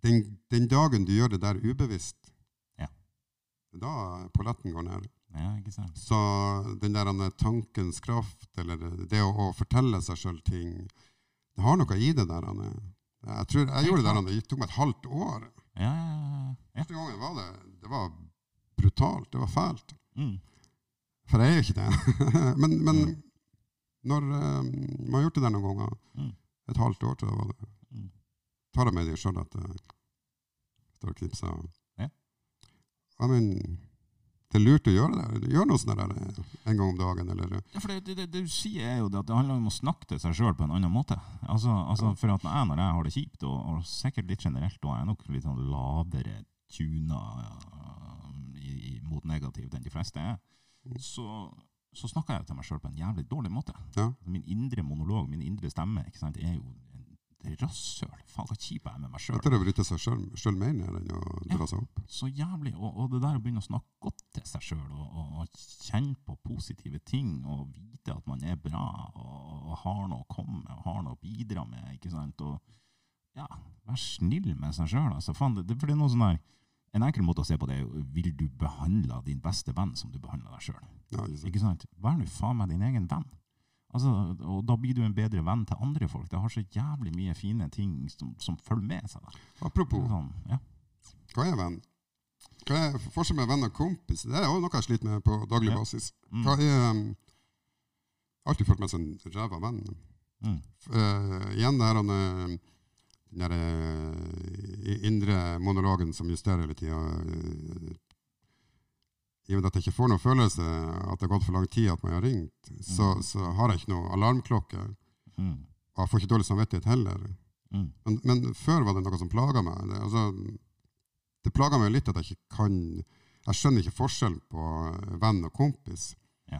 Speaker 1: den, den dagen du gjør det der ubevisst,
Speaker 2: Ja.
Speaker 1: da polletten går ned.
Speaker 2: Ja, ikke sant?
Speaker 1: Så den der tankens kraft, eller det å, å fortelle seg sjøl ting, det har noe i det der. Anne. Jeg, tror, jeg gjorde det der, Anne. det tok meg et halvt år.
Speaker 2: Ja, ja.
Speaker 1: Første gangen var det det var brutalt, det var fælt.
Speaker 2: Mm.
Speaker 1: For jeg er jo ikke det. [laughs] men, men
Speaker 2: Mm.
Speaker 1: når eh, man har gjort det der noen ganger,
Speaker 2: Mm.
Speaker 1: et halvt år til, var det,
Speaker 2: Mm.
Speaker 1: tar jeg med det sjøl at det står og knipser.
Speaker 2: Ja.
Speaker 1: Ja, men det er lurt å gjøre det. Gjør noe sånt eh, en gang om dagen, eller
Speaker 2: Ja, for det, det, det, det du sier er jo at det handler om å snakke til seg sjøl på en annen måte. Altså, altså for at jeg, når jeg har det kjipt, og, og sikkert litt generelt, og jeg er nok litt sånn lavere tuna uh, i, mot negativt enn de fleste er,
Speaker 1: Mm.
Speaker 2: så, så snakker jeg til meg sjøl på en jævlig dårlig måte.
Speaker 1: Ja.
Speaker 2: Min indre monolog, min indre stemme, ikke sant, er jo rasshøl. Faen, så kjip jeg er med meg sjøl.
Speaker 1: Etter å bryte seg sjøl mer ned enn å dra seg opp.
Speaker 2: Så jævlig. Og, og det der å begynne å snakke godt til seg sjøl, og, og, kjenne på positive ting, og vite at man er bra, og, og har noe å komme med, og har noe å bidra med, ikke sant. Og ja, vær snill med seg sjøl. Altså, faen, det, det, for det er noe sånn der En enkel måte å se på det er jo vil du behandle din beste venn som du behandler deg sjøl.
Speaker 1: Ja, sant?
Speaker 2: Ikke sant? Vær nå faen meg din egen venn. Altså, og da blir du en bedre venn til andre folk. Det har så jævlig mye fine ting som, som følger med seg. Da.
Speaker 1: Apropos,
Speaker 2: Sånn, ja.
Speaker 1: hva er venn? Hva er forskjellen med venn og kompis? Det er jo noe jeg sliter med på daglig
Speaker 2: Ja.
Speaker 1: basis.
Speaker 2: Mm.
Speaker 1: Hva er um, Alltid følt meg som en ræva venn.
Speaker 2: Mm.
Speaker 1: Uh, igjen det her, han, uh, den der uh, indre monologen som justerer hele tida. I og med at jeg ikke får noen følelse at det har gått for lang tid at man har ringt, så, så har jeg ikke noen alarmklokke.
Speaker 2: Mm.
Speaker 1: Og jeg får ikke dårlig samvittighet heller.
Speaker 2: Mm.
Speaker 1: Men, men før var det noe som plaga meg. Det, altså, det plaga meg litt at jeg ikke kan Jeg skjønner ikke forskjell på venn og kompis.
Speaker 2: Ja.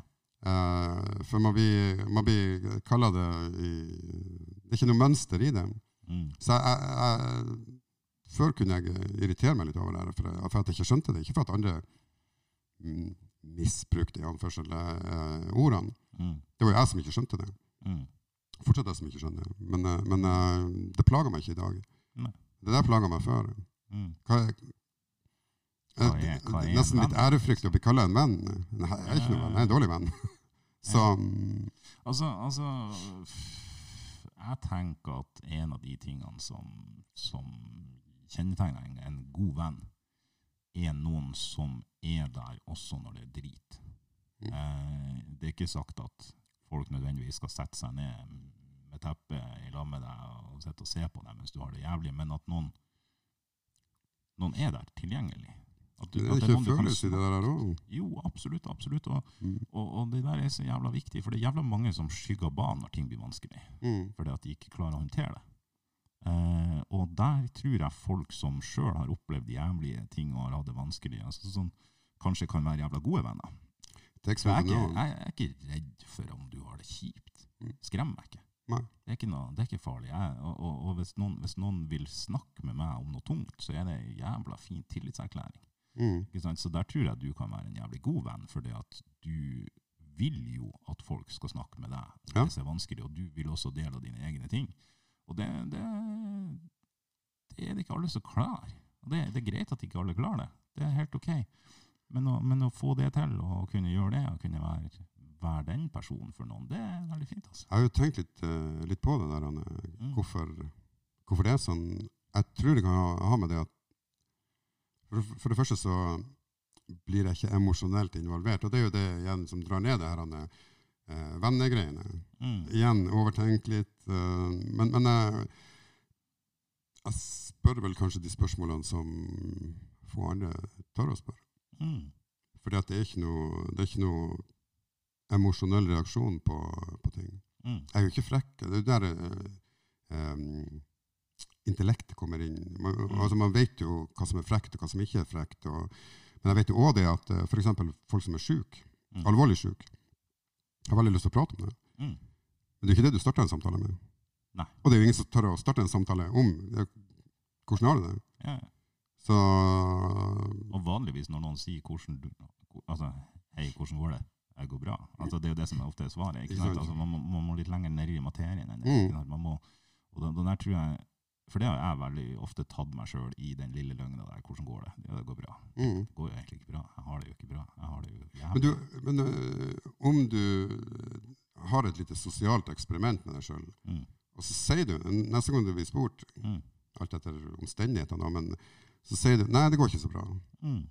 Speaker 1: Eh, for man blir, man blir kalla det i, Det er ikke noe mønster i det.
Speaker 2: Mm.
Speaker 1: Så jeg, jeg, jeg, før kunne jeg irritere meg litt over det, for, for at jeg ikke skjønte det. Ikke for at andre mm, misbrukte i anførsel eh, ordene.
Speaker 2: Mm.
Speaker 1: Det var jeg som ikke skjønte det.
Speaker 2: Mm.
Speaker 1: Fortsatt jeg som ikke skjønner. Men, eh, men eh, det plager meg ikke i dag.
Speaker 2: Nei.
Speaker 1: Det der plaga meg før.
Speaker 2: Mm.
Speaker 1: Hva er,
Speaker 2: Hva er- hva er
Speaker 1: nesten litt ærefrykt å bli kalla en venn. Nei, jeg er ikke noen venn, jeg er en dårlig venn. [laughs] Så mm,
Speaker 2: Altså, altså Jeg tenker at en av de tingene som, som kjennetegner en, en god venn, er noen som er der også når det er drit.
Speaker 1: Mm.
Speaker 2: Eh, det er ikke sagt at folk nødvendigvis skal sette seg ned med teppet i lag med deg og sitte og se på deg mens du har det jævlig, men at noen, noen er der tilgjengelig. At du-
Speaker 1: det
Speaker 2: at
Speaker 1: er ikke følelse i det der òg.
Speaker 2: Jo, absolutt. absolutt. Og,
Speaker 1: Mm.
Speaker 2: og, og det der er så jævla viktig, for det er jævla mange som skygger banen når ting blir vanskelig,
Speaker 1: Mm.
Speaker 2: fordi at de ikke klarer å håndtere det. Eh, og der tror jeg folk som sjøl har opplevd jævlige ting og har hatt det vanskelig, altså sånn, kanskje kan være jævla gode venner. Så jeg, er ikke, jeg, jeg er ikke redd for om du har det kjipt.
Speaker 1: Skremmer
Speaker 2: Skrem meg ikke. Det er ikke, noe, det er ikke farlig. Jeg, og og, og hvis, noen, hvis noen vil snakke med meg om noe tungt, så er det en jævla fin tillitserklæring.
Speaker 1: Mm.
Speaker 2: Så der tror jeg du kan være en jævlig god venn, for du vil jo at folk skal snakke med deg hvis
Speaker 1: Ja.
Speaker 2: det er vanskelig, og du vil også dele dine egne ting. Og det, det, det er det ikke alle som klarer. Og det, det er greit at ikke alle klarer det. Det er helt ok. Men å, men å få det til, og kunne gjøre det, og kunne være, være den personen for noen, det er veldig fint. altså.
Speaker 1: Jeg har jo tenkt litt, eh, litt på det der, Anne.
Speaker 2: Mm.
Speaker 1: Hvorfor, hvorfor det er sånn. Jeg tror det kan ha, med det at for, det- for det første så blir jeg ikke emosjonelt involvert. Og det er jo det igjen som drar ned det her, Anne. Eh, vennegreiene.
Speaker 2: Mm.
Speaker 1: Igjen, overtenk litt. eh, men men jeg, jeg spør vel kanskje de spørsmålene som få andre tør å spørre.
Speaker 2: Mm.
Speaker 1: Fordi det er ikke noe, emosjonell reaksjon på, på ting.
Speaker 2: Mm.
Speaker 1: Jeg er jo ikke frekk. Det er der eh, um, intellektet kommer inn. Man,
Speaker 2: Mm.
Speaker 1: altså man vet jo hva som er frekt, og hva som ikke er frekt. Og, men jeg vet jo òg det at uh, f.eks. folk som er syke,
Speaker 2: Mm.
Speaker 1: alvorlig syke, har veldig lyst til å prate om det.
Speaker 2: Mm.
Speaker 1: Men det er ikke det du starter en samtale med.
Speaker 2: Nei.
Speaker 1: Og det er jo ingen som tør å starte en samtale om hvordan har du det.
Speaker 2: Ja.
Speaker 1: Så
Speaker 2: Og vanligvis når noen sier hvordan du Altså, hei, hvordan går det? Det går bra. Altså, det er jo det som er ofte er svaret. Altså, man, må, man må litt lenger ned i materien enn det.
Speaker 1: Mm.
Speaker 2: Man må, og da, den der tror jeg For det har jeg veldig ofte tatt meg sjøl i den lille løgna der. Hvordan går det? Ja, det går bra.
Speaker 1: mm.
Speaker 2: Det går jo egentlig ikke bra. Jeg har det jo ikke bra. Jeg har det jo
Speaker 1: Men, du, men øh, om du har et lite sosialt eksperiment med deg sjøl,
Speaker 2: Mm.
Speaker 1: og så sier du Neste gang du blir spurt,
Speaker 2: Mm.
Speaker 1: alt etter omstendighetene, men så sier du nei, det går ikke så bra.
Speaker 2: Mm.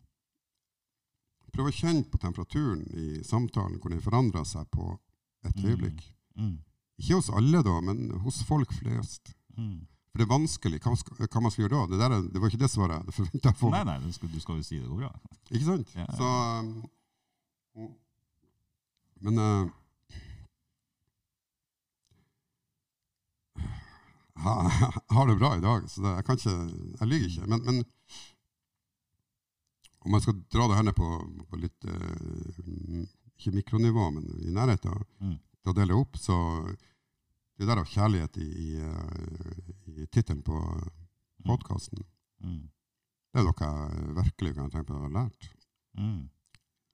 Speaker 1: Prøv å kjenne på temperaturen i samtalen, hvor den forandrer seg på et
Speaker 2: Mm.
Speaker 1: øyeblikk.
Speaker 2: Mm.
Speaker 1: Ikke hos alle, da, men hos folk flest.
Speaker 2: Mm.
Speaker 1: For det er vanskelig. Hva, skal, hva man skal gjøre da? Det, der, er- det var ikke det svaret jeg forventa å få.
Speaker 2: Nei, nei, du skal, du skal jo si det går bra.
Speaker 1: Ikke sant?
Speaker 2: Ja.
Speaker 1: Så um, Men uh, jeg [laughs] har det bra i dag, så det, jeg kan ikke Jeg lyver ikke. Men, men om jeg skal dra det her ned på, på litt uh, Ikke mikronivå, men i nærheten,
Speaker 2: Mm.
Speaker 1: da å dele opp, så Det der derav kjærlighet i, i, uh, i tittelen på podkasten,
Speaker 2: Mm.
Speaker 1: det er noe jeg virkelig kan tenke på å ha lært.
Speaker 2: Mm.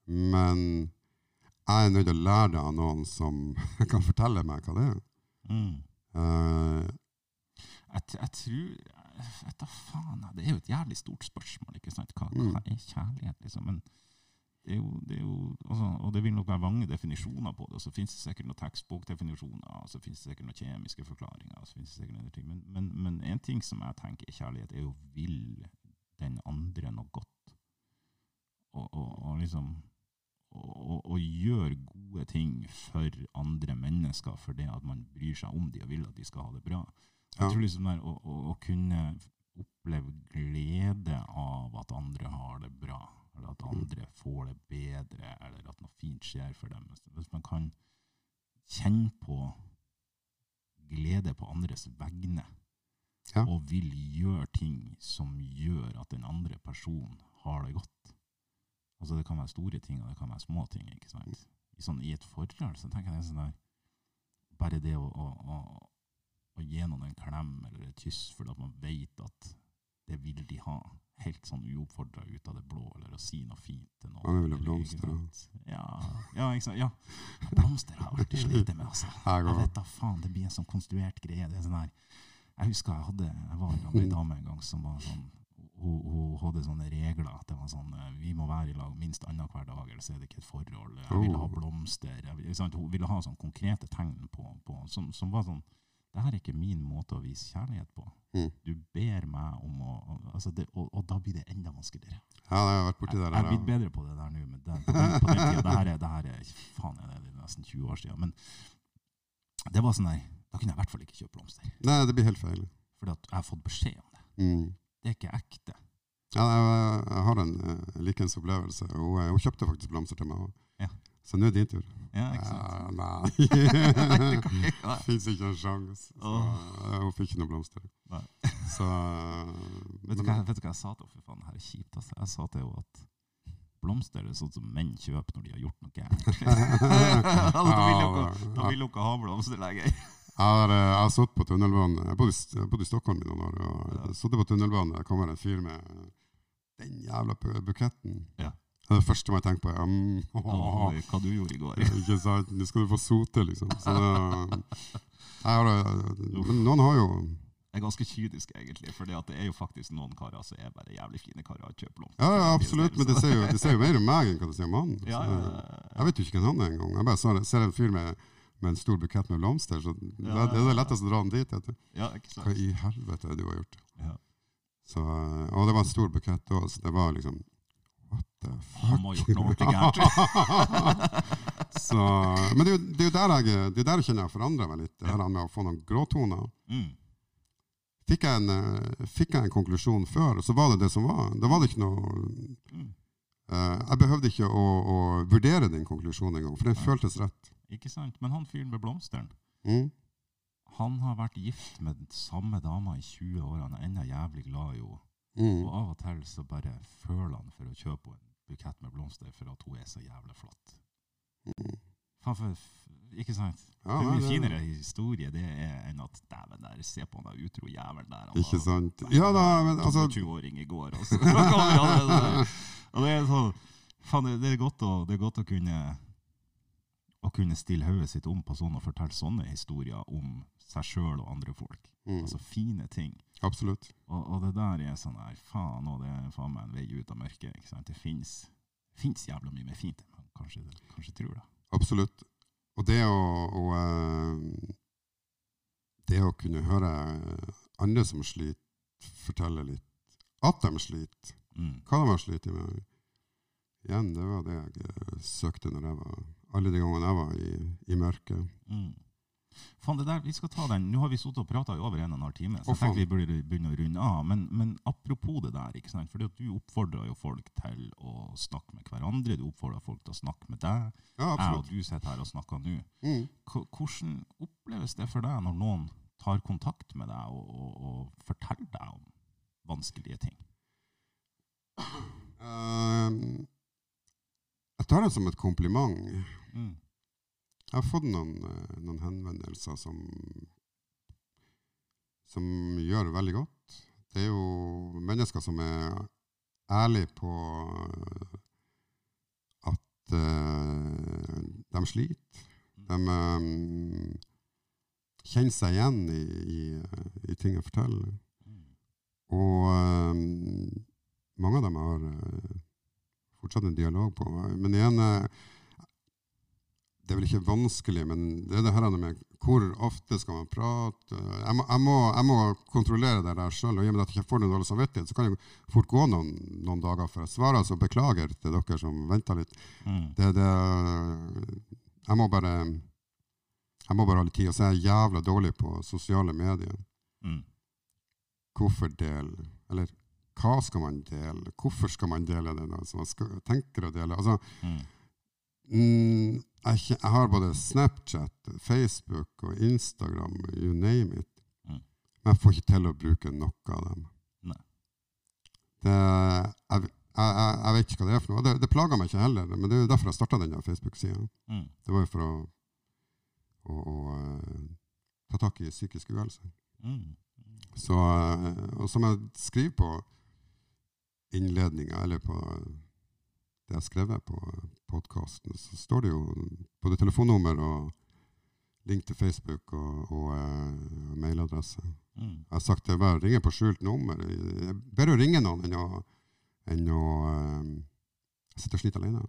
Speaker 1: Men jeg er nødt til å lære det av noen som [laughs] kan fortelle meg hva det er.
Speaker 2: Mm.
Speaker 1: Uh,
Speaker 2: Jeg, jeg tror vet da faen. Det er jo et jævlig stort spørsmål. ikke sant? Hva,
Speaker 1: Mm.
Speaker 2: hva er kjærlighet? liksom? Men det jo, det jo altså, Og det vil nok være mange definisjoner på det. og Så finnes det sikkert noen tekstbokdefinisjoner, og så finnes det sikkert noen kjemiske forklaringer. og så det sikkert noen ting. Men, men, men en ting som jeg tenker er kjærlighet, er jo vil den andre noe godt. Og, og, og liksom å gjøre gode ting for andre mennesker fordi at man bryr seg om dem og vil at de skal ha det bra. Jeg tror liksom der, å, å, å kunne oppleve glede av at andre har det bra, eller at andre får det bedre, eller at noe fint skjer for dem. Hvis- man kan kjenne på glede på andres vegne,
Speaker 1: Ja.
Speaker 2: og vil gjøre ting som gjør at den andre personen har det godt. Altså Det kan være store ting, og det kan være små ting. ikke sant? I, sånn, I et forhold så tenker jeg sånn der Bare det å, å, å, å gi noen en klem eller et kyss fordi man vet at det vil de ha, helt sånn uoppfordra ut av det blå, eller å si noe fint til noen.
Speaker 1: Mange vil ha
Speaker 2: ikke sant? Ja, ja, ikke sant? Ja. Blomster har jeg alltid slitt med, altså. [laughs]
Speaker 1: Jeg
Speaker 2: vet da faen, det blir en sånn konstruert greie. Det er sånn her. Jeg husker jeg hadde, jeg var med en dame en gang som var sånn, hun, hun hadde sånne regler, at det var sånn, vi må være i lag minst annenhver dag, ellers er det ikke et forhold. Jeg ville ha
Speaker 1: Oh.
Speaker 2: blomster. Sant? Hun ville ha sånne konkrete tegn på, på som, som var sånn, det her er ikke min måte å vise kjærlighet på.
Speaker 1: Mm.
Speaker 2: Du ber meg om å, altså det, og, og da blir det enda vanskeligere.
Speaker 1: Ja, jeg har vært borti det
Speaker 2: jeg
Speaker 1: der.
Speaker 2: blitt bedre på det der nå, men det, på, den, på den tida, det her er, det her er, faen det, er nesten 20 år siden, men det var sånn der, da kunne jeg i hvert fall ikke kjøpe blomster.
Speaker 1: Nei, det blir helt feil.
Speaker 2: Fordi at jeg har fått beskjed om det.
Speaker 1: Mm.
Speaker 2: Det er ikke ekte.
Speaker 1: Ja, jeg, jeg har en uh, likens opplevelse. Hun, hun kjøpte faktisk blomster til meg Også.
Speaker 2: Ja.
Speaker 1: Så nå er det din tur.
Speaker 2: Ja, ikke sant?
Speaker 1: Ja,
Speaker 2: Nei, [laughs] det.
Speaker 1: Fins ikke [laughs] en sjanse. Hun fikk ikke noe blomster. [laughs] Så
Speaker 2: Vet du, hva, vet du hva jeg sa til henne? For faen, det her er kjipt. Altså. Jeg sa til henne at blomster er sånn som menn kjøper når de har gjort noe gærent. da vil dere, ikke ha blomster lenger.
Speaker 1: Jeg har, eh, jeg har sittet på tunnelbanen. Jeg bodde, i- Stockholm i noen år. og satt på tunnelbanen, der kommer en fyr med den jævla buketten.
Speaker 2: Ja.
Speaker 1: Det er det første jeg tenker på. er, mm,
Speaker 2: hva du gjorde i går. [laughs]
Speaker 1: Ikke sant? Nå skal du få sote, liksom. Så det, har, eh, noen har jo
Speaker 2: er ganske kynisk, egentlig. For det er jo faktisk noen karer som er bare jævlig fine karer og kjøper blomster.
Speaker 1: Ja, ja, absolutt, men det
Speaker 2: ser
Speaker 1: sier jo, det sier jo mer om meg enn hva det sier om mannen.
Speaker 2: ja, ja, ja, ja.
Speaker 1: Jeg vet jo ikke hvem han er engang. Jeg bare ser, ser en fyr med, med en stor bukett med blomster, så det,
Speaker 2: Ja,
Speaker 1: er det letteste å dra han dit. Vet du.
Speaker 2: ja, ikke sant?
Speaker 1: Hva i helvete er det du har gjort?
Speaker 2: Ja.
Speaker 1: Så, og det var en stor bukett òg, så det var liksom the fuck?
Speaker 2: Han må ha gjort noe ordentlig gærent. [laughs]
Speaker 1: men det er, jo, det er der jeg, kjenner jeg forandrer meg litt, det her med å få noen gråtoner.
Speaker 2: Mm.
Speaker 1: Fikk jeg, en, eh, fikk jeg en konklusjon før, så var det det som var. Da var det ikke noe
Speaker 2: Mm.
Speaker 1: Uh, Jeg behøvde ikke å, å vurdere den konklusjonen engang, for den
Speaker 2: ja.
Speaker 1: føltes rett.
Speaker 2: Ikke sant? Men han fyren med blomsteren,
Speaker 1: Mm.
Speaker 2: han har vært gift med den samme dama i 20 år. Han er ennå jævlig glad i henne.
Speaker 1: Mm.
Speaker 2: Og av og til så bare føler han for å kjøpe henne en bukett med blomster for at hun er så jævlig flott.
Speaker 1: Mm.
Speaker 2: For, ikke sant?
Speaker 1: Ja,
Speaker 2: Hvor mye
Speaker 1: det-
Speaker 2: finere historie det er enn at dæven der, se på han utro jævelen der. Han
Speaker 1: Ikke
Speaker 2: var-
Speaker 1: sant? Ja da, men altså
Speaker 2: 20-åring i går, [laughs] det. Og det er sånn Faen, det, det, er godt å, det er godt å kunne å kunne stille hodet sitt om på sånn og fortelle sånne historier om seg sjøl og andre folk.
Speaker 1: mm,
Speaker 2: Altså fine ting.
Speaker 1: Absolutt.
Speaker 2: Og, og det der er sånn her, faen, òg, det er faen meg en vei ut av mørket. ikke sant? Det fins jævla mye mer fint enn man kanskje, kanskje tror. da.
Speaker 1: Absolutt. Og det å, å eh, Det å kunne høre andre som sliter, fortelle litt at de sliter,
Speaker 2: Mm.
Speaker 1: hva de har slitt med Igjen, det var det jeg eh, søkte når jeg var alle de gangene jeg var i, i mørket.
Speaker 2: Mm. Faen, det der, vi skal ta den. Nå har vi sittet og prata i over en og en halv time, så jeg tenkte vi burde begynne å runde av. Men, men apropos det der, ikke sant? At du oppfordrer jo folk til å snakke med hverandre. Du oppfordrer folk til å snakke med deg.
Speaker 1: Ja,
Speaker 2: Jeg og du sitter her og snakker nå.
Speaker 1: Mm.
Speaker 2: Hvordan oppleves det for deg når noen tar kontakt med deg og, og, og forteller deg om vanskelige ting? [clears throat]
Speaker 1: Um, jeg tar det som et kompliment.
Speaker 2: Mm.
Speaker 1: Jeg har fått noen, eh, noen henvendelser som, som gjør det veldig godt. Det er jo mennesker som er ærlige på at uh, de sliter. De um, kjenner seg igjen i, i, i ting jeg forteller. Og um, mange av dem har uh, fortsatt en dialog på. meg. Men igjen eh, Det er vel ikke vanskelig, men det er det her med hvor ofte skal man prate Jeg må, jeg må, jeg må kontrollere det der sjøl. Og i og med at jeg ikke får noe dårlig samvittighet, så kan det fort gå noen, noen dager før jeg svarer. Så beklager til dere som venter litt.
Speaker 2: Mm.
Speaker 1: Det, det, jeg må bare jeg må bare ha litt tid. Og så er jeg jævla dårlig på sosiale medier.
Speaker 2: Mm.
Speaker 1: Hvorfor dele? Eller hva skal man dele? Hvorfor skal man dele det? Altså, man skal, tenker å dele. Altså,
Speaker 2: Mm.
Speaker 1: mm, jeg, har både Snapchat, Facebook og Instagram, you name it.
Speaker 2: Mm.
Speaker 1: Men jeg får ikke til å bruke noe av dem. Det, jeg, jeg, jeg, jeg vet ikke hva det er for noe. Det, det plager meg ikke heller, men det er jo derfor jeg starta denne Facebook-sida.
Speaker 2: Mm.
Speaker 1: Det var jo for å, å, å eh, ta tak i psykisk uhelse.
Speaker 2: Mm.
Speaker 1: Så, eh, og som jeg skriver på innledninga, eller på det jeg har skrevet på podkasten, så står det jo både telefonnummer og link til Facebook og, og og mailadresse.
Speaker 2: Mm.
Speaker 1: Jeg har sagt det bare ringe på skjult nummer. Det er Bedre å ringe noen enn å, enn å um, sitte og slite alene.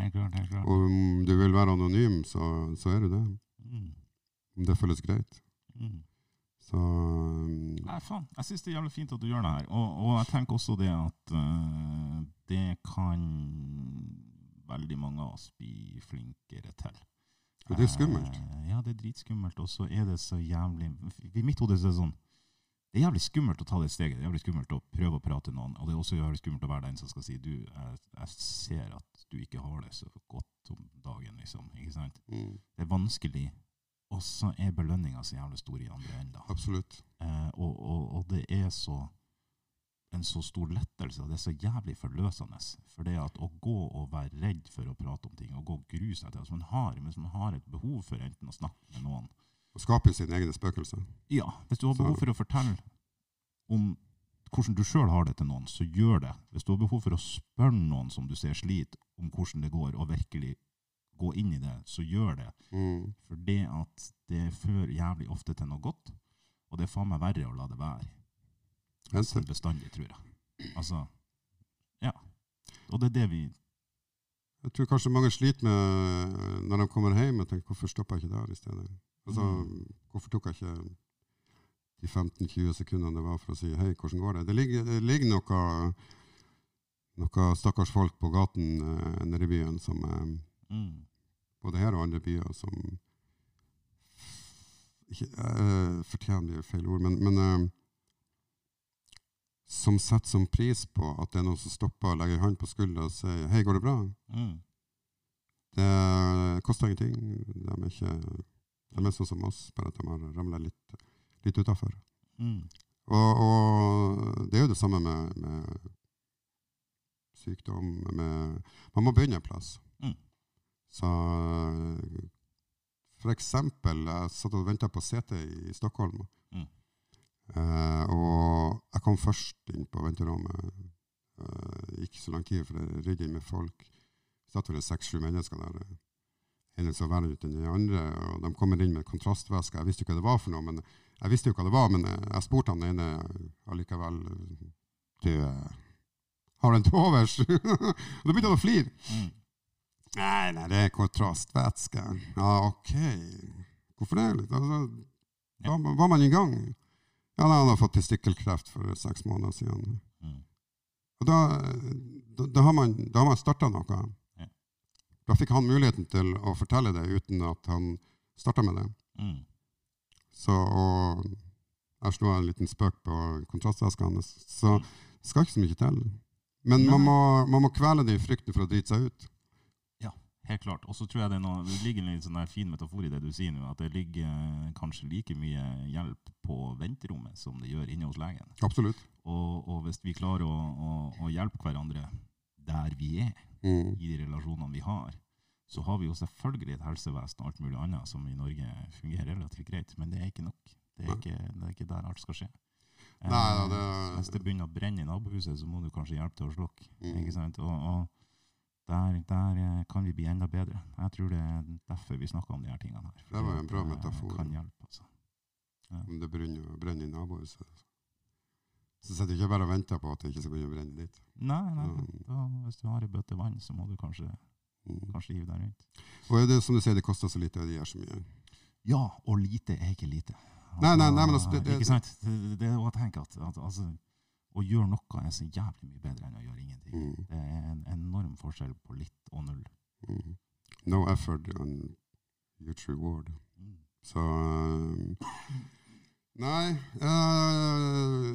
Speaker 2: Helt klart, helt klart.
Speaker 1: Og om du vil være anonym, så, så er du det.
Speaker 2: Mm.
Speaker 1: Om det føles greit.
Speaker 2: Mm.
Speaker 1: Så um,
Speaker 2: Nei, faen. Jeg syns det er jævlig fint at du gjør det her. Og, og jeg tenker også det at eh, det kan veldig mange av oss bli flinkere til.
Speaker 1: Og det er skummelt.
Speaker 2: Eh, ja, det er dritskummelt. Og så er det så jævlig I mitt hode er det sånn Det er jævlig skummelt å ta det steget. Det er jævlig skummelt å prøve å prate med noen. Og det er også jævlig skummelt å være den som skal si Du, jeg, jeg ser at du ikke har det så godt om dagen, liksom. Ikke sant?
Speaker 1: mm,
Speaker 2: Det er vanskelig. Og så er belønninga så jævlig stor i andre enden.
Speaker 1: absolutt.
Speaker 2: Eh, og, og, og det er så en så stor lettelse, og det er så jævlig forløsende. For det at å gå og være redd for å prate om ting, og gå og grue seg til altså man har, Hvis man har et behov for enten å snakke med noen
Speaker 1: Å skape sine egne spøkelser.
Speaker 2: Ja, hvis du har behov for å fortelle om hvordan du sjøl har det til noen, så gjør det. Hvis du har behov for å spørre noen som du ser sliter, om hvordan det går, og virkelig gå inn i det, så gjør det.
Speaker 1: Mm,
Speaker 2: For det at det fører jævlig ofte til noe godt, og det er faen meg verre å la det være.
Speaker 1: Vent
Speaker 2: bestandig, tror jeg. Altså, ja. Og det er det vi
Speaker 1: Jeg tror kanskje mange sliter med når de kommer hjem og tenker hvorfor stoppa jeg ikke der i stedet? Altså, Hvorfor tok jeg ikke de 15-20 sekundene det var for å si hei, hvordan går det? Det ligger, det ligger noe, noe stakkars folk på gaten eh, nede i byen, som, eh,
Speaker 2: mm,
Speaker 1: både her og andre byer, som ikke, uh, Fortjener blir feil ord, men, men eh, som setter som pris på at det er noen som stopper og legger hånd på skuldra og sier 'Hei, går det bra?'
Speaker 2: Mm.
Speaker 1: Det koster ingenting. De er ikke de er sånn som oss, bare at de har ramla litt, litt utafor.
Speaker 2: Mm.
Speaker 1: Og, og det er jo det samme med, med sykdom. Med, man må begynne en plass.
Speaker 2: Mm.
Speaker 1: Så for eksempel, jeg satt og venta på CT i Stockholm. Eh, og jeg kom først inn på venterommet. Uh, ikke så lang tid, for det rydde inn med folk. Det satt vel seks-sju mennesker der. En så verre ut enn de andre. og De kommer inn med kontrastvæske. Jeg visste jo hva det var for noe, men jeg visste jo hva det var, men jeg spurte han ene allikevel Du, har du en til overs? [laughs] og da begynte han å flire.
Speaker 2: Mm.
Speaker 1: Nei, nei, det er kontrastvæske. Ja, OK. Hvorfor det? Altså, da var man i gang. Ja, han har fått testikkelkreft for seks måneder siden.
Speaker 2: Mm.
Speaker 1: Og da, da, da har man, da man starta noe.
Speaker 2: Ja.
Speaker 1: Da fikk han muligheten til å fortelle det uten at han starta med det.
Speaker 2: Mm.
Speaker 1: Så, og jeg slo en liten spøk på kontrastveska hans. Så det skal ikke så mye til. Men man må, man må kvele det i frykten for å drite seg ut.
Speaker 2: Helt klart. Og så tror jeg det, er noe, det ligger en litt sånn fin metafor i det du sier nå, at det ligger eh, kanskje like mye hjelp på venterommet som det gjør inne hos legen.
Speaker 1: Absolutt.
Speaker 2: Og, og hvis vi klarer å, å, å hjelpe hverandre der vi er,
Speaker 1: Mm.
Speaker 2: i de relasjonene vi har, så har vi jo selvfølgelig et helsevesen og alt mulig annet som i Norge fungerer relativt greit, men det er ikke nok. Det er ikke, det er ikke der alt skal skje.
Speaker 1: Nei, ja,
Speaker 2: Eh,
Speaker 1: det-
Speaker 2: Hvis det begynner å brenne i nabohuset, så må du kanskje hjelpe til å slokke.
Speaker 1: Mm.
Speaker 2: Ikke sant? Og, og der, der eh, kan vi bli enda bedre. Jeg tror det er derfor vi snakker om de her tingene her.
Speaker 1: Det var en bra metafor.
Speaker 2: Det kan hjelpe, altså.
Speaker 1: Om det brenner, brenner i nabohuset. Så sitter jeg ikke bare og venter på at det ikke skal begynne å brenne litt.
Speaker 2: Nei, nei. Da, hvis du har ei bøtte vann, så må du kanskje,
Speaker 1: Mm.
Speaker 2: kanskje hive deg rundt.
Speaker 1: Og det som du sier, det koster så lite, og det gjør så mye.
Speaker 2: Ja, og lite er ikke lite.
Speaker 1: Nei, nei, nei, men altså, det- det-
Speaker 2: ikke sant? Det, det er å tenke at, at altså, å gjøre noe er så jævlig mye bedre enn å gjøre ingenting.
Speaker 1: Mm.
Speaker 2: Det er en enorm forskjell på litt og null.
Speaker 1: Mm. No effort on huge reward.
Speaker 2: Mm.
Speaker 1: Så um, Nei uh,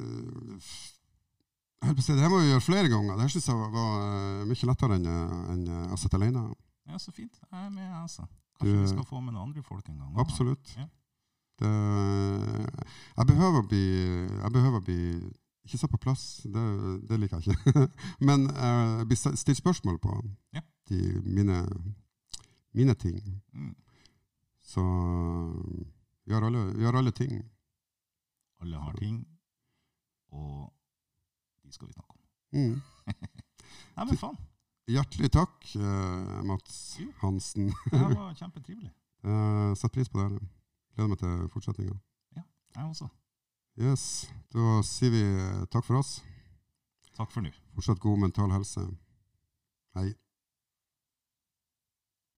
Speaker 1: Det her må vi gjøre flere ganger. Det her synes jeg var, var uh, mye lettere enn enn, å sitte alene.
Speaker 2: Ja, så fint. Jeg er med, altså.
Speaker 1: Du-
Speaker 2: Kanskje vi skal få med noen andre folk en gang.
Speaker 1: Absolutt.
Speaker 2: Ja.
Speaker 1: Det, jeg behøver å bli Jeg behøver å bli ikke satt på plass, det, det liker jeg ikke. [laughs] Men uh, bli stilt spørsmål på
Speaker 2: Ja.
Speaker 1: de, mine, mine ting.
Speaker 2: Mm.
Speaker 1: Så har alle, har alle ting.
Speaker 2: Alle har ting, og de skal vi snakke om.
Speaker 1: Mm. [laughs]
Speaker 2: Nei, men faen.
Speaker 1: Hjertelig takk, eh, Mats
Speaker 2: Jo.
Speaker 1: Hansen. [laughs]
Speaker 2: Det var kjempetrivelig.
Speaker 1: Uh, Sett pris på det. Gleder meg til fortsetninga.
Speaker 2: Jeg også.
Speaker 1: Yes. Da sier vi eh, takk for oss.
Speaker 2: Takk for nå.
Speaker 1: Fortsatt god mental helse. Hei.